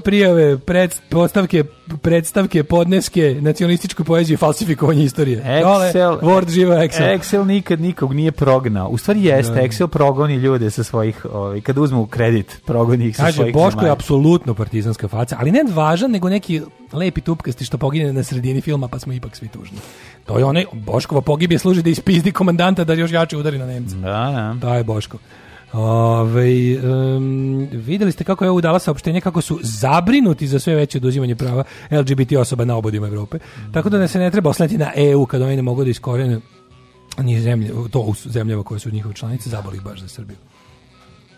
prijave, pred, postavke, predstavke, podneske, nacionalističku poeziju i falsifikovanje istorije. Excel, Word živa Excel. Excel nikad nikog nije prognao. U stvari jeste, da. Excel progoni ljude sa svojih, ovaj, kada uzmu kredit, progoni ih sa Kaže, svojih Boško zemlja. je apsolutno partizanska faca, ali ne važan, nego neki lepi tupkasti što pogine na sredini filma, pa smo ipak svi tužni. To je onaj, Boškova pogibije služi da ispizdi komandanta da još jače udari na Nemce. Da, da. je Boško. Ove, um, videli ste kako je ovo dala saopštenje kako su zabrinuti za sve veće oduzimanje prava LGBT osoba na obodima Evrope. Mm. Tako da ne se ne treba osleti na EU kad oni ne mogu da iskorene ni zemlje, to u zemljama koje su njihove članice, zaboli baš za Srbiju.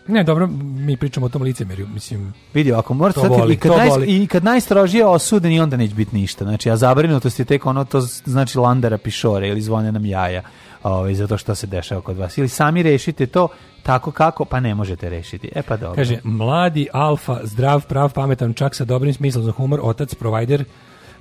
Ne, dobro, mi pričamo o tom licemerju, mislim. Vidi, ako morate i kad naj, i kad najstrožije osuden i onda neć biti ništa. Znači, a zabrinutost je tek ono to znači landera pišore ili zvone nam jaja. Ovaj zato što se dešava kod vas. Ili sami rešite to tako kako, pa ne možete rešiti. E pa dobro. Kaže, mladi, alfa, zdrav, prav, pametan, čak sa dobrim smislom za humor, otac, provider,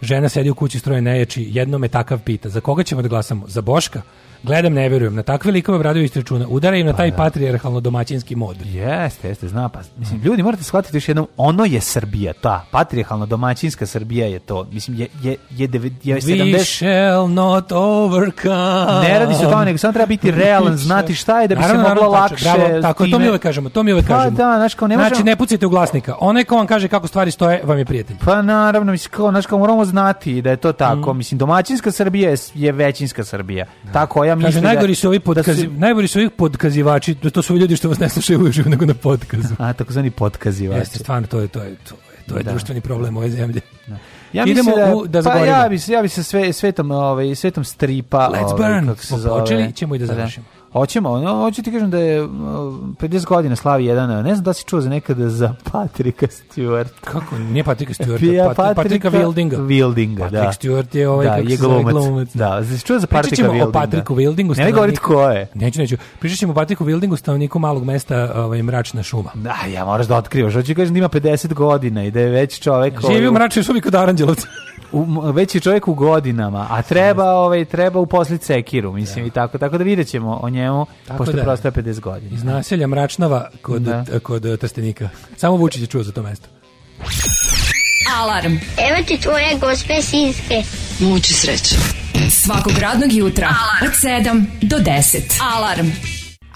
žena sedi u kući, stroje neječi, jedno me takav pita, za koga ćemo da glasamo? Za Boška? Gledam, ne verujem. Na takve likove Obradović računa. Udara im na pa taj da. patrijarhalno domaćinski mod. Jeste, jeste, zna. Pa, mislim, ljudi, morate shvatiti još jednom, ono je Srbija, ta. Patrijarhalno domaćinska Srbija je to. Mislim, je, je, je, je, je 70... We shall not overcome. Ne radi se o tome, nego samo treba biti realan, znati šta je da bi naravno, se moglo lakše. Bravo, tako, time. to mi uvek kažemo, to mi uvek pa, kažemo. Da, znaš, kao ne možemo... Znači, ne pucajte u glasnika. Onaj ko vam kaže kako stvari stoje, vam je prijatelj. Pa naravno, mislim, kao, znaš, kao moramo znati da je to tako. Mm. Mislim, domaćinska Srbija je, je većinska Srbija. Da. Tako, ja misli Kaže, da- najgori su ovi podkazi, da su... najgori su ovi podkazivači, to su ljudi što vas ne slušaju uživo nego na podkazu. A, tako zani podkazivači. Jeste, stvarno, to je, to je, to je, to je da. društveni problem ove zemlje. Da. Ja Idemo da, u, da pa ja bi, ja bi se sve, svetom, ovaj, svetom stripa... Let's ovaj, burn, kako se počeli ćemo i da, pa da. završimo. Hoćemo, ono, hoću ti kažem da je 50 uh, godina slavi jedan, ne znam da si čuo za nekada za Patrika Stewart. Kako? Nije Patrika Stewart, ja, Pat, Patrika, Patrika Wildinga. Wildinga, Patrick da. Patrick Stewart je ovaj, da, kako je glumac. glumac. Da, znači čuo za Patrika Wildinga. Pričat ćemo o Patriku Wildingu. Ne govoriti ko je. Neću, neću. Pričat ćemo o Patriku Wildingu, stanovniku malog mesta ovaj, Mračna šuma. Da, ja moraš da otkrivaš. Hoću ti kažem da ima 50 godina i da je već čovek... Živi u Mračnoj šumi kod Aranđelovca. u, već je čovjek u godinama, a treba, ovaj, treba u poslit sekiru, mislim, da. i tako. Tako da vidjet ćemo o njemu njemu, Tako pošto da, prosto 50 godina. Iz naselja Mračnava kod, da. kod e, Trstenika. Samo Vučić je čuo za to mesto. Alarm. Evo ti tvoje gospe sinske. Muči sreće. Svakog radnog jutra Alarm. od 7 do 10. Alarm.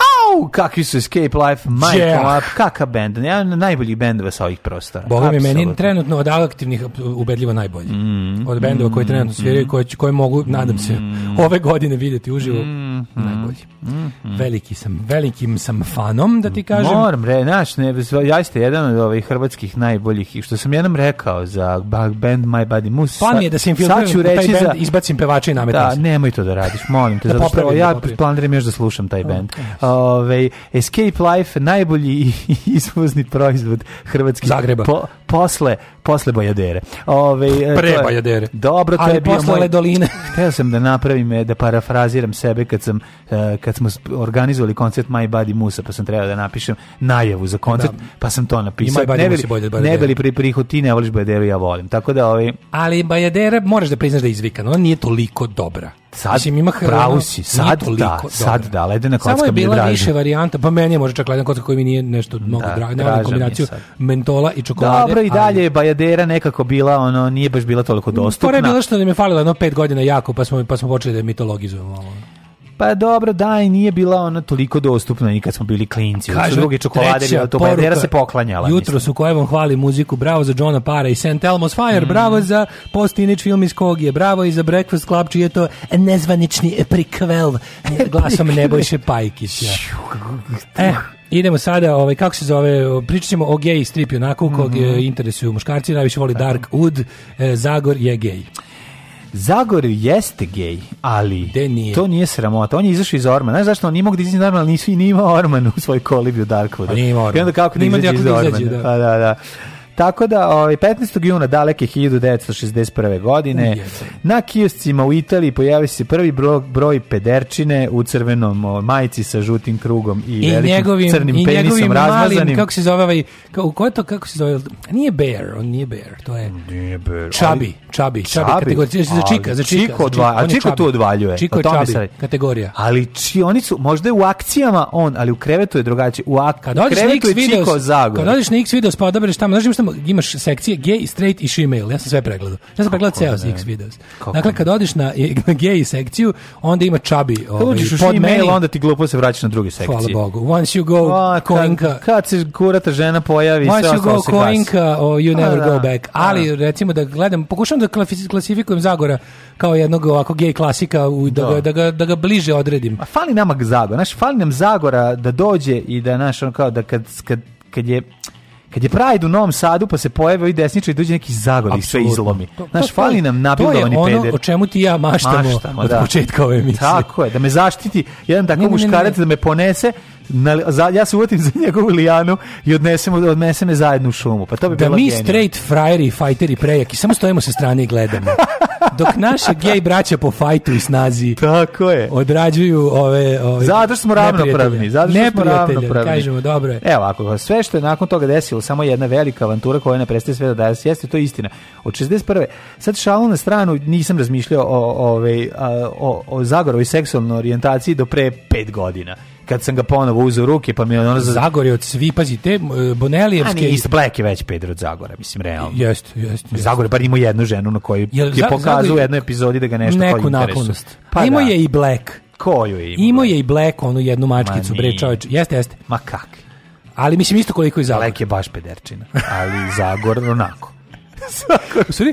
Au, kakvi su Escape Life, Michael yeah. Up, kaka band, jedan od najboljih bendova sa ovih prostora. Boga mi, meni trenutno od aktivnih ubedljivo najbolji. Mm, od bendova mm, koji trenutno sviraju, mm, koje, koje mogu, nadam se, mm. ove godine vidjeti uživo, mm-hmm. najbolji. Mm-hmm. Veliki sam, velikim sam fanom, da ti kažem. Moram, re, naš, ne, ja ste jedan od ovih hrvatskih najboljih, i što sam jednom rekao za band My Body Moose. Plan je da se infiltriram taj band, za... izbacim pevača i nametnicu. Da, nemoj to da radiš, molim te, da zato što ja da planiram još da slušam taj band. Okay. Ove, ovaj, Escape Life najbolji izvozni proizvod Hrvatske Zagreba. Po, posle posle Bajadere. Ove, e, Pre to, Bajadere. Dobro, to Ali je bio posle moj... Ledoline. Hteo sam da napravim, e, da parafraziram sebe kad, sam, e, kad smo organizovali koncert My Body Musa, pa sam trebao da napišem najavu za koncert, da. pa sam to napisao. Ne bili, ne bili pri prihod, ti ne voliš Bajadere, ja volim. Tako da, ovaj... Ali Bajadere, moraš da priznaš da je izvikan, ona nije toliko dobra. Sad, Mislim, ima pravu si, sad da, sad dobra. da, ledena kocka Samo je bila draži. više varijanta, pa meni je možda čak ledena kocka koja mi nije nešto da, mnogo da, draža, draža kombinaciju mentola i čokolade. Dobro, dobro i dalje ali, Bajadera nekako bila, ono, nije baš bila toliko mm, dostupna. Pore je bilo što nam je falilo jedno 5 godina jako, pa smo, pa smo počeli da mitologizujemo. malo. Pa dobro, da, i nije bila ona toliko dostupna i kad smo bili klinci. Kažu, drugi čokolade, to bandera pa se poklanjala. Jutro su kojem hvali muziku, bravo za Johna Para i St. Elmo's Fire, mm. bravo za post-teenage film iz je. bravo i za Breakfast Club, čiji je to nezvanični prikvel glasom Nebojše Pajkića. Eh, Idemo sada, ovaj, kako se zove, pričat o gej stripi, onako kog mm -hmm. interesuju muškarci, najviše voli Dark Wood, eh, Zagor je gej. Zagorju jeste gej, ali nije. to nije sramota. On je izašao iz Ormana. Znaš zašto on nije mogu da izađe iz Ormana, ali nisi nije imao Orman u svoj kolibiju u Darkwoodu. Pa nije imao Orman. I onda kako da, da, da izađe iz Ormana. Da. da. Pa, da, da. Tako da, ovaj, 15. juna daleke 1961. godine Ujeta. na kioscima u Italiji pojavi se prvi broj, broj pederčine u crvenom o, majici sa žutim krugom i, I velikim njegovim, crnim i penisom razmazanim. I njegovim kako se zove ovaj, kako, ko je to, kako se zove, nije bear, on nije bear, to je nije bear, chubby. Ali, Čabi, čabi, čabi kategorija, za čika, za čika. Čiko, odva, a čiko tu odvaljuje. Čiko je čabi, se... kategorija. Ali či, oni su, možda je u akcijama on, ali u krevetu je drugačije. U, ak, kad u krevetu je videos, čiko zagor. Kad odiš na X videos pa odabereš tamo, znaš šta imaš sekcije gay, straight i shemale. Ja sam sve pregledao. Ja sam pregledao ceo X videos. Kako dakle, kad odiš na, na gay sekciju, onda ima čabi. Ovaj, kad uđeš u shemale, onda ti glupo se vraćaš na druge sekcije. Hvala Bogu. Once you go, a, koinka. Kad, kad se kurata žena pojavi, sve ostalo se gasi. Once you go, koinka, oh, you never go da. back. Ali, recimo, da gledam, pokušam da klasifikujem Zagora kao jednog ovako gej klasika u, da, da. Ga, da, ga, da ga bliže odredim. A fali nama Zagora, znaš, fali nam Zagora da dođe i da naš ono kao da kad, kad, kad je kad je Pride u Novom Sadu pa se pojave i desničari dođe neki zagor i sve izlomi. Znaš, fali nam nabildovani peder. To je ono peder. o čemu ti ja maštamo, maštamo od da. početka ove emisije. Tako je, da me zaštiti jedan takav muškarac da me ponese na, za, ja se uvatim za njegovu lijanu i odnesemo, odneseme zajedno u šumu. Pa to bi da mi genijal. straight frajeri fajteri prejaki, samo stojimo sa strane i gledamo. Dok naše gej braća po fajtu i snazi Tako je. odrađuju ove... ove zato što smo ravnopravni. Zato što smo ravnopravni. Da da kažemo, dobro je. Evo, ako sve što je nakon toga desilo, samo jedna velika avantura koja ne prestaje sve da daje, jeste to je istina. Od 61. Sad šalu na stranu, nisam razmišljao o, ove, o, o, o Zagorovoj seksualnoj orijentaciji do pre pet godina kad sam ga ponovo uzeo u ruke, pa mi je ono... Zagore od svi, pazi, te Bonelijevske... A nije, Black je već Pedro od Zagora, mislim, realno. Jeste, jeste. Jest. Zagore bar imao jednu ženu na kojoj je, je pokazao u jednoj epizodi da ga nešto neku koji naklonost. Pa da. imao je i Black. Koju je imao? Imao je i Black, onu jednu mačkicu, Ma bre, čovječ. Jeste, jeste. Ma kak? Ali mislim isto koliko i Zagor. Black je baš pederčina, ali Zagor onako. Zagor. Sorry,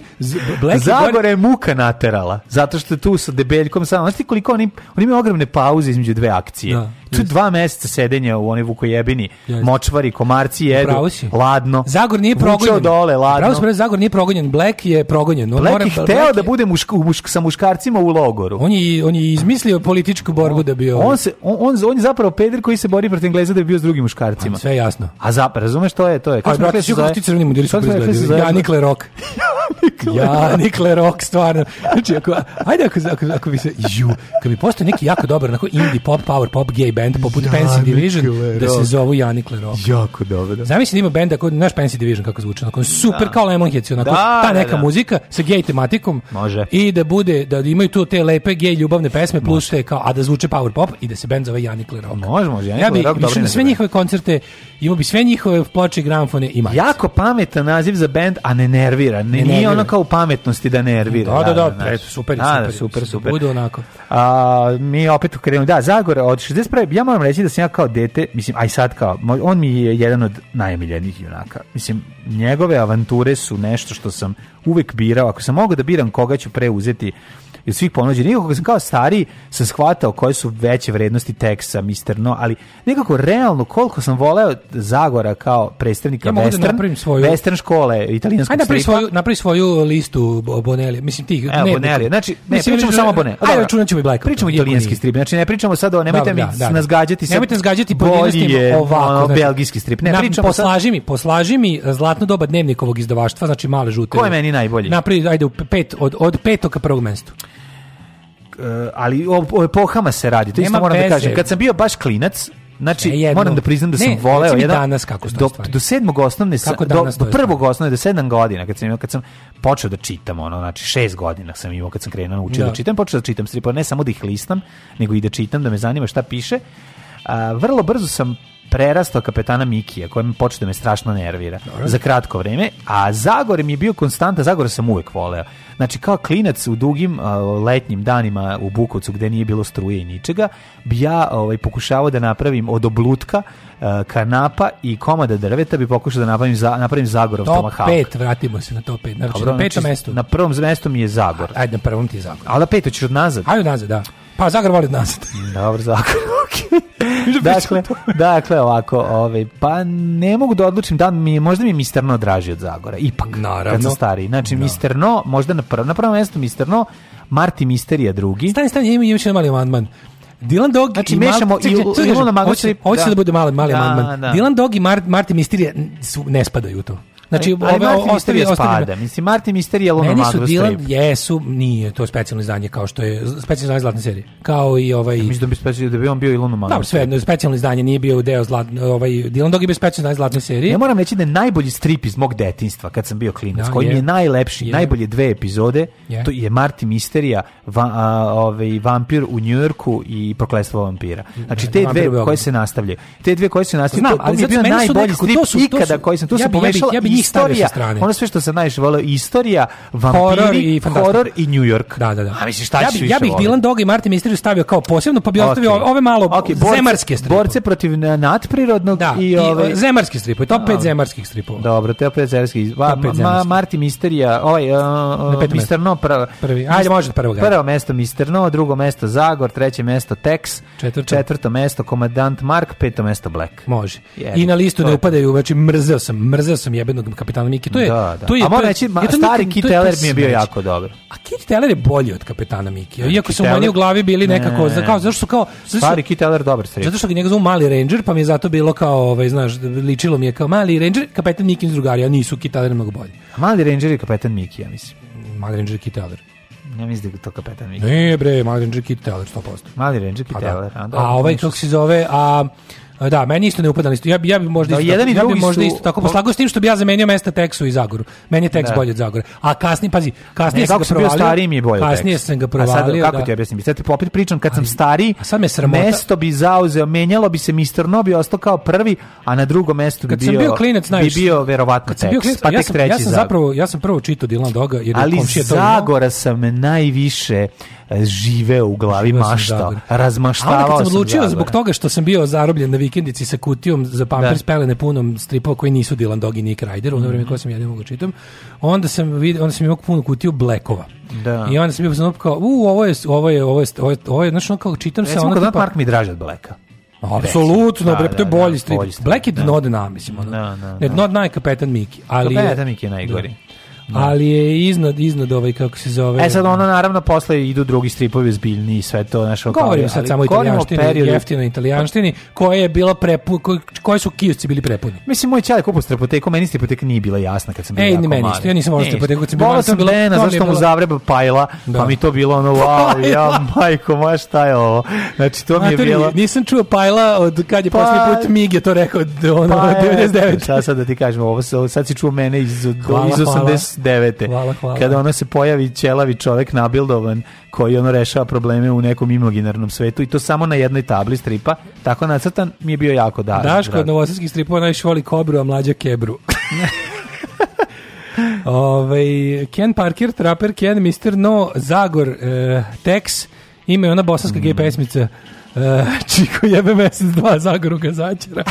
Black Zagora je muka naterala, zato što tu sa debeljkom samo. Znaš ti koliko oni, oni imaju ogromne pauze između dve akcije. Da. Tu dva meseca sedenja u onoj vukojebini, Jeste. močvari, komarci jedu, ladno. Zagor nije progonjen. dole, ladno. Pravo sam Zagor nije progonjen, Black je progonjen. On Black mora, je da- hteo Black da bude muška, muška, sa muškarcima u logoru. On je, on je izmislio političku borbu da on, da bio... On, se, on, on, on je zapravo peder koji se bori protiv Engleza da bi bio s drugim muškarcima. Pa, sve jasno. A zapravo, razumeš, to je... To je. Kako brate, kako ti crveni mudiri su izgledali? Ja, Nikle Rock. ja, Nikle Rock, stvarno. Znači, ako, ajde, ako, ako, ako bi se... Ju, kad bi postao neki jako dobar, onako indie pop, power pop, gay band poput Janikle Pensi Division da se zovu Janikle Rock. Jako dobro. Zamisli da ima benda kao naš Pensi Division kako zvuči, onako super da. kao Lemonheads, onako da, ta neka da, da. muzika sa gej tematikom. Može. I da bude da imaju tu te lepe gej ljubavne pesme plus te kao a da zvuče power pop i da se bend zove Janikle Rock. Može, može. Janikle ja bi rock, dobro, sve njihove koncerte, imao bi sve njihove ploče, gramfone i majice. Jako pametan naziv za bend, a ne nervira. Ne, ne nije nervira. ono kao u pametnosti da nervira. Da, da, da, da, da, super, super, super, super. Bude onako. A, mi opet krenemo. Da, Zagor od 61 ja moram reći da sam ja kao dete, mislim, aj sad kao, on mi je jedan od najmiljenijih junaka. Mislim, njegove avanture su nešto što sam uvek birao. Ako sam mogao da biram koga ću preuzeti i od svih ponuđenih. Kako sam kao stari sam shvatao koje su veće vrednosti teksa, Mr. no, ali nekako realno koliko sam voleo Zagora kao predstavnika ja da western, da svoju... western škole italijanskog Ajde, napravi svoju, napravi svoju listu Bonelli, mislim ti. Evo, ne, Bonelli, znači, ne, mislim, pričamo samo Bonelli. Ajde, računat ćemo i Black. Pričamo italijanski strip, znači ne pričamo sad o, nemojte da, mi da, da, da. nas gađati sa... Nemojte nas gađati pojedinostima ovako. Ono, znači, belgijski strip, ne, pričamo poslaži mi, poslaži mi zlatno doba dnevnikovog izdavaštva, znači male žute. Ko je meni najbolji? Napravi, ajde, u pet, od, od petog ka prvog mestu. Eh, ali o, o epohama se radi, to Nema isto moram da veze. da kažem. Kad sam bio baš klinac, Znači, Jedno. moram da priznam da sam ne, voleo jedan danas kako do, do sedmog osnovne kako do, do prvog osnovne do sedam godina kad sam kad sam počeo da čitam ono znači šest godina sam imao kad sam krenuo naučio da. da čitam počeo da čitam stripove ne samo da ih listam nego i da čitam da me zanima šta piše a, vrlo brzo sam prerastao kapetana Mikija, kojem mi počne da me strašno nervira Dobre. za kratko vreme, a Zagor mi je bio konstanta, Zagor sam uvek voleo. Znači, kao klinac u dugim uh, letnjim danima u Bukovcu, gde nije bilo struje i ničega, bi ja ovaj, pokušavao da napravim od oblutka uh, kanapa i komada drveta, bi pokušao da napravim, za, napravim Zagorov top tomahawk. Top 5, vratimo se na top 5. Znači, Dobro, na petom znači, mestu. Na prvom mestu mi je Zagor. Ajde, na prvom ti je Zagor. Ali na peto ćeš od nazad. Ajde od nazad, da. Pa Zagor voli od nazad. Dobro, Zagor, dakle, dakle, je ovako, ovaj, pa ne mogu da odlučim, da mi je, možda mi je misterno draži od Zagora, ipak, Naravno. kad sam stariji. Znači, da. no. misterno, možda na, prvo, na prvom mestu misterno, Marti Misterija drugi. Stani, stani, imam još jedan mali amandman. Dylan Dog znači, i mešamo i Ilona Magović. Hoće da. da bude mali, mali da, amandman. Dylan Dog i Marti Misterija ne spadaju u to. Znači, ali, ove, ali ostavi, spada. Mislim, Martin Mister je Meni su Dylan, jesu, nije to specijalno izdanje kao što je, specijalno izdanje zlatne serije. Kao i ovaj... Ja, mislim da bi, specijalno, da bi on bio i Luno Da, sve, no, specijalno izdanje nije bio deo zlat, ovaj, Dylan Dog je bio specijalno izdanje zlatne serije. Ja moram reći da je najbolji strip iz mog detinstva, kad sam bio klinac, da, koji mi je najlepši, je. najbolje dve epizode, je. to je Martin Misterija, va, a, ovaj, vampir u Njujorku i prokletstvo vampira. Znači, da, te dve koje se nastavljaju. Te dve koje se nastavljaju, Znam, to, to ali mi je bio najbolji strip ikada koji sam, tu se pomešala istorija, ono sve što se najviše volio, istorija, vampiri, horor i, horor i New York. Da, da, da. A misliš, šta ja, bi, ja bih Dylan Dog i Martin Mysterio stavio kao posebno, pa bi okay. ostavio ove malo okay. borce, zemarske stripe. Borce protiv nadprirodnog da, i, ove... i e, zemarski stripe, to pet zemarskih stripova. Dobro, te je opet zemarski. ma, ma, Martin Misterija, ovaj, uh, Mister No, prvo, prvi. Ajde, možete prvo. Prvo mesto Mister No, drugo mesto Zagor, treće mesto Tex, četvrto, četvrto mesto Komandant Mark, peto mesto Black. Može. Jeli, I na listu ne upadaju, znači mrzeo sam, mrzeo sam jebeno kapetana Miki. To je, da, da. To je, A moram reći, ma, stari Kit Teller mi je bio jako dobar. A Kit Teller je bolji od kapitana Miki. Iako su meni u glavi bili nekako, za, kao, zašto su kao... Zašto, stari Kit Teller dobar sreći. Zato što ga njega zovu Mali Ranger, pa mi je zato bilo kao, ovaj, znaš, ličilo mi je kao Mali Ranger, kapetan Miki i drugari, a nisu Kit Teller mnogo bolji. Mali Ranger i kapetan Miki, ja mislim. Mali Ranger je Kit Teller. Ja mislim da je to kapetan Miki. Ne bre, Mali Ranger je Kit Teller, 100%. Mali Ranger je Kit pa da. Teller. A, da. a, ovaj, kako se zove, a... Da, meni isto ne upada listu. Ja bi ja bi možda da, isto, jedan i ja možda su... isto tako poslagao pa s tim što bi ja zamenio mesta Teksu i Zagoru. Meni je Teks da. bolji od Zagore. A kasni pazi, kasni ne, kako sam bio stariji mi je bolje. Kasnije sam ga provalio. A sad kako da. ti objasnim? Sad ti popit pričam kad sam stari. A sad me sramota. Mesto bi zauzeo, menjalo bi se Mr. Nobi ostao kao prvi, a na drugom mestu bi bio. Kad sam bio klinac, znaš, bi bio verovatno Teks. Pa ja sam, ja sam zapravo, ja sam prvo čitao Dilan Doga jer je komšija to. Ali Zagora sam najviše žive u glavi Živo mašta. Razmaštavao sam. A kad sam odlučio sam zbog toga što sam bio zarobljen na vikendici sa kutijom za Pampers da. pelene punom stripova koji nisu Dylan Dog i Nick Ryder, u mhm. vreme koje sam jedino mogu da čitam, onda sam, vidio, onda sam imao puno kutiju Blackova. Da. I onda sam bio znao kao, u, ovo je, ovo je, ovo je, ovo je, ovo je, znači, ono kao čitam se, ono tipa... Park mi draže od Blacka. Apsolutno, bre, to je da, da, bolji strip. Black je dno dna, mislim. Ono. No, no, no. Ne, dno dna je kapetan Miki. Ali, kapetan Miki je najgori. Da. Da. ali je iznad, iznad ovaj, kako se zove. E sad da. ono, naravno, posle idu drugi stripovi zbiljni i sve to, znaš, Govorimo sad samo italijanštini, periodu... jeftinoj italijanštini, koje je bila prepu, koji koje su kiosci bili prepuni. Mislim, moj čale kupo strapoteku, meni strapoteka nije bila jasna kad sam bio Ej, jako meni, mali. ja nisam volao strapoteku kad sam bio mali. sam Dena, zašto mu Zagreba pajla, pa da. pa mi to bilo ono, wow, ja, majko, ma šta je ovo? Znači, to mi je bilo... Nisam čuo pajla od kad je poslednji pa- put Mig to rekao, ono, 99. Pa, šta sad da ti kažem, ovo, sad si čuo mene iz, iz 80 99. Hvala, hvala. Kada ona se pojavi ćelavi čovek nabildovan koji ono rešava probleme u nekom imaginarnom svetu i to samo na jednoj tabli stripa, tako nacrtan mi je bio jako dar. Daško od novosadskih stripova najviše voli kobru, a mlađa kebru. Ove, Ken Parker, Trapper Ken, Mr. No, Zagor, e, Tex, ime ona bosanska mm. gej pesmica. E, čiko jebe mesec, dva Zagoru gazačera.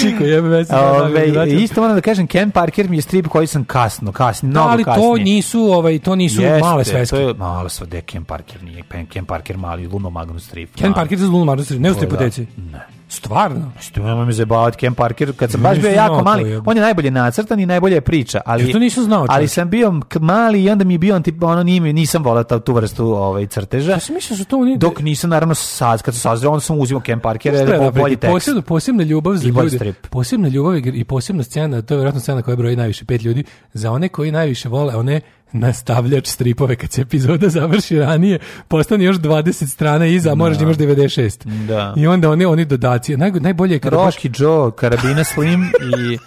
Čiko, jebe mesec. Ove, da isto moram da kažem, Ken Parker mi je strip koji sam kasno, kasno, mnogo ali kasnije. Ali to nisu, ovaj, to nisu Jeste, male sveske. To je malo sve, Ken Parker nije, Ken Parker mali, Luno Magnus strip. Ken Parker za Luno Magnus strip, ne u stripoteci. Da, ne. Stvarno? Što nema me zebavati Ken Parker kad sam baš bio jako mali. Je. On je najbolje nacrtan i najbolje priča, ali to nisam znao. Ali sam bio mali i onda mi je bio antip, ono nije nisam volao tu vrstu ovaj crteža. Ja sam mislio da to nije... Dok nisam naravno sad kad sam sazreo, onda sam uzimao Ken Parkera da je bolji tekst. Posebno posebna ljubav za ljude. Posebna ljubav i posebna scena, to je verovatno scena koja broji najviše pet ljudi za one koji najviše vole one nastavljač stripove kad se epizoda završi ranije, postane još 20 strana iza, a moraš da, da. imaš 96. Da. I onda oni oni dodaci. Naj, najbolje je kada Rocky baš... Joe, Karabina Slim i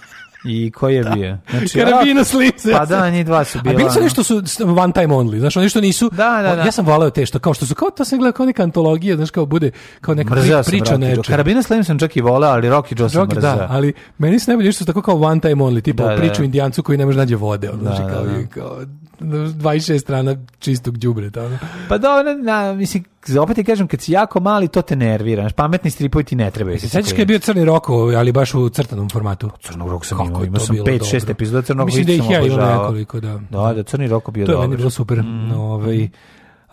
I ko je da. bio? Znači, Karabina Slice. Pa da, njih dva su bila. A bili su nešto su one time only, znaš, oni što nisu... Da, da, da. Ja sam volao te što, kao što su, kao to sam gledao, kao neka antologija, znaš, kao bude, kao neka mrzeo pri, priča nečega. Karabina slime sam čak i volao, ali Rocky Joe sam da, mrzeo. Da, ali meni se najbolje što su tako kao one time only, tipa da, da, priču da. indijancu koji ne može nađe vode, ono, da, znači, kao, da, da. kao, 26 strana čistog đubreta. Pa da ona na, mislim, opet ti kažem, kad si jako mali, to te nervira. Naš pametni stripovi ti ne trebaju. Se sećaš kad je bio Crni roko, ali baš u crtanom formatu? Crni roko sam imao, imao sam 5, 6 epizoda Crnog Mislim da ih ja imao nekoliko, da. Da, da, Crni roko bio to dobro. To je meni bilo super. Mm. Ovaj,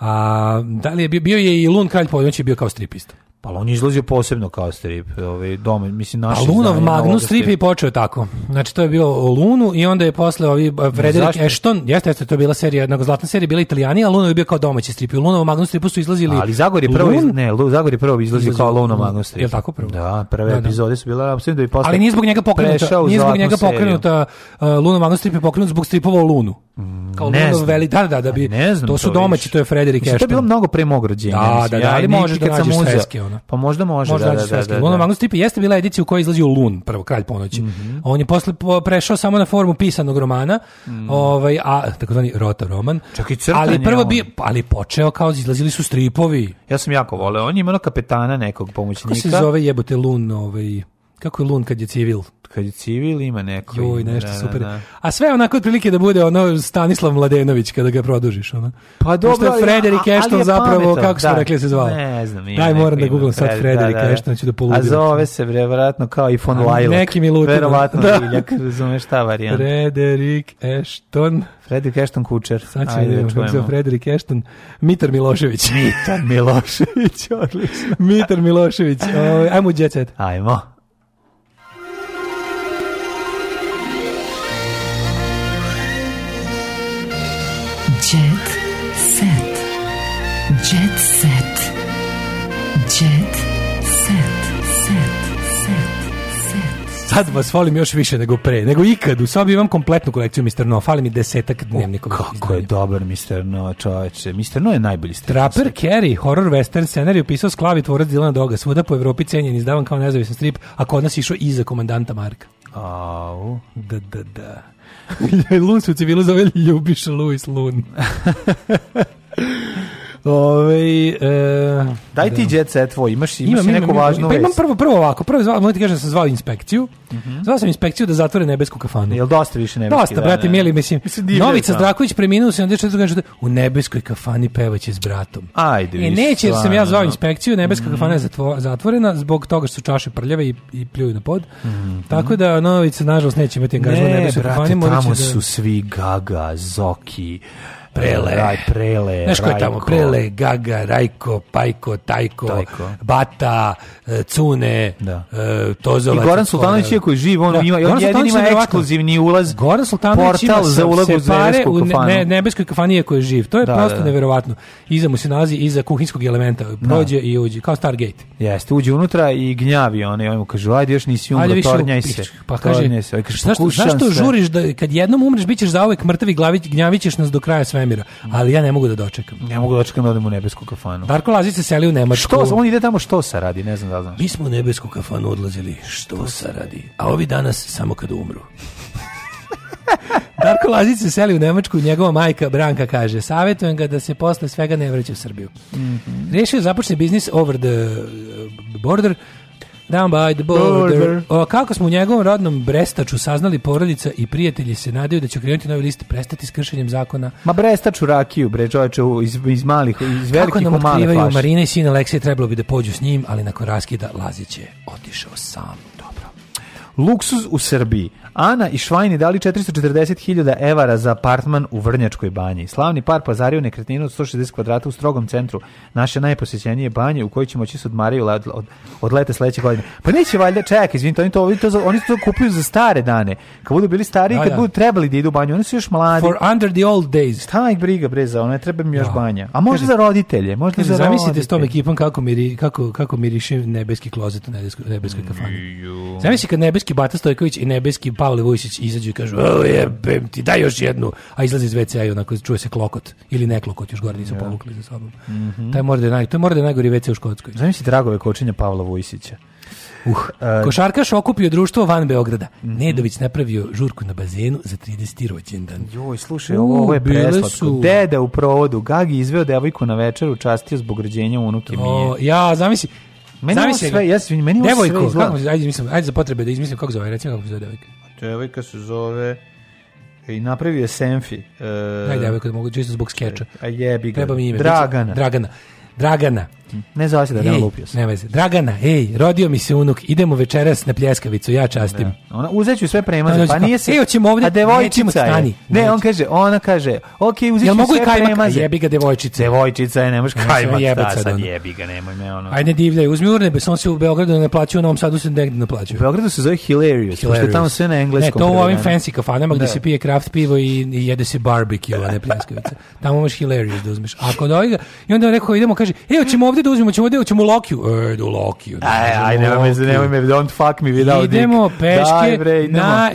a, da li je bio, bio je i Lun Kralj pa on je bio kao stripista. Pa on je izlazio posebno kao strip, ovaj doma, mislim pa, naši. A Lunov Magnus strip je počeo tako. Znači to je bilo o Lunu i onda je posle ovi Frederik Ashton, jeste, jeste, to je bila serija, jednog zlatna serija bila Italijani, a Lunov je bio kao domaći strip. U Lunov Magnus stripu su izlazili. Ali Zagor je prvo, iz, ne, Zagor je prvo izlazio kao Lunov Magnus strip. Je tako prvo? Da, prve da, da. epizode su bile apsolutno je posle. Ali nije zbog njega pokrenuta, nije zbog njega pokrenuta uh, Lunov Magnus strip je pokrenut zbog stripova o Lunu. Mm, kao ne London Valley, da, da, da bi, ne znam to su to domaći, viš. to je Frederik Ashton. Što je bilo mnogo pre mog rođenja. Da, da, da, ali možeš da nađeš sveske, ono. Pa možda može, možda da, da, da, da, da. Magnus Tipi jeste bila edicija u kojoj izlazio Lun, prvo kralj ponoći. Mm -hmm. On je posle prešao samo na formu pisanog romana, mm. ovaj, a takozvani rota roman. Čak i crtanje ali prvo bi, pa, ali počeo kao izlazili su stripovi. Ja sam jako voleo, on je imao kapetana nekog pomoćnika. Kako se zove jebote Lun, ovaj... Kako je lun kad je civil? Kad je civil ima neko Joj, nešto da, super. Da, da. A sve onako otprilike da bude ono Stanislav Mladenović kada ga produžiš, ono. Pa dobro, Pošto je Frederik Ashton zapravo, pametno, kako smo da. rekli da se zvao? Ne znam. Daj, moram da googlam sad da, Frederik Ashton, ću da poludim. A zove se, bre, verovatno kao i von Lajlak. Neki mi lutim. Verovatno da. Liljak, razumeš ta varijanta. Frederik Ashton. Frederik Ashton Kučer. Sad ćemo vidjeti kako Frederik Ashton. Mitar Milošević. Mitar Milošević, odlično. Mitar Milošević. Ovaj, ajmo u Ajmo. sad vas volim još više nego pre, nego ikad. U sobi imam kompletnu kolekciju Mr. No, fali mi desetak dnevnika. Kako izdanja. je dobar Mr. No, čoveče. Mr. No je najbolji stil. Trapper Carey, horror western scenarij, upisao sklavi tvorac Dilana Doga, svuda po Evropi cenjen, izdavan kao nezavisan strip, a kod nas išao iza komandanta Marka. Au. Da, da, da. Lun se u civilu zove Ljubiša Luis Lun. Ove, e, Daj ti da. jet set tvoj, imaš, imaš imam, neku važnu Pa imam prvo, prvo ovako, prvo zvao, možete kažem da sam zvao inspekciju, mm -hmm. zvao sam inspekciju da zatvore nebesku kafanu. Jel dosta više nebeski? Dosta, da, brate, mili, mislim, mislim Novica Zdraković preminuo se na 74. u nebeskoj kafani pevaće s bratom. Ajde, više. E, neće, jer sam ja zvao inspekciju, nebeska mm kafana je mhm. zatvorena zbog toga što su čaše prljave i, i pljuju na pod. Mm Tako da Novica, nažalost, neće imati angažman ne, nebeskoj kafani. Ne, brate, tamo da- su svi Gaga, Zoki, Prele. Raj, prele, Znaš ko je tamo? Prele, Gaga, Rajko, Pajko, Tajko, Tajko. Bata, e, Cune, da. E, Tozova. I Goran Sultanović je koji živ, on da. ima, Goran jedin ima ekskluzivni ulaz, Goran Sultanović portal ima za ulaz u zveresku kafanu. Ne, nebeskoj kafani koji je živ, to je da, da prosto da, neverovatno. Iza mu se nalazi, iza kuhinskog elementa, da. prođe i uđe, kao Stargate. Jeste, uđe unutra i gnjavi on, i on mu kaže, ajde još nisi umro, pa tornjaj se. Pa kaže, zašto žuriš da kad jednom umreš, bićeš zauvek mrtav i gnjavićeš nas do kraja svemira? svemira, ali ja ne mogu da dočekam. Ne mogu da dočekam da odem u nebesku kafanu. Darko Lazić se seli u Nemačku. Što? On ide tamo što sa radi, ne znam da znaš. Mi smo u nebesku kafanu odlazili što sa radi, a ovi danas samo kad umru. Darko Lazić se seli u Nemačku i njegova majka Branka kaže Savjetujem ga da se posle svega ne vraća u Srbiju. Mm -hmm. Rešio započne biznis over the border Down by the border. border. O, kako smo u njegovom rodnom Brestaču saznali porodica i prijatelji se nadaju da će krenuti novi list prestati s kršenjem zakona. Ma Brestaču rakiju, bre, čoveče, iz, iz malih, iz velikih u male flaše. Marina i sin Aleksej trebalo bi da pođu s njim, ali nakon raskida Lazić je otišao sam. Dobro. Luksuz u Srbiji. Ana i Švajni dali 440.000 evara za apartman u Vrnjačkoj banji. Slavni par pazario nekretninu od 160 kvadrata u strogom centru naše najposećenije banje u kojoj ćemo će se odmaraju od, od, od leta sledeće godine. Pa neće valjda, čekaj, izvinite, oni to, oni to, oni to kupuju za stare dane. Kad budu bili stari, i da, kad da. budu trebali da idu u banju, oni su još mladi. For under the old days. Šta ih briga breza, za, ne treba mi još da. banja. A možda za roditelje, možda Kaže, za zamislite s tom ekipom kako miri kako kako miriše nebeski klozet u nebeskoj, nebeskoj kafani. Zamisli kad nebeski Bata Stojković i nebeski pa Pavle Vujsić izađu i kažu, o, jebem ti, daj još jednu, a izlazi iz WC-a i onako čuje se klokot, ili ne klokot, još gore nisu ja. povukli za sobom. Mm -hmm. Taj mora da je, naj, to je mora da je najgori WC u Škotskoj. Zamisli dragove kočenja Pavla Vujsića. Uh, košarkaš okupio društvo van Beograda. Mhm. Nedović napravio žurku na bazenu za 30. rođendan. Joj, slušaj, ovo, ovo je preslatko. Su... Deda u provodu, Gagi izveo devojku na večeru, častio zbog rođenja unuke Mije. O, ja, zamisli, Meni zamisli sve, ja meni Devojko, sve izgleda. Kako, ajde, mislim, ajde za potrebe da izmislim kako zove, recimo kako zove devojka devojka ovaj se zove e, i napravio je Senfi. Uh, Daj devojka, ovaj mogu čisto zbog skeča. A jebi ga. Treba mi ime. Dragana. Dragana. Dragana. Ne zove se da ne lupio sam. Ne veze. Dragana, ej, rodio mi se unuk, idemo večeras na pljeskavicu, ja častim. Da. Ona uzet ću sve premaze, pa nije se. Ej, hoćemo ovde. A Stani. Ne, on kaže, ona kaže, okej, okay, uzet ću sve kajmak, premaze. Jebi ga devojčica. Devojčica je, nemoš kajmak, da, sad da. jebi ga, nemoj me ono. Ajde divljaj, uzmi urnebe, on se u Beogradu ne naplaćuje, na Novom Sadu se ne naplaćuje. U Beogradu se zove Hilarious, Hilarious. pošto tamo sve na engleskom. Ne, to u ovim fancy kafanama gde da. se pije kraft pivo i jede se barbecue, a ne pljeskavica. Tamo imaš Hilarious da A Ako da i onda rekao idemo, kaže, ej, hoćemo ovdje da uzmemo, ćemo, ćemo u Lokiju. E, do Lokiju. Da, aj, aj, nemoj me, nemoj me, don't fuck me, vidao Idemo peške Daj, bre, idemo. na,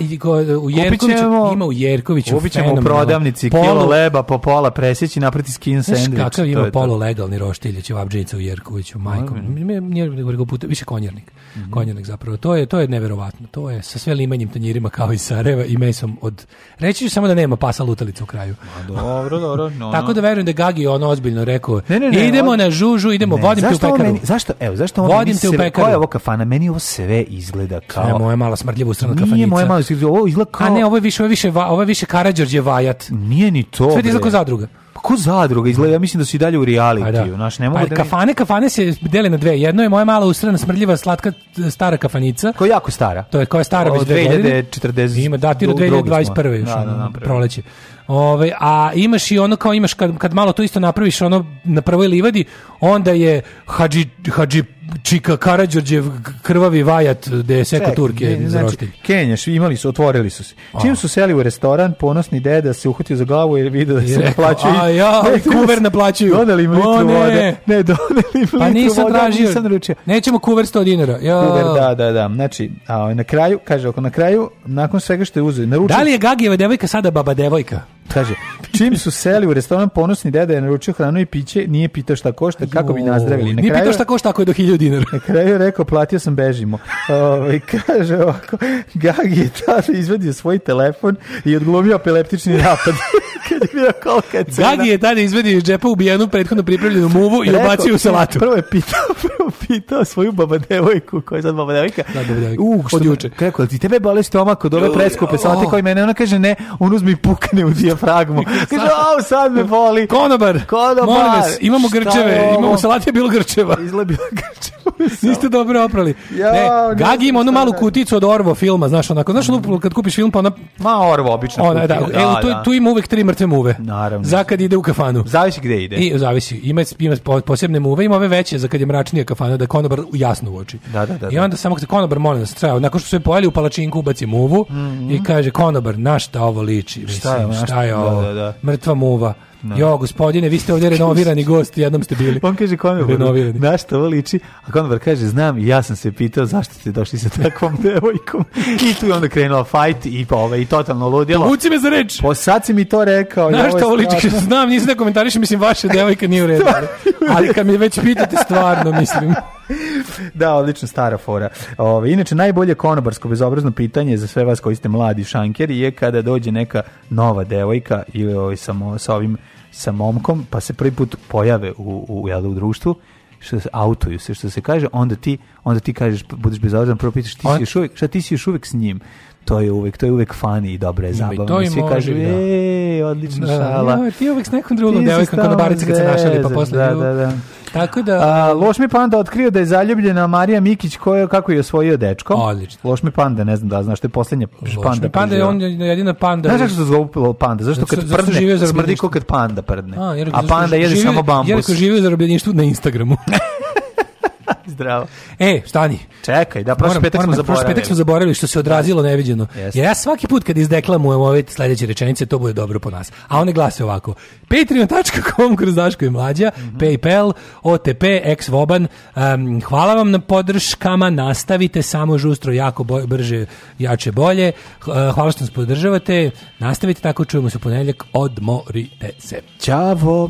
u Jerkoviću, ćemo, ima u Jerkoviću Kupit ćemo u prodavnici polo, kilo leba po pola presjeći, napriti skin sandwich. Znaš kakav ima to polo legalni roštilje, će u Jerkoviću, majkom. Mm. Puta, više konjernik. Mm -hmm. Konjernik zapravo. To je, to je neverovatno. To je sa sve limanjem tanjirima kao i Sarajeva i mesom od... Reći ću samo da nema pasa lutalica u kraju. Ma, dobro, dobro. No, Tako da verujem da Gagi ono ozbiljno rekao, ne, ne, ne, idemo na žužu, idemo idemo, ne, vodim te u pekaru. Meni, zašto, evo, zašto on vodim te u pekaru. Koja je ovo kafana? Meni ovo sve izgleda kao... Ne, moja mala smrdljiva ustrana kafanica. Nije moja mala smrdljiva, ovo izgleda kao... A ne, ovo je više, ovo je više, ovo je više Karadžorđe vajat. Nije ni to. Sve ti izgleda kao zadruga. Pa ko zadruga izgleda, ja mislim da su i dalje u da. realitiju, znaš, ne mogu pa da... Kafane, kafane se dele na dve. Jedno je moja mala ustrana smrdljiva slatka stara kafanica. Koja je jako stara. To je koja je stara već 2040. Ima datira 2021. još, da, da, proleće. Ove, ovaj, a imaš i ono kao imaš kad, kad malo to isto napraviš ono na prvoj livadi, onda je Hadži, Hadži Čika Karađorđev krvavi vajat gde je seko Turke znači, Kenjaš, imali su, otvorili su se. Čim su seli u restoran, ponosni deda se uhvatio za glavu jer vidio da se naplaćuju. A ja, ne, kuver naplaćuju. Doneli im litru ne. vode. Ne, doneli im pa litru nisam vode, tražio. nisam naručio. Nećemo kuver 100 dinara. Ja. Kuver, da, da, da. Znači, a, ovaj, na kraju, kaže, ako na kraju, nakon svega što je uzeo, naručio... Da li je Gagijeva devojka sada baba devojka? Kaže, čim su seli u restoran, ponosni deda je naručio hranu i piće, nije pitao šta košta, kako bi nazdravili. Na kraju, nije pitao šta košta ako je do 1000 dinara. Na kraju je rekao, platio sam, bežimo. Ove, ovaj, kaže ovako, Gagi je tada izvadio svoj telefon i odglumio epileptični napad. kad je bio kolika cena. Gagi je tada izvadio iz džepa ubijenu prethodno pripremljenu muvu i Reko, ubacio u salatu. Prvo je pitao, prvo pitao svoju baba devojku, koja je sad baba devojka. Da, baba Uh, što od juče. Kako, ti tebe boli stomak od ove preskupe salate koji mene? Ona kaže, ne, on uzmi pukne u dijafragmu. Kaže, au, sad me boli. Konobar. Konobar. Molim vas, imamo grčeve, imamo salate bilo grčeva. Izgleda bilo grčeva Niste dobro oprali. Ja, ne, Gagi ima onu malu kuticu od Orvo filma, znaš, onako, znaš, ono, kad kupiš film, pa ona... Ma, Orvo, obično ona, da, e, da, evo, tu, da. tu ima uvek tri mrtve muve. Naravno. Za kad ide u kafanu. Zavisi gde ide. I, zavisi. Ima, ima posebne muve, ima ove veće za kad je mračnija kafana, da konobar jasno uoči. Da, da, da. I da. onda samo kad konobar molim nas, treba, nakon što su je pojeli u palačinku, ubaci muvu mm -hmm. i kaže, konobar, na šta ovo liči? Mislim, šta je, šta da, je ovo? Da, da, da. Mrtva muva. No. Da. Jo, gospodine, vi ste ovdje renovirani gosti, jednom ste bili. On kaže Konobar, na što ovo liči? A Konobar kaže, znam, ja sam se pitao zašto ste došli sa takvom devojkom. I tu je onda krenuo fajt i, pa, ove, ovaj, i totalno ludilo. Vuci me za reč! Po sad si mi to rekao. Znaš što ovo liči? Znam, nisam da komentariš, mislim, vaša devojka nije u redu. Ali kad mi već pitate, stvarno, mislim. da, odlično stara fora. Ove, inače, najbolje konobarsko bezobrazno pitanje za sve vas koji ste mladi šankeri je kada dođe neka nova devojka ili ovaj, samo sa ovim sa momkom, pa se prvi put pojave u, u, u, u društvu, što se autoju se što se kaže onda ti onda ti kažeš budeš bezobrazan prvo pitaš ti si još uvijek šta ti si još uvijek s njim to je uvek to je uvek fani i dobro je zabavno. Svi može, kažu, da. ej, odlična da, šala. Ja, ti uvek s nekom drugom devojkom kod barice kad se našali, pa posle da, da, da. Tako da... A, Loš mi panda otkrio da je zaljubljena Marija Mikić koja, kako je osvojio dečko. Odlično. Loš mi panda, ne znam da znaš, to je posljednja Loš panda. Loš panda je on jedina panda. Znaš kako se zove panda? Zašto kad zašto, prdne, žive smrdi kad panda prdne. A, jer, a panda jede samo bambus. Jer ako živi u na Instagramu. Zdravo. E, stani. Čekaj, da, prošli petak smo zaboravili. Prošli petak smo zaboravili, što se odrazilo neviđeno. Yes. Jer ja svaki put kad izdeklamujem ove sledeće rečenice, to bude dobro po nas. A one glase ovako. Patreon.com kroz Daško i Mlađa, mm -hmm. Paypal, OTP, Exvoban. Um, hvala vam na podrškama, nastavite samo žustro, jako boj, brže, jače, bolje. Eh, hvala što nas podržavate, nastavite tako, čujemo se u ponedjeljak, odmorite se. Ćavo!